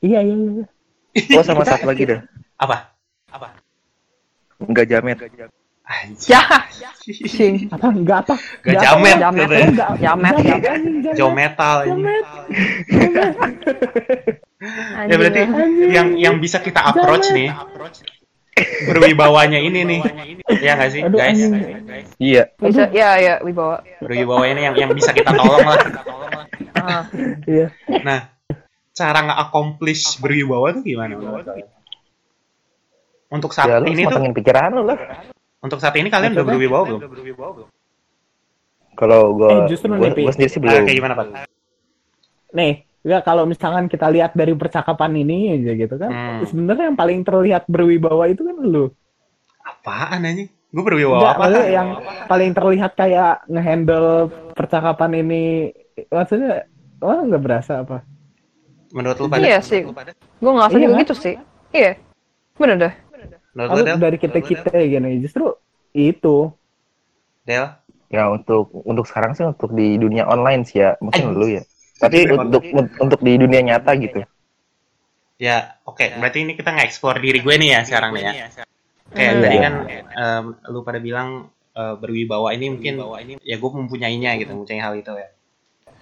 Iya iya iya. Oh sama satu lagi dah. apa apa Enggak jamet. Anjing. Ya. Cing. Apa enggak apa? Gak Enggak jamet gitu enggak, ya. enggak, Jamet, enggak, jamet. anjing, jamet. Jauh metal ini. Jamet. Ya berarti yang yang bisa kita approach nih berwibawanya ini nih. Ya nggak sih, guys? Iya. bisa ya ya wibawa Berwibawa ini yang yang bisa kita tolong lah. Ah. Iya. Nah, cara nge-accomplish berwibawa tuh gimana? Untuk saat Ya ini tuh, pikiran lu lah. Untuk saat ini kalian udah berwibawa belum? Kalau gua, Eh, justru gua, nih, gua sendiri sih Ah, belum. kayak gimana, Pak? Nih, ya kalau misalkan kita lihat dari percakapan ini aja gitu kan, Hmm. sebenarnya yang paling terlihat berwibawa itu kan lu. Apaan anjing? Gue berwibawa Enggak, apa? maksudnya yang paling terlihat kayak ngehandle percakapan ini, maksudnya, wah nggak berasa apa? Menurut lu pada? Iya sih. gue Iya juga kan? gitu sih iya bener dah Menurut dari kita kita gini, justru itu. Del? Ya untuk untuk sekarang sih untuk di dunia online sih ya, mungkin lu ya. Tapi untuk untuk di dunia nyata gitu. Ya, oke. Berarti ini kita nge-explore diri gue nih ya sekarang nih ya. Kayak Hmm. tadi Iya. kan em, lu pada bilang eh, berwibawa ini mungkin ya gue mempunyainya gitu, mempunyai hal itu ya.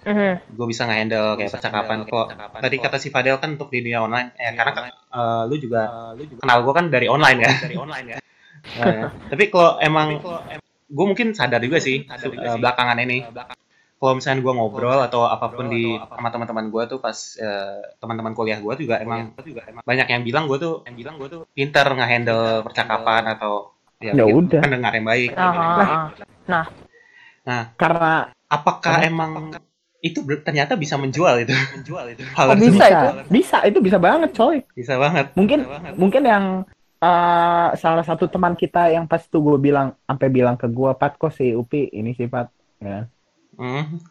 Mhm. Gue bisa nge-handle kayak percakapan kok. Tadi kata si Fadel kan untuk di dunia online, ya karena kan, eh, lu juga kenal gue kan dari online kan. Dari online ya. tapi kalau emang gue mungkin sadar juga sih eh, belakangan ini kalau misalnya gue ngobrol atau apa pun di sama teman-teman gue tuh pas eh, teman-teman kuliah gue juga emang banyak yang bilang gue tuh yang bilang gue tuh pinter nge-handle percakapan atau Ya bikin udah. pendengar yang baik. Aha, Nah, Karena apakah emang itu ternyata bisa menjual itu? Menjual itu. Hal Oh, bisa bisa, itu? bisa itu bisa banget, coy. Bisa banget. Mungkin mungkin yang eh, salah satu teman kita yang pas itu gue bilang sampai bilang ke gue Pat kok si Upi ini sih Pat ya? Hmm.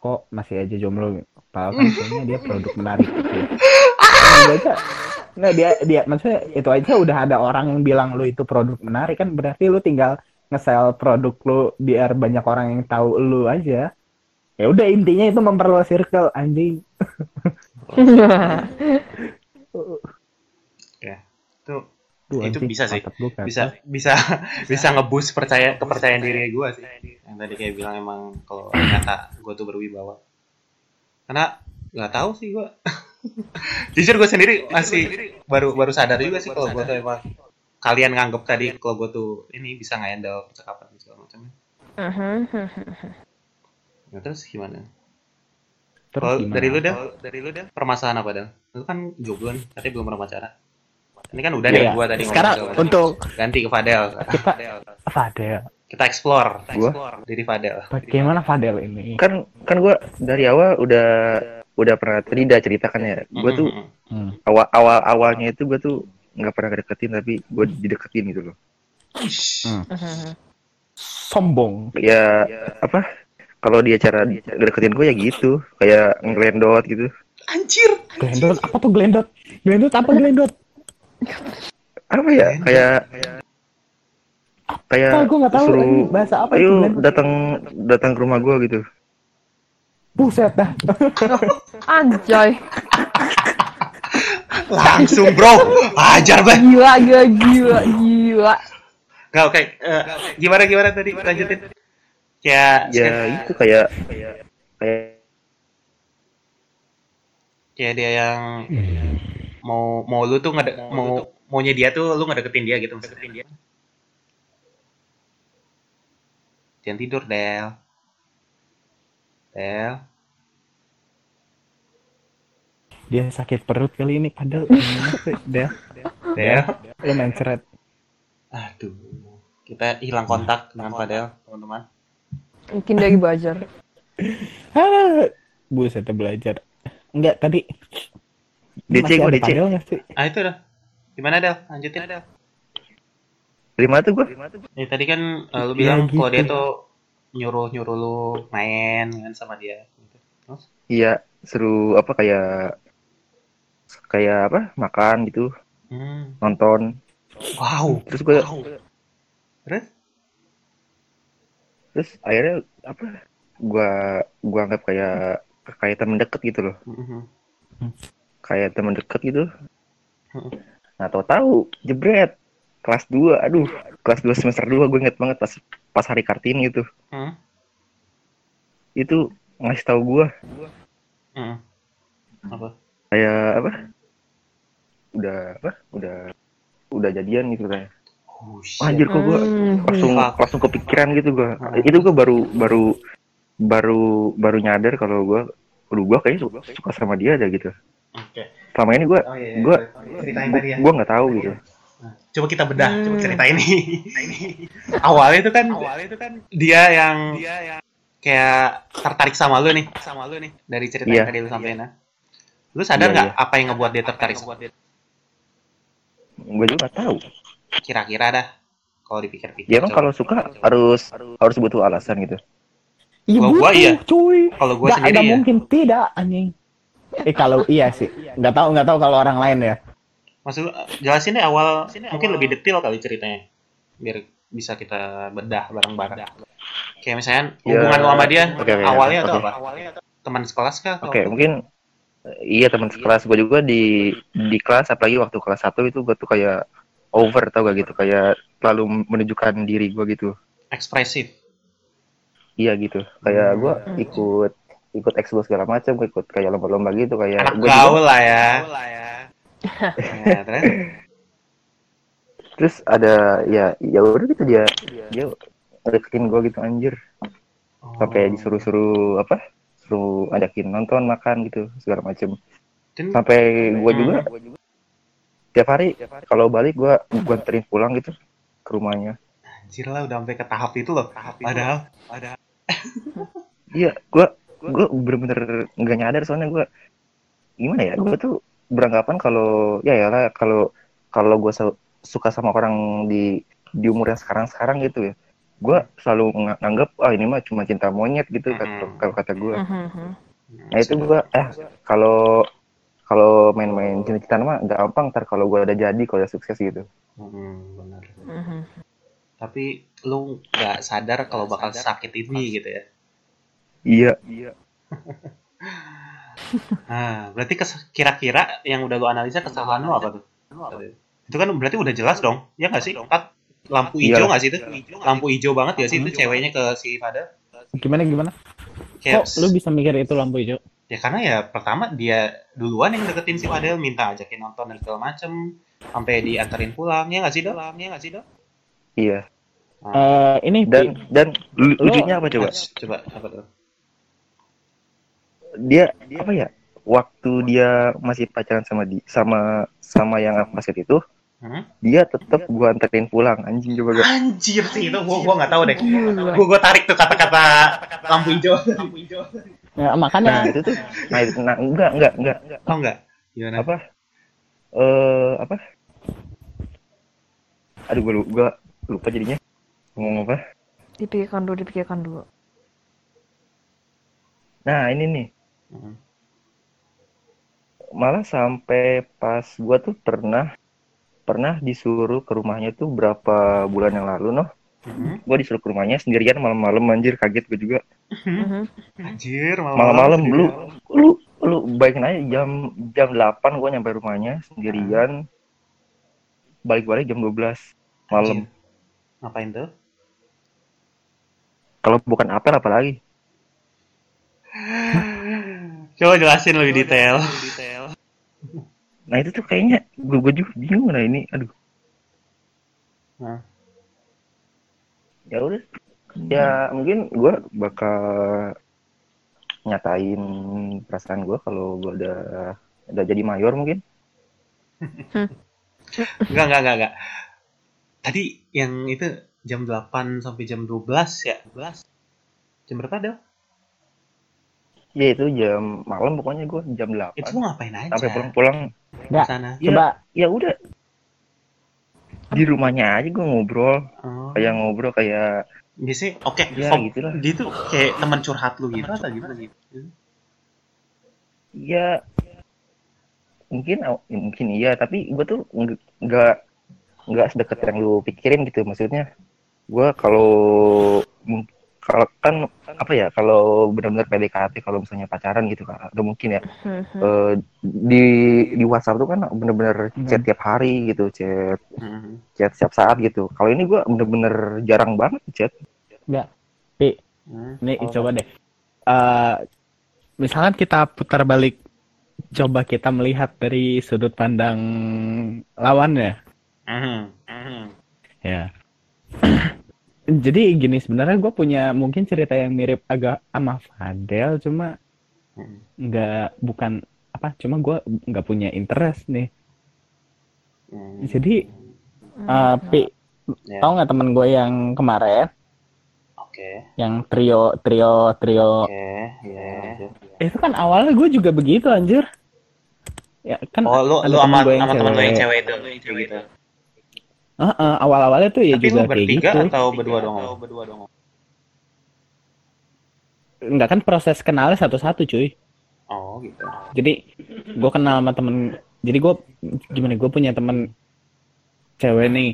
kok masih aja jomblo padahal kan kayaknya dia produk menarik gitu. Nah, dia aja nah dia dia maksudnya itu aja udah ada orang yang bilang lu itu produk menarik kan berarti lu tinggal nge-sell produk lu biar banyak orang yang tahu lu aja ya udah intinya itu memperluas circle anjing Itu Duh, Itu anjing, bisa sih. kata. bisa bisa bisa ngeboost percaya kepercayaan diri gue sih. Yang tadi kayak bilang emang kalau ternyata gue tuh berwibawa. Karena nggak tahu sih gue. Jujur gue sendiri masih baru baru sadar juga sih kalau gue tuh emang kalian nganggep tadi kalau gue tuh ini bisa nge-handle percakapan segala macam. Nah, terus gimana? Terus Kalau gimana? dari lu dah, dari lu dah, permasalahan apa dah? Lu kan jomblo nih, tapi belum pernah pacaran. Ini kan udah nih Iya. gua tadi sekarang ngomong untuk ganti ke Fadel. kita Fadel Kita explore, kita Gua? explore diri Fadel. bagaimana Fadel ini Kan kan gua dari awal udah udah pernah tadi udah ceritakan ya. Gua tuh. Hmm. awal awal awalnya itu gua tuh nggak pernah deketin tapi gue dideketin gitu loh. Mhm. sombong Ya apa? Kalau dia cara deketin gue ya gitu, kayak ngelendot gitu. Anjir. Glendot apa tuh Glendot Glendot apa Glendot Apa ya? Kayak kayak Ah, gua nggak tahu suruh, bahasa apa itu, Ayo datang datang ke rumah gue gitu. buset dah anjay Langsung bro, ajar banget. gila gila gila gila Gak oke. Eh, gimana gimana tadi? Lanjutin. Ya, Ya itu kayak kayak kayak dia yang mau mau lu tuh ngede mau maunya dia tuh lu ngedeketin dia gitu maksudnya. dia. Jangan tidur, Del. Del. dia sakit perut kali ini padahal dia Del. lu main ceret Aduh. Kita hilang kontak dengan Fadel, teman-teman. Mungkin dari belajar ah buset dah belajar enggak tadi DC gue DC. Ah, itu dah. Gimana, Del? Lanjutin, Del. Lima tuh gue. Ya, tadi kan eh, lu Ya, bilang gitu. kalau dia tuh nyuruh-nyuruh lu main kan sama dia. Gitu. Terus? Iya seru apa kayak kayak apa makan gitu Hmm. nonton Wow. terus gue Terus? Terus akhirnya apa gua gua anggap kayak kayak temen deket gitu loh Mhm. kayak temen deket gitu Hmm. nah tau tahu jebret kelas 2 aduh kelas 2 semester 2 gue inget banget pas pas hari kartini itu Hmm. itu ngasih tahu gua Hmm. Apa? kayak apa udah apa udah udah jadian gitu kayak Oh, anjir kok gue Hmm. langsung Fuck. langsung kepikiran gitu gue Hmm. itu gue baru baru baru baru nyadar kalau gue aduh gue kayaknya suka, suka sama dia ada gitu Oke. selama ini gue Oh iya. gue ceritain tadi ya. gue nggak tahu gitu Nah, Coba kita bedah, Hmm. coba cerita ini. awalnya itu kan, awalnya itu kan dia yang dia yang kayak tertarik sama lu nih, sama lu nih dari cerita Iya. yang tadi lu sampein. nah. Lu sadar Iya, nggak iya. apa yang ngebuat dia tertarik? gue juga nggak tahu Kira-kira dah, kalau dipikir-pikir. kan coba. kalau suka harus harus butuh alasan gitu Iya Kalau gua butuh, iya. cuy. Kalau gua sendiri ada ya. mungkin tidak anjing. Eh kalau iya sih. Nggak tahu nggak tahu kalau orang lain ya. Maksud jelasin deh awal, mungkin lebih detail kali ceritanya, biar bisa kita bedah bareng-bareng. Kayak misalnya Ya, hubungan lu sama dia oke, oke, awalnya tuh oke. apa? Teman sekelas kah? atau oke apa? mungkin iya teman sekelas gue juga di di kelas apalagi waktu kelas 1 itu gue tuh kayak over tau gak gitu kayak terlalu menunjukkan diri gue gitu ekspresif. iya gitu kayak gue Hmm. ikut ikut ekskul segala macam gue ikut kayak lomba-lomba gitu kayak Anak gue juga lah ya. Ya, terus? terus ada ya ya udah gitu dia dia deketin gue gitu anjir sampai Oh. disuruh-suruh apa suruh ajakin nonton makan gitu segala macem Dan- sampai gue Hmm. juga tiap hari kalau balik gue gue anterin pulang gitu ke rumahnya Anjir lah udah sampai ke tahap itu loh. Padahal, padahal. iya gue gue bener-bener nggak nyadar soalnya gue gimana ya gue tuh beranggapan kalau ya ya lah kalau kalau gue suka sama orang di di umur yang sekarang sekarang gitu ya gue selalu ng- nganggap ah ini mah cuma cinta monyet gitu kata Mm-mm. kalau kata gue Mhm. nah itu gue eh kalau kalau main-main cinta-cintaan mah gampang ntar kalau gue udah jadi kalau udah sukses gitu Hmm, benar. Mhm. Tapi lu nggak sadar kalau bakal sakit ini gitu ya. iya iya Nah, berarti kes- kira-kira yang udah lu analisa kesalahan lu apa tuh? Itu kan berarti udah jelas dong, ya nggak sih? Kan lampu hijau Iyalah. nggak sih itu? Lampu hijau banget ya sih itu ceweknya ke si Fadel? Gimana gimana? Kayak, Kok lu bisa mikir itu lampu hijau? Ya karena ya pertama dia duluan yang deketin si Fadel, minta ajakin nonton dan segala macem, sampai dianterin pulang, ya nggak sih dong? Ya nggak sih dong? iya Eh ini dan dan lu- lucunya apa coba Coba, apa tuh? dia apa ya waktu dia masih pacaran sama di sama sama yang basket itu Hmm? dia tetap gua anterin pulang anjing coba gak Anjir sih itu, gua, gua nggak tahu deh. Gua, gua tarik tuh kata-kata lampu hijau. Lampu hijau. Ya, nah makanya itu tuh nah, itu, nah enggak enggak enggak Oh enggak? Gimana? apa eh apa aduh gua, lu- gua lupa jadinya ngomong apa Dipikirkan dulu, dipikirkan dulu. nah ini nih Hmm. malah sampai pas gua tuh pernah pernah disuruh ke rumahnya tuh berapa bulan yang lalu noh Hmm. gua disuruh ke rumahnya sendirian malam-malam anjir kaget gue juga. Anjir, malam-malam. Lu lu lu bayangin aja jam jam 8 gua nyampe rumahnya sendirian. Balik-balik jam 12 malam. Ngapain tuh? kalau bukan apel apalagi? Coba jelasin lebih detail. nah itu tuh kayaknya gue gue juga bingung nah ini. Aduh. Nah. ya udah ya mungkin gue bakal nyatain perasaan gue kalau gue udah udah jadi mayor mungkin Enggak, enggak, enggak, enggak. Tadi yang itu jam 8 sampai jam 12 ya? 12. Jam berapa dah? ya itu jam malam pokoknya gue jam 8 Itu lu ngapain aja? sampai pulang-pulang Nggak. sana. Ya. coba ya udah di rumahnya aja gue ngobrol Oh. kayak ngobrol kayak Biasanya oke, ya oh, gitulah. dia tuh kayak teman curhat lu gitu. Atau gimana gitu? ya mungkin mungkin iya tapi gue tuh nggak- nggak sedekat yang lu pikirin gitu maksudnya. Gue kalau kalau kan apa ya kalau benar-benar PDKT kalau misalnya pacaran gitu kan atau mungkin ya eh, di di WhatsApp tuh kan bener-bener chat tiap hari gitu chat Hmm. chat setiap saat gitu. Kalau ini gue bener-bener jarang banget chat Hmm. nih Oh. coba deh. Eh misalkan kita putar balik coba kita melihat dari sudut pandang lawannya. Mhm, mhm. Ya. Jadi gini sebenarnya gue punya mungkin cerita yang mirip agak sama Fadel, cuma Mhm. nggak bukan apa, cuma gue nggak punya interest nih. Mhm. Jadi eh, Pi, Ya. tau nggak temen gue yang kemarin, Oke, yang trio trio trio oke, ya. itu kan awalnya gue juga begitu anjir. Ya kan Oh, lu lu sama yang sama temen lu yang cewek. cewek itu, gitu. Heeh, awal-awalnya tuh ya Tapi juga kayak bertiga gitu. atau berdua dong? Berdua dong. Enggak kan proses kenalnya satu-satu cuy. Oh, gitu. Jadi gue kenal sama temen. Jadi gue gimana gue punya temen cewek nih.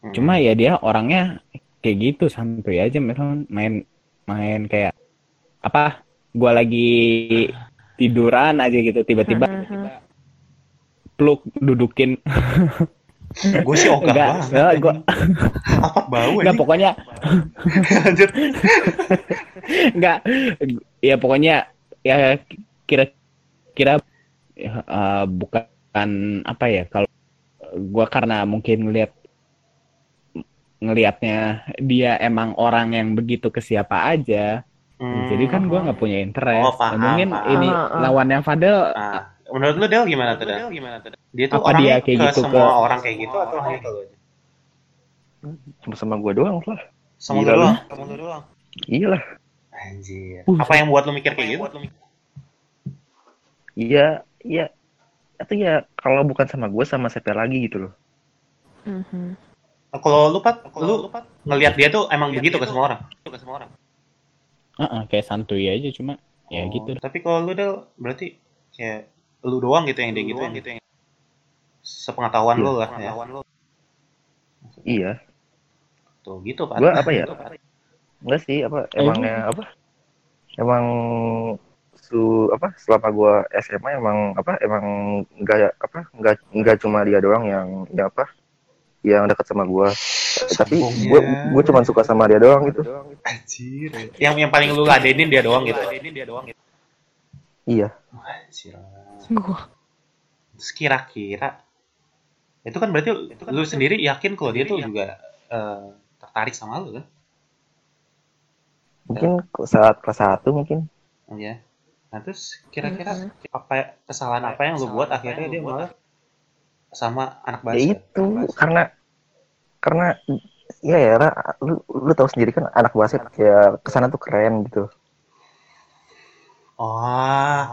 Mhm. Cuma ya dia orangnya kayak gitu santuy aja misal main main kayak apa? Gue lagi tiduran aja gitu tiba-tiba Mhm. peluk dudukin gue sih ogah enggak banget. enggak gue Apa bau enggak ini? pokoknya Lanjut. enggak ya pokoknya ya kira-kira ya, eh, bukan apa ya kalau gua karena mungkin ngelihat ngelihatnya dia emang orang yang begitu ke siapa aja jadi kan gua nggak punya interest Oh, paham, mungkin paham. ini Ah, ah. lawannya Fadel Ah, menurut lu Del gimana tuh Del? Dia tuh Apa orangnya dia kayak ke gitu semua ke- orang kayak gitu atau hanya ke lu aja? Cuma sama gue doang lah. Sama lu doang. Sama lu doang. Iya lah. Anjir. Uh, Apa yang buat lu mikir kayak gitu? Iya, iya. Itu ya kalau bukan sama gue sama siapa lagi gitu loh. Mhm. Kalau lu Pat, lu ngelihat dia tuh emang begitu ke semua orang. Ke semua orang. Heeh, kayak santuy aja cuma ya Oh, gitu Tapi kalau lu Del berarti kayak lu doang gitu yang dia gitu gitu yang sepengetahuan lu lah ya. Iya. Tuh gitu Pak. Gua apa ya? Enggak sih, apa emangnya apa? Emang su apa selama gua SMA emang apa emang enggak apa enggak enggak cuma dia doang yang yang apa yang dekat sama gua tapi gua gua cuma suka sama dia doang gitu Anjir. Yang yang paling lu ladenin dia doang gitu. dia doang gitu. iya Anjir. Kira-kira itu kan berarti lu sendiri yakin kalau dia tuh juga eh, tertarik sama lu kan? mungkin saat kelas satu mungkin Oh, ya. Nah terus kira-kira apa kesalahan apa yang lu buat akhirnya dia malah sama anak ya basket? itu karena karena ya ya Ra, lu lu tahu sendiri kan anak basket kayak ke sana tuh keren gitu Oh,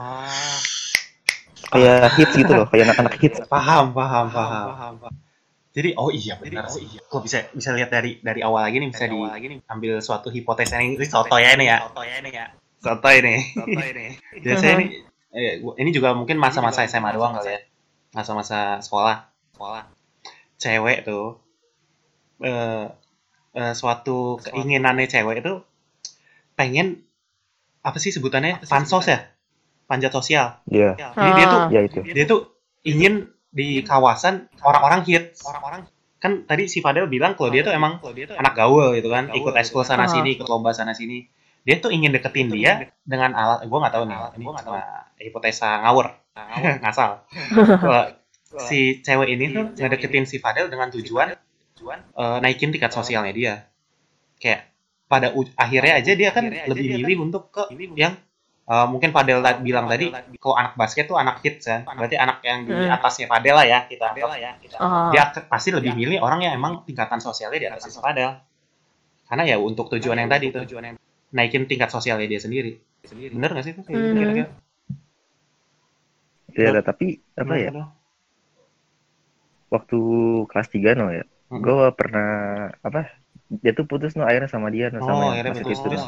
kayak hits gitu loh kayak anak-anak hits paham, paham, paham. Jadi oh iya benar sih. Kok bisa bisa lihat dari dari awal lagi nih bisa diambil suatu hipotesa ini ini soto ya ini ya. Soto ini. Biasanya ini eh, ini juga mungkin masa-masa SMA doang kali ya. Masa-masa sekolah. Sekolah. Cewek tuh eh eh, suatu keinginannya cewek itu pengen apa sih sebutannya? Pansos ya? Panjat sosial. dia Jadi dia tuh ya itu dia tuh ingin di kawasan orang-orang hits. Orang-orang kan tadi si Fadel bilang kalau dia tuh emang anak gaul gitu kan, ikut ekskul sana Ah. sini, ikut lomba sana sini. Dia tuh ingin deketin dia dengan alat, gue nggak tahu nih, ini cuma hipotesa ngawur, ngasal. Kalau si cewek ini tuh ngedeketin si Fadel dengan tujuan eh, naikin tingkat sosialnya dia. Kayak pada u- akhirnya aja dia kan lebih milih untuk ke yang eh, mungkin Fadel ta- bilang tadi kalau anak basket tuh anak hits kan berarti anak yang di Hmm. atasnya Fadel lah ya kita anggap. Ah. dia ke- pasti lebih milih orang yang emang tingkatan sosialnya di atas Fadel karena ya untuk tujuan yang tadi tuh naikin tingkat sosialnya dia sendiri. Bener gak sih itu? Kira-kira ya tapi apa ya? waktu kelas 3 no ya Hmm. gue pernah apa dia tuh putus no akhirnya sama dia no oh sama akhirnya yang putus. Itu. terus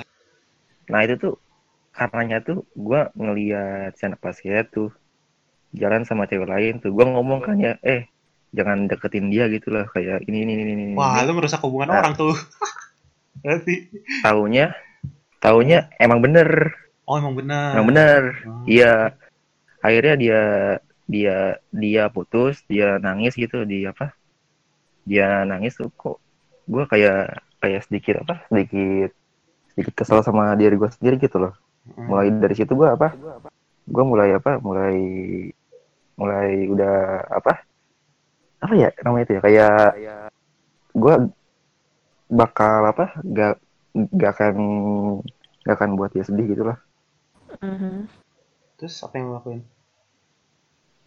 nah itu tuh karenanya tuh gue ngeliat si anak basket tuh jalan sama cewek lain tuh. Gue ngomong kan ya eh jangan deketin dia gitu lah kayak ini ini ini ini wah ini. lu merusak hubungan Nah. orang tuh. Berarti taunya taunya emang bener. Oh emang benar emang bener. Hmm. iya. Akhirnya dia dia dia putus dia nangis gitu di apa? Dia nangis tuh kok gue kayak kayak sedikit apa? Sedikit sedikit kesel sama diri gue sendiri gitu loh. Hmm. mulai dari situ gue apa? Gue mulai apa? Mulai mulai udah apa? Apa ya namanya itu ya? Kayak gue bakal apa? Gak gak akan gak akan buat dia sedih gitu lah Mhm. Terus apa yang lo lakuin?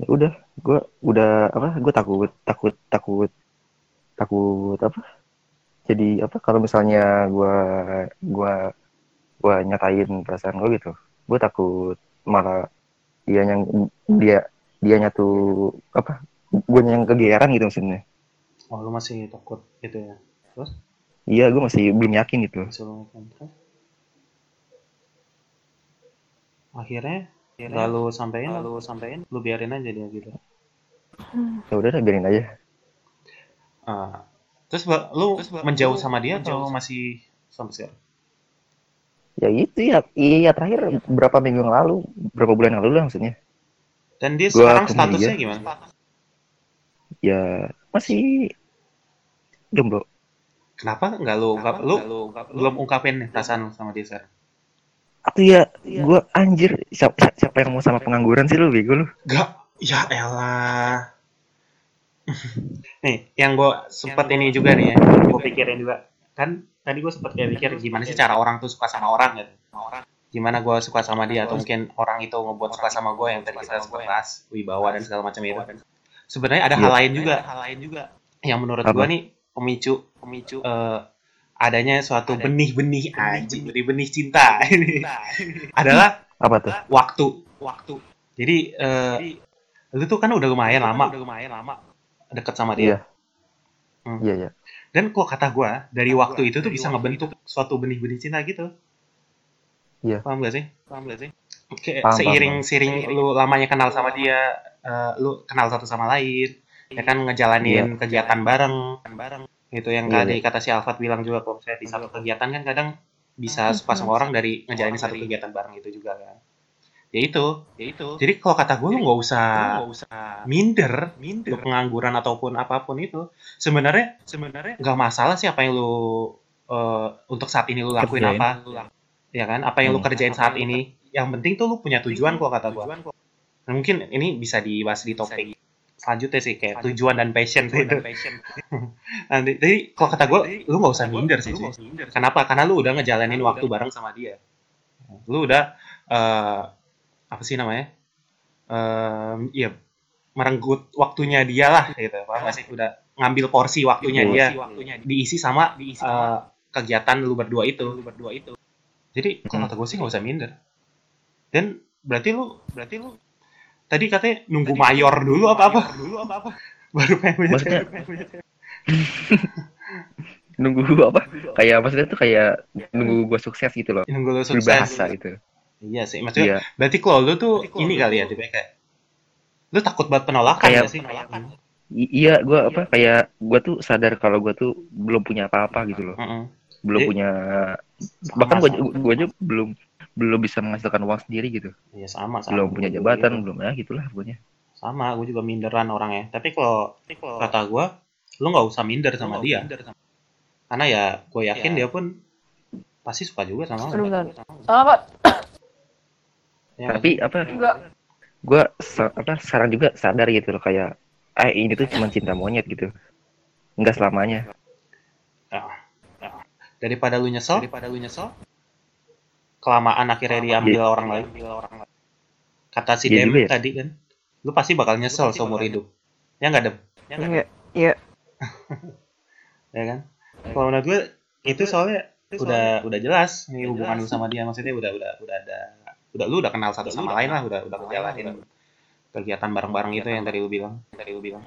ya udah gue udah apa gue takut takut takut takut apa jadi apa kalau misalnya gue gue gue nyatain perasaan gue gitu gue takut malah dia yang dia dianya tuh apa gue yang kegeeran gitu maksudnya Oh, lu masih takut gitu ya? Terus? Iya gue masih belum yakin gitu Masih lo lakuin. Terus? Akhirnya, lalu sampein, lalu sampein, lu biarin aja dia gitu. ya udah biarin aja Ah, terus lu menjauh sama dia atau masih sampai sekarang? ya itu ya iya terakhir berapa minggu yang lalu berapa bulan yang lalu lah maksudnya Dan dia Gua sekarang statusnya dia. gimana? ya masih jomblo Kenapa nggak lu, ungkap, lu, belum ungkapin nih perasaan lu sama dia sekarang? atau ya gue anjir siapa, siapa yang mau sama pengangguran sih lu bego lu Gak, ya elah. nih, yang gue sempet ini juga nih ya, gue pikirin juga. Kan tadi gue sempet kayak pikir gimana sih cara orang tuh suka sama orang gitu. Gimana gue suka sama dia atau mungkin orang itu ngebuat suka sama gue yang tadi kita sempat bahas wibawa dan segala macam itu. Sebenarnya ada hal Iya. lain juga, hal lain juga yang menurut gue nih pemicu pemicu eh, adanya suatu benih-benih anjing, benih-benih cinta. Ini adalah apa tuh? waktu. Waktu. Jadi eh lu tuh kan udah lumayan lama. udah lumayan lama deket sama iya. Dia Hmm. iya iya. Dan kok kata gua dari waktu itu tuh bisa ngebentuk suatu benih-benih cinta gitu. Iya. paham gak sih? Paham gak sih? Kayak Paham, seiring paham, seiring. lu lamanya kenal sama dia eh, lu kenal satu sama lain ya kan ngejalanin kegiatan bareng. Bareng itu yang Iya, tadi kata si Alfat bilang juga kalau misalnya di satu kegiatan kan kadang bisa suka sama orang dari ngejalanin satu kegiatan bareng itu juga kan. Ya itu. Ya itu. Jadi kalau kata gue lu nggak usah minder minder. pengangguran ataupun apa pun itu sebenarnya sebenarnya nggak masalah sih apa yang lu eh, untuk saat ini lu lakuin Kerjain. apa. Ya kan? Apa yang lu Hmm. kerjain saat ini. yang penting tuh lu punya tujuan kok kata gue Nah, mungkin ini bisa dibahas di topik selanjutnya sih kayak tujuan dan passion itu nanti jadi kalau kata gue lu nggak usah minder sih cuy. kenapa? Karena lu udah ngejalanin waktu bareng. sama dia. Lu udah eh apa sih namanya? Eh ya merenggut waktunya dia lah gitu. Paham nggak sih? Udah ngambil porsi waktunya dia. diisi sama eh, kegiatan lu berdua itu. Lu berdua itu. Jadi kalau kata gue sih nggak usah minder. Dan berarti lu berarti lu tadi katanya nunggu mayor dulu apa apa dulu apa apa baru pengen punya Maksudnya- nunggu apa? Kayak maksudnya tuh kayak nunggu gue sukses gitu loh. Nunggu lu sukses. Berbahasa gitu. Iya sih maksudnya iya. berarti kalau lu tuh ini kali ya tipe kayak lu takut banget penolakan Kayak- nggak sih? I- iya gue apa kayak gue tuh sadar kalau gue tuh belum punya apa-apa gitu loh. Heeh. belum Jadi- punya bahkan gue gue aja belum belum bisa menghasilkan uang sendiri gitu Iya sama sama. belum punya juga jabatan gitu. belum ya gitulah pokoknya Sama, gue juga minderan orangnya. Tapi kalau kata gue, lu nggak usah minder sama dia. Karena ya gue yakin dia pun pasti suka juga sama lu. bentar. Salah, Pak. Ya, tapi apa Enggak. gue apa sekarang juga sadar gitu loh kayak ah ini tuh cuma cinta monyet gitu nggak selamanya daripada lu nyesel, daripada lu nyesel, kelamaan akhirnya diambil orang lain. Kata si Iya Dem juga ya. tadi kan, lu pasti bakal nyesel seumur hidup. Ya nggak Dem? Ya nggak? Iya. Iya. ya kan? Kalau menurut gue itu soalnya udah udah jelas nih hubungan lu sama dia. Maksudnya udah udah udah ada udah lu udah kenal satu sama lain lah udah udah ngejalanin kegiatan bareng-bareng itu yang tadi lu bilang. Tadi lu bilang.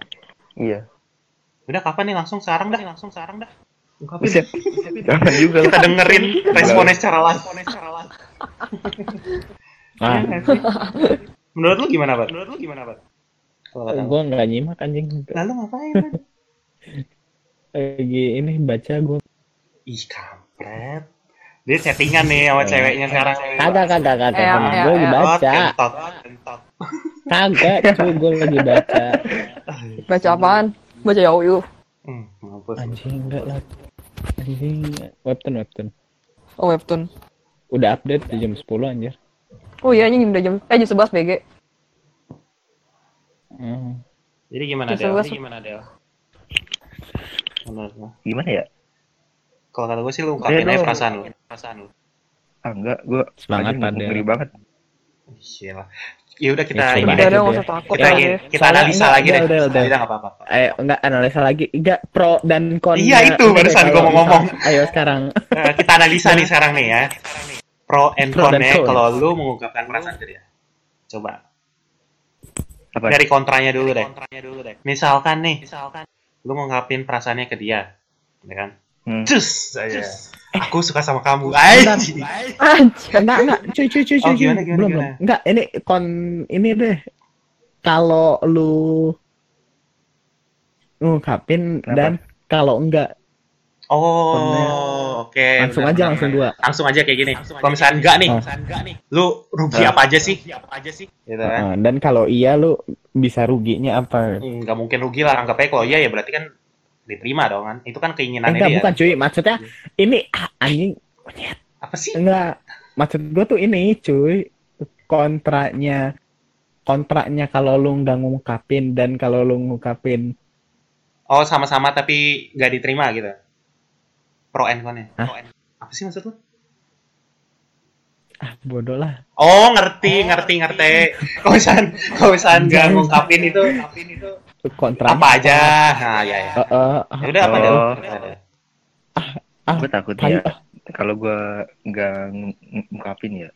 Iya. Udah kapan nih? Langsung sekarang dah. Langsung sekarang dah. Ungkapin. Juga kita dengerin responnya secara live Ah, Iya sih? menurut lu gimana pak menurut lu gimana pak kalau gue nggak nyimak anjing. lalu ngapain Pak? Lagi ini baca gue. ih kampret dia settingan nih sama ceweknya sekarang Kagak kagak kagak. Eh, temen eh, gue lagi eh, baca. kentot kentot Kagak, cuy gue lagi baca. Baca apaan? Baca Yau Yu. hmm, mampus Anjing enggak lah. Anjing webtoon webtoon. Oh, webtoon. Udah update di jam 10 anjir. Oh iya, anjing udah jam eh jam 11 BG. Jadi gimana Del? Jadi gimana Del? Gimana ya? Kalau kata gue sih lu ungkapin aja perasaan lu. Perasaan lu. Ah enggak, gue Semangat, ngeri banget. Iya lah. Ya udah kita Ya, ini coba deh. Udah aja deh, nggak deh. usah takut Kita deh. kita Soalnya analisa lagi deh. udah, udah, apa-apa. Eh, enggak analisa lagi. Enggak pro dan kontra. Iya, itu, barusan deh, gua mau ngomong. Ayo sekarang. Nah, kita analisa nih sekarang nih ya. Pro and Pro con-nya con. kalau lu mengungkapkan perasaan ke dia. Coba. Apa? Dari kontranya dulu deh. Misalkan nih, misalkan lu ngungkapin perasaannya ke dia. Ya kan? Hmm. Cus aja. Aku suka sama kamu. Anjir. Enggak, enggak. Cuy, cuy, cuy, Oh, cuy. cuy. gimana, gimana, belum, gimana? belum. Enggak, ini kon ini deh. Kalau lu ngungkapin Kenapa? dan kalau enggak Oh, oke. langsung benar, aja benar, langsung dua. Langsung aja kayak gini. Kalau misalnya enggak nih, Oh. lu rugi apa aja sih? Apa aja sih? Gitu kan? Dan kalau iya lu bisa ruginya apa? Nggak mungkin rugi lah. Anggap aja kalau iya ya berarti kan diterima dong kan. Itu kan Eh, keinginannya enggak, dia. bukan cuy. Maksudnya ini ah, anjing Apa sih? enggak. Maksud gua tuh ini cuy. Kontraknya kontraknya kalau lu nggak ngungkapin dan kalau lu ngungkapin Oh, sama-sama tapi nggak diterima gitu. Pro and. Hah? Pro and- Apa sih maksud lu? ah bodoh lah. Oh, ngerti, ngerti, ngerti. Kalau misalnya, kalau nggak ngungkapin itu, itu Kontraknya apa aja. Nah, ya, ya. Heeh. Ya udah apa Oh. dah? Ah, Gue takut ya. ah. Kalau gue nggak ng- ng- ngungkapin ya.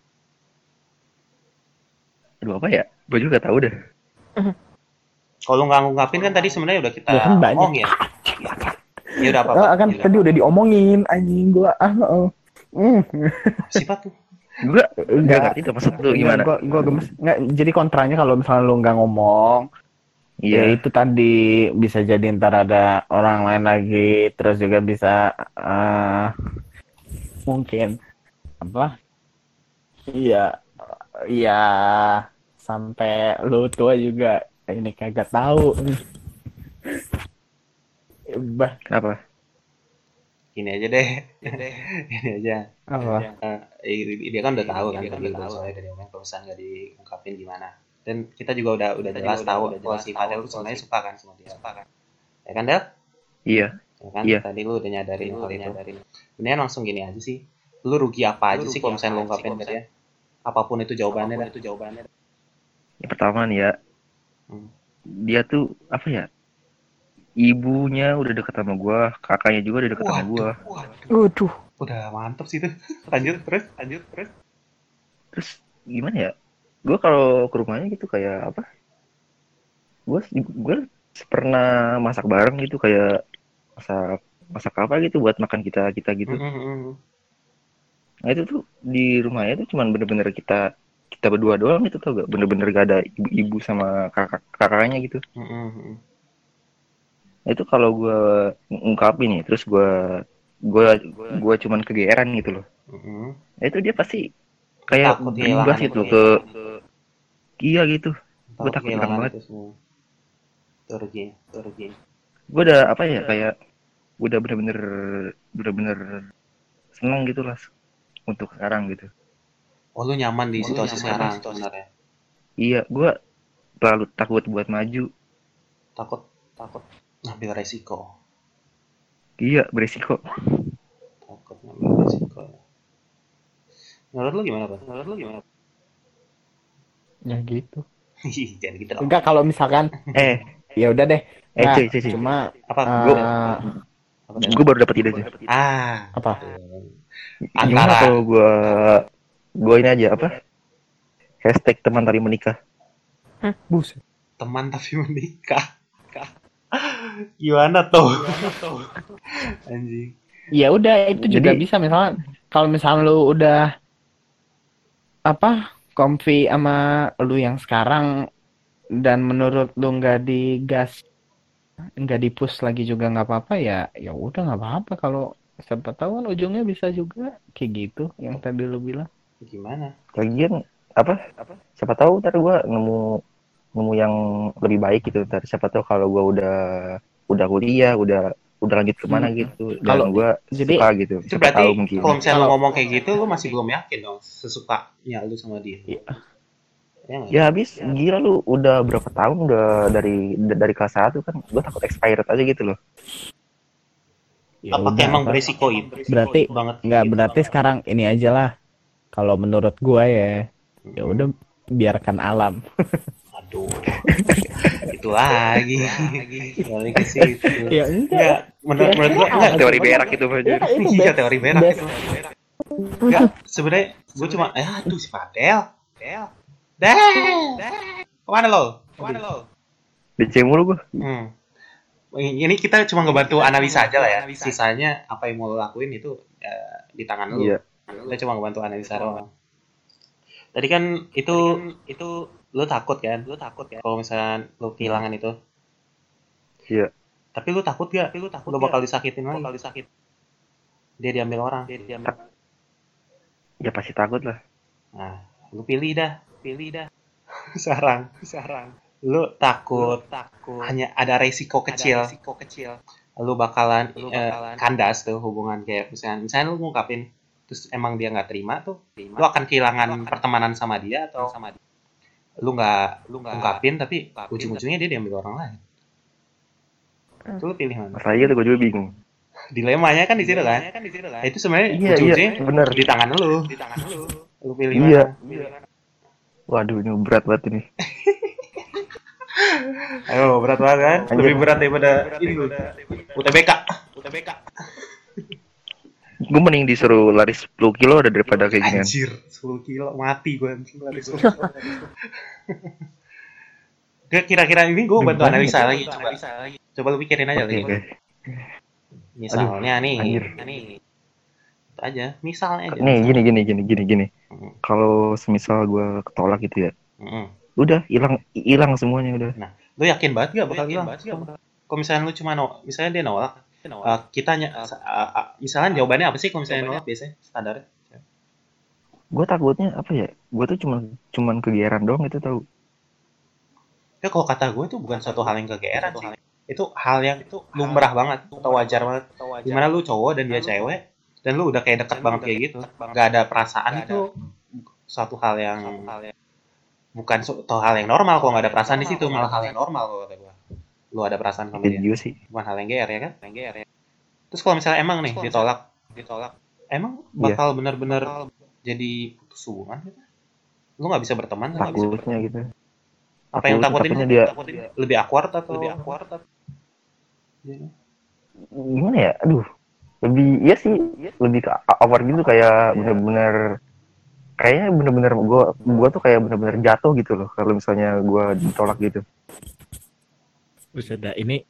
Aduh apa ya? Gue juga tahu deh. Kalau nggak ngungkapin kan tadi sebenarnya udah kita Ya kan banyak. omongin. Ya udah apa? Ah, kan tadi udah diomongin anjing gua ah heeh. Hmm. Sifat tuh. Gue nggak Enggak. ngerti tuh maksud lu gimana? Gua, gua gemes. Nggak, jadi kontranya kalau misalnya lu nggak ngomong, ya Iya. itu tadi bisa jadi ntar ada orang lain lagi, terus juga bisa eh, mungkin apa? Iya, iya sampai lu tua juga ini kagak tahu. Bah, Kenapa? Gini aja deh. Gini aja. apa? Eh, dia kan udah tahu kan tadi udah soalnya dari kalau misalnya nggak diungkapin gimana. Dan kita juga udah udah jelas tahu kalau si Fadel tuh sebenarnya suka kan sama dia. Suka kan. Ya kan Del? Iya. Ya kan? Iya. Tadi lu udah nyadarin hal itu. Mendingan langsung gini aja sih. Lu rugi apa aja sih kalau misalnya lu ungkapin ke dia? Apa pun itu jawabannya dah. itu jawabannya. Yang pertama nih ya. Hmm. Dia tuh apa ya? Ibunya udah deket sama gua, kakaknya juga udah deket sama gua. Waduh. Waduh. Udah mantep sih tuh. Lanjut terus, lanjut terus. Terus gimana ya? Gua kalau ke rumahnya gitu kayak apa? Gua gua pernah masak bareng gitu kayak masak masak apa gitu buat makan kita kita gitu. Mm-mm. Nah itu tuh di rumahnya tuh cuman bener-bener kita kita berdua doang gitu tau gak bener-bener gak ada ibu-ibu sama kakak kakaknya gitu. Mm-mm. Nah, itu kalau gue ngungkapin nih terus gue gue gue cuman kegeeran gitu loh. Mm-mm. Nah, itu dia pasti kayak kehilangan gitu itu ke iya gitu. Gua takut kehilangan banget. itu semua. Gue udah apa ya kayak udah bener-bener bener-bener seneng gitu lah untuk sekarang gitu. Oh lu nyaman di Oh, situasi nyaman sekarang sebenarnya. Iya gue terlalu takut buat maju. Takut, takut ngambil resiko. Iya beresiko. Takut ngambil resiko. Menurut lu gimana, Pak? Menurut lu gimana? Ya gitu. Jangan gitu. Enggak kalau misalkan Eh ya udah deh. eh Nggak, cuy cuy cuy. cuma Apa? eh, Gua- apa tadi? Gue baru dapet ide aja. Ah, apa? Antara kalau gue gue ini aja apa? Hashtag teman tari menikah. Buset. teman tapi menikah. Gimana tuh? Anjing. Ya udah itu juga Jadi- bisa misalnya kalau misalnya lu udah apa comfy sama lu yang sekarang dan menurut lu nggak digas nggak dipus lagi juga nggak apa-apa ya ya udah nggak apa-apa kalau siapa tahu kan ujungnya bisa juga kayak gitu yang tadi lu bilang Gimana? Lagian apa? Siapa tahu ntar gue nemu nemu yang lebih baik gitu. Ntar siapa tahu kalau gue udah udah kuliah, udah udah lanjut ke mana Hmm. gitu. Kalau- Dan gue jadi- suka gitu. Itu berarti tahu mungkin. kalau misalnya lu Kalau- ngomong kayak gitu, lu masih belum yakin dong sesukanya lu sama dia. Iya. Ya nggak? Ya habis gila lu udah berapa tahun udah dari dari kelas 1 kan gue takut expired aja gitu loh. Ya Apakah emang apa. beresiko itu? Berarti banget. nggak berarti sekarang ini aja lah. Kalau menurut gua ya, ya udah biarkan alam. Aduh. itu lagi. Balik ke situ. ya Enggak, menurut menurut gua enggak Teori berak itu Iya kan itu Iya, teori berak. best- Enggak, sebenarnya gue cuma eh aduh si Fadel. Del. Del. Ke mana lo? Ke mana lo? DC mulu gue. Hmm. Ini kita cuma ngebantu analisa aja lah ya. Sisanya apa yang mau lo lakuin itu ya, di tangan lu. Iya. Kita cuma ngebantu analisa doang. Tadi kan itu itu lu takut kan? Lu takut kan? Kalau misalnya lu kehilangan itu. Iya. Tapi lu takut gak? Tapi lu takut lu bakal disakitin lagi. Bakal disakit. Dia diambil orang. Dia diambil. Ya pasti takut lah. Nah, lu pilih dah, pilih dah. Sarang, sarang. Lu takut, takut. Hanya ada resiko kecil. resiko kecil. Lu bakalan, eh, kandas tuh hubungan kayak misalnya, misalnya lu ngungkapin terus emang dia nggak terima tuh, lu akan kehilangan pertemanan sama dia atau sama dia. Lu nggak, lu nggak ungkapin tapi ujung-ujungnya dia diambil orang lain. Itu lu pilih mana? Makanya tuh gue juga bingung. Dilemanya kan di situ kan? Nah, itu sebenarnya Iya, ujung-ujungnya iya, bener. di tangan lu. Di tangan lu. Lu pilih Iya. mana? Waduh ini berat banget ini. Ayo, berat banget kan? Anjir. Lebih berat daripada ini lu. UTBK. UTBK. Gue mending disuruh lari 10 kilo ada daripada kayak ginian. Anjir, 10 kilo mati gue anjing lari 10 kilo. Kira-kira ini gue bantu analisa gitu? lagi. Coba, coba lu pikirin aja Oke, lagi. oke. Misalnya nih, anjir. nih. Itu aja, misalnya aja. Nih gini gini gini gini gini. Mm. Kalau semisal gue ketolak gitu ya, Mm-mm. udah hilang hilang semuanya udah. Lu yakin banget gak bakal hilang? Kalau misalnya lu cuma no, misalnya dia nolak, uh, kita ny- uh, uh, misalnya jawabannya apa sih kalau misalnya nolak biasanya standarnya? Gue takutnya apa ya? Gue tuh cuma cuman kegeeran doang itu tahu. Ya kalau kata gue itu bukan suatu hal yang kegeeran sih. Itu hal yang itu lumrah banget atau wajar banget. Gimana lu cowok dan dia cewek dan lu udah kayak dekat banget kayak gitu. Gak ada perasaan itu suatu hal yang bukan suatu hal yang normal kalau nggak ada perasaan di situ malah hal yang normal kalau kata. Lu ada perasaan sama Itu dia. juga sih. Bukan hal yang GR ya kan? Yang GR ya. Terus kalau misalnya emang nih ditolak, ditolak, emang Iya. bakal bener-bener jadi putus hubungan gitu? Lu nggak bisa berteman? nggak bisa Takutnya gitu. apa yang Takut- takutin takutnya lu? dia- takutin lebih awkward atau lebih awkward atau Gimana ya? Aduh. Lebih iya sih, lebih ke awkward gitu kayak bener-bener kayaknya bener-bener gue gua tuh kayak bener-bener jatuh gitu loh kalau misalnya gue ditolak gitu. Sudah ini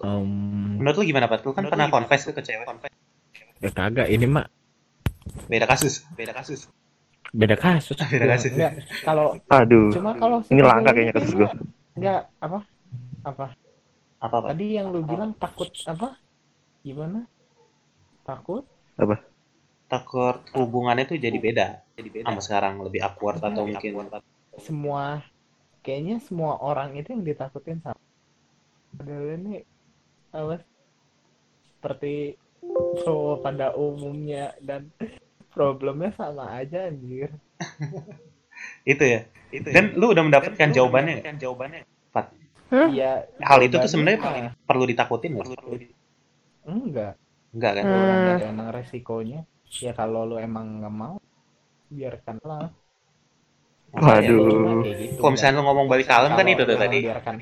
um, menurut lu gimana Pat? Lu kan pernah confess tuh ke cewek ya kagak ini mah beda kasus beda kasus beda kasus. Beda kasus. Enggak, kalau Aduh. cuma kalau Ini langka kayaknya kasus gue. Enggak, apa? Apa? apa Pat? Tadi yang lu bilang takut apa? Gimana? Takut? takut hubungannya tuh jadi beda jadi beda sama sekarang lebih awkward atau mungkin semua kayaknya semua orang itu yang ditakutin sama padahal ini apa seperti cowok pada umumnya dan problemnya sama aja anjir. Itu ya. Dan lu udah mendapatkan jawabannya nggak? jawabannya. Pat Iya. Hal itu tuh sebenarnya mah perlu ditakutin nggak enggak. Enggak kan? Hmm. Ada emang resikonya. Ya kalau lu emang nggak mau biarkanlah Waduh. Gitu, kalau misalnya lu ngomong balik kalem kan itu tuh tadi. biarkan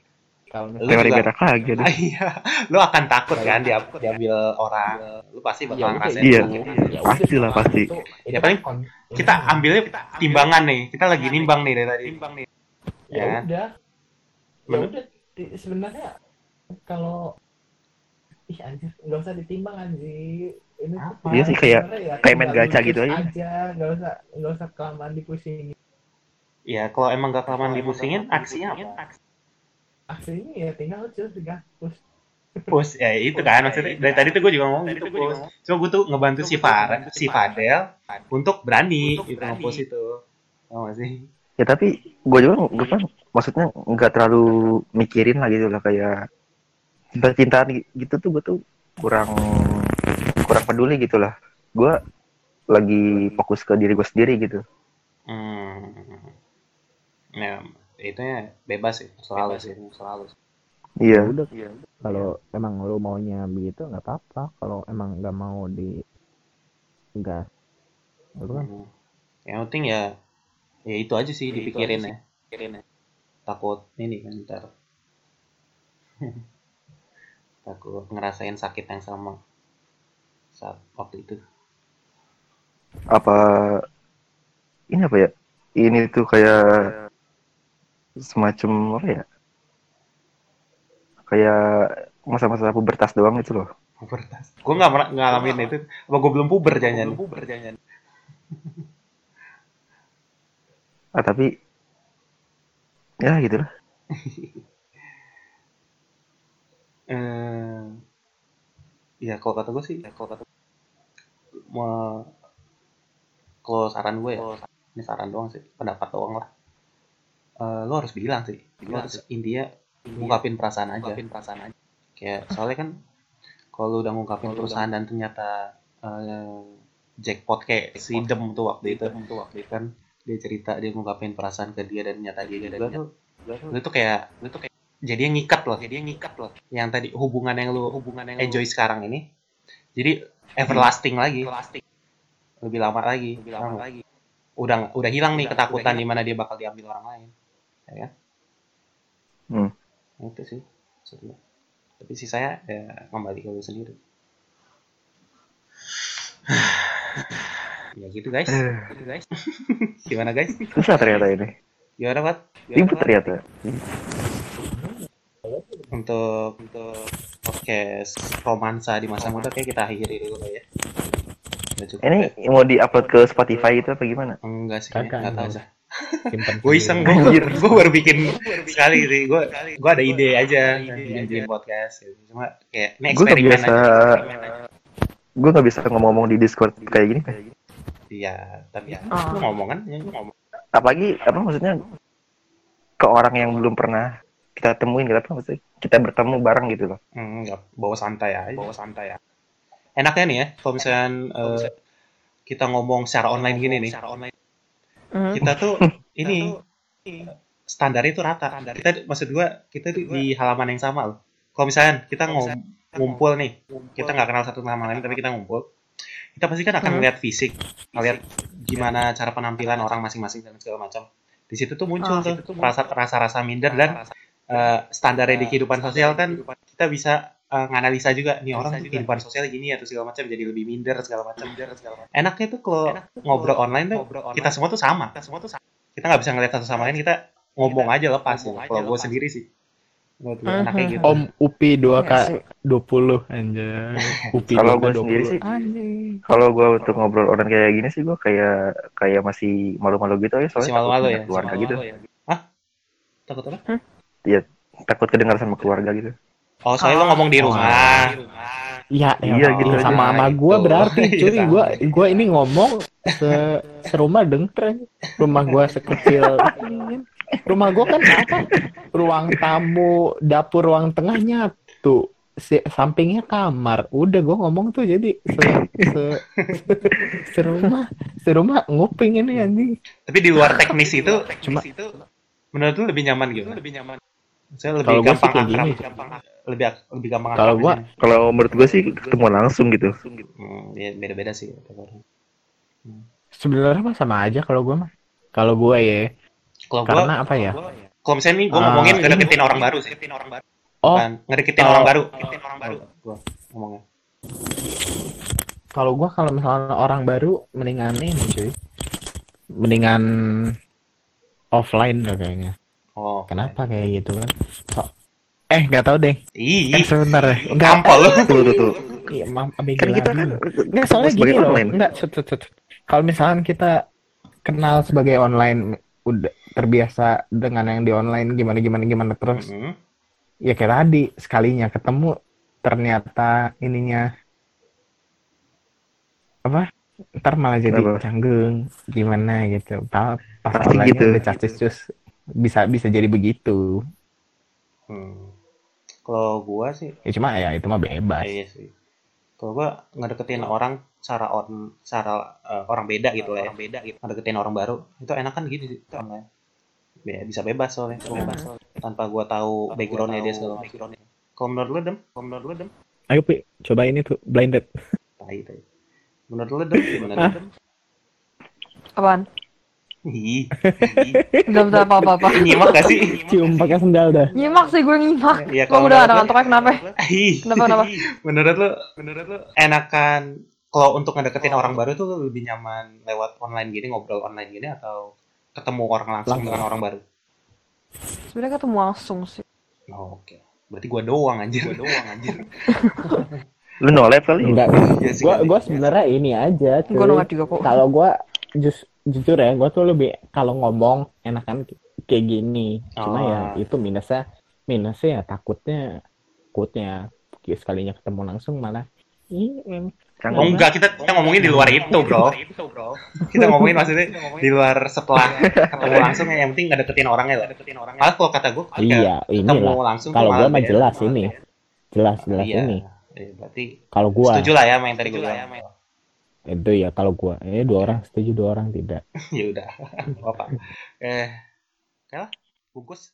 kalau Teori berak lagi. Ah, iya. Lu akan takut kan dia diambil orang. Lu pasti Ya bakal udah, ngerasain Iya. Ya Pasti lah, pasti. Ya, paling kita ini- ambilnya timbangan nih. Kita lagi nimbang nih. dari tadi. Timbang nih. Ya ya kan? udah. Ya udah sebenarnya kalau ih anjir nggak usah ditimbang anjir. Ini tuh Apa? Iya sih, kayak- ya kayak main gacha gitu aja. nggak usah nggak usah kelamaan dipusingin ya kalau emang gak kelamaan dipusingin aksinya apa? Akhirnya ya tinggal terus dihapus push. Ya itu kan maksudnya. dari tadi tuh gue juga ngomong gitu push. cuma gue tuh ngebantu si Far si Fadel untuk berani gitu nge-push itu. Tau gak sih? Ya tapi gue juga gue kan maksudnya nggak terlalu mikirin lah gitu lah kayak cinta-cintaan gitu tuh gue tuh kurang kurang peduli gitu lah. Gue lagi fokus ke diri gue sendiri gitu. Hmm. Ya, itu ya bebas sih, selalu sih, selalu. Iya. udah kalau emang lu maunya begitu nggak apa-apa kalau emang nggak mau di gas lu kan Hmm. Yang penting ya, ya itu aja sih dipikirin ya. Takut ini kan ntar. Takut ngerasain sakit yang sama saat waktu itu. Apa ini apa ya? Ini tuh kayak semacam apa ya? Kayak masa-masa pubertas doang itu loh. Pubertas. Gue nggak pernah ngalamin itu. Apa gue belum puber jangan? Puber jangan. Ah tapi ya gitu lah. Eh, ya kalau kata gue sih, ya kalau kata mau kalau saran gue ya, ini saran doang sih, pendapat doang lah. Eh, lo harus bilang sih, lo harus intinya ngungkapin perasaan aja. perasaan aja. Kayak soalnya kan kalau lu udah ngungkapin perasaan dan ternyata eh, jackpot kayak si Dem tuh waktu itu, tuh waktu itu. kan dia cerita dia ngungkapin perasaan ke dia dan ternyata dia juga tuh lu tuh kayak lu tuh kayak jadi yang ngikat loh. Jadi yang ngikat loh. Yang tadi hubungan yang lu hubungan yang enjoy sekarang ini jadi everlasting lagi. Lebih lama lagi. Lebih lama lagi. udah udah hilang nih ketakutan di mana dia bakal diambil orang lain ya kan Hmm. itu sih maksudnya tapi sih saya ya kembali ke lu sendiri ya gitu guys gitu guys gimana guys Susah ternyata ini. gimana Pat? Ribet ternyata. untuk untuk podcast romansa di masa muda kayak kita akhiri dulu ya. Udah cukup Ini ya? mau diupload ke Spotify itu apa gimana? enggak sih, enggak tahu sih. Simpan Gue iseng, gue gue baru bikin sekali sih. Gue gue ada ide aja bikin bikin podcast. gitu. Cuma kayak ini Gue nggak biasa, gue nggak bisa ngomong-ngomong di Discord kayak gini. Iya, tapi ya lu ngomong kan, ya, ngomong. Apalagi apa maksudnya ke orang yang belum pernah kita temuin gitu apa maksudnya kita bertemu bareng gitu loh. Hmm, enggak, bawa santai aja. Bawa santai ya. Enaknya nih ya, kalau misalnya eh, kita ngomong secara online gini nih, Hmm. kita tuh ini standar itu rata. Kita maksud gua kita tuh di halaman yang sama loh. Kalau misalnya kita ngom- ngumpul nih, kita nggak kenal satu sama lain tapi kita ngumpul, kita pasti kan akan Hmm. melihat fisik, melihat gimana cara penampilan orang masing-masing dan segala macam. Di situ tuh muncul Ah. tuh rasa rasa-rasa minder dan eh, standarnya di kehidupan sosial kan kita bisa eh, nganalisa juga nih orang tuh kehidupan sosial gini atau segala macam jadi lebih minder segala macam. Enaknya tuh kalau ngobrol online tuh kita semua tuh sama. Kita nggak bisa ngeliat satu sama lain, kita ngomong aja lepas. gitu. Kalau gue sendiri sih, Gua tuh Mhm. enaknya gitu. Om Upi 2 Iya k 20 anjay. Upi Kalau 2K gue sendiri sih, kalau gue untuk ngobrol orang kayak gini sih gue kayak kayak masih malu-malu gitu ya Masih soalnya malu-malu takut ya. dengan keluarga gitu. Hah? Takut apa? Takut kedengar sama keluarga gitu. Oh, soalnya lo ngomong di rumah. Ya, Iya, ya, gitu aja. sama sama gua itu. berarti Iya, cuy gua gua ini ngomong se serumah denger rumah gua sekecil rumah gua kan apa ruang tamu dapur ruang tengahnya tuh si, sampingnya kamar udah gua ngomong tuh jadi se, se, serumah serumah nguping ini anjing Tapi di luar teknis itu, Cuma- menurut lu lebih nyaman gitu? Lebih nyaman. Saya lebih Kalau gua sih gampang kayak akrab, lebih lebih gampang Kalau gua-. Kalau menurut gue sih ketemu langsung gitu. Hmm, ya beda-beda sih. sebenarnya mah sama aja kalau gua mah kalau gua ya Kalau gua, karena apa ya kalau misalnya nih gua Ah, ngomongin ini- ngedeketin orang baru sih. oh Bukan, ngedeketin Kalau- orang baru. Ngedeketin orang baru. Gua ngomongnya. kalau gua kalau misalnya orang baru mendingan ini cuy mendingan offline lah kayaknya Oh, kenapa kayak gitu kan So- eh nggak tahu deh Ih, eh sebentar ya gampang lu. Tuh tuh tuh. iya mam Kan kita kan nggak soalnya gini loh online. nggak set, set, set. kalau misalkan kita kenal sebagai online udah terbiasa dengan yang di online gimana gimana gimana terus Mhm. ya kayak tadi sekalinya ketemu ternyata ininya apa ntar malah jadi Apa? canggung gimana gitu pas pas Pasti online gitu. udah cacis bisa bisa jadi begitu Hmm. Kalau gua sih ya cuma ya itu mah bebas Iya sih. Kalau gue ngedeketin orang secara on, secara eh, orang beda gitu lah ya. Orang beda gitu. Ngedeketin orang baru itu enak kan gitu sih. Be- bisa bebas soalnya, bebas tanpa gue tahu backgroundnya dia segala macam. Kalau menurut lu dem, kalau menurut lu dem, Ayo Pi, coba ini tuh blinded. tai tai. Menurut lu dem gimana dem? Apaan? Ih, Gak bisa apa-apa. nyimak gak sih? Cium pakai sendal dah. Nyimak sih gue nyimak. Iya, Lo kalau udah ada ngantuknya kenapa? Ih, Kenapa, kenapa? menurut lu, menurut lu enakan kalau untuk ngedeketin orang baru tuh lebih nyaman lewat online gini, ngobrol online gini atau ketemu orang langsung Langsung. dengan orang baru? Sebenarnya ketemu langsung sih. Oh, Oke. Berarti gua doang anjir. Gua doang anjir. Lu no live kali? Enggak. Gua kan? gua sebenarnya ini aja. Gue nongak juga kok. Kalau gua jus- jujur ya, gua tuh lebih kalau ngomong enakan kayak gini. Cuma Oh. ya itu minusnya minusnya ya takutnya takutnya sekalinya ketemu langsung malah Kan Oh enggak, kita kita ngomongin di luar itu, Bro. Kita ngomongin maksudnya di luar setelah ketemu langsung ya, yang penting nggak deketin orangnya lah. Deketin orangnya. Malah kalau kata gua, iya ketemu langsung tuh kalau gua malah mah beda. jelas ini jelas jelas Iya. ini Eh, berarti kalau gua setuju lah ya yang tadi gua bilang. Itu ya kalau gua eh dua orang setuju dua orang tidak ya udah. Apa? Eh, lah. Bungkus.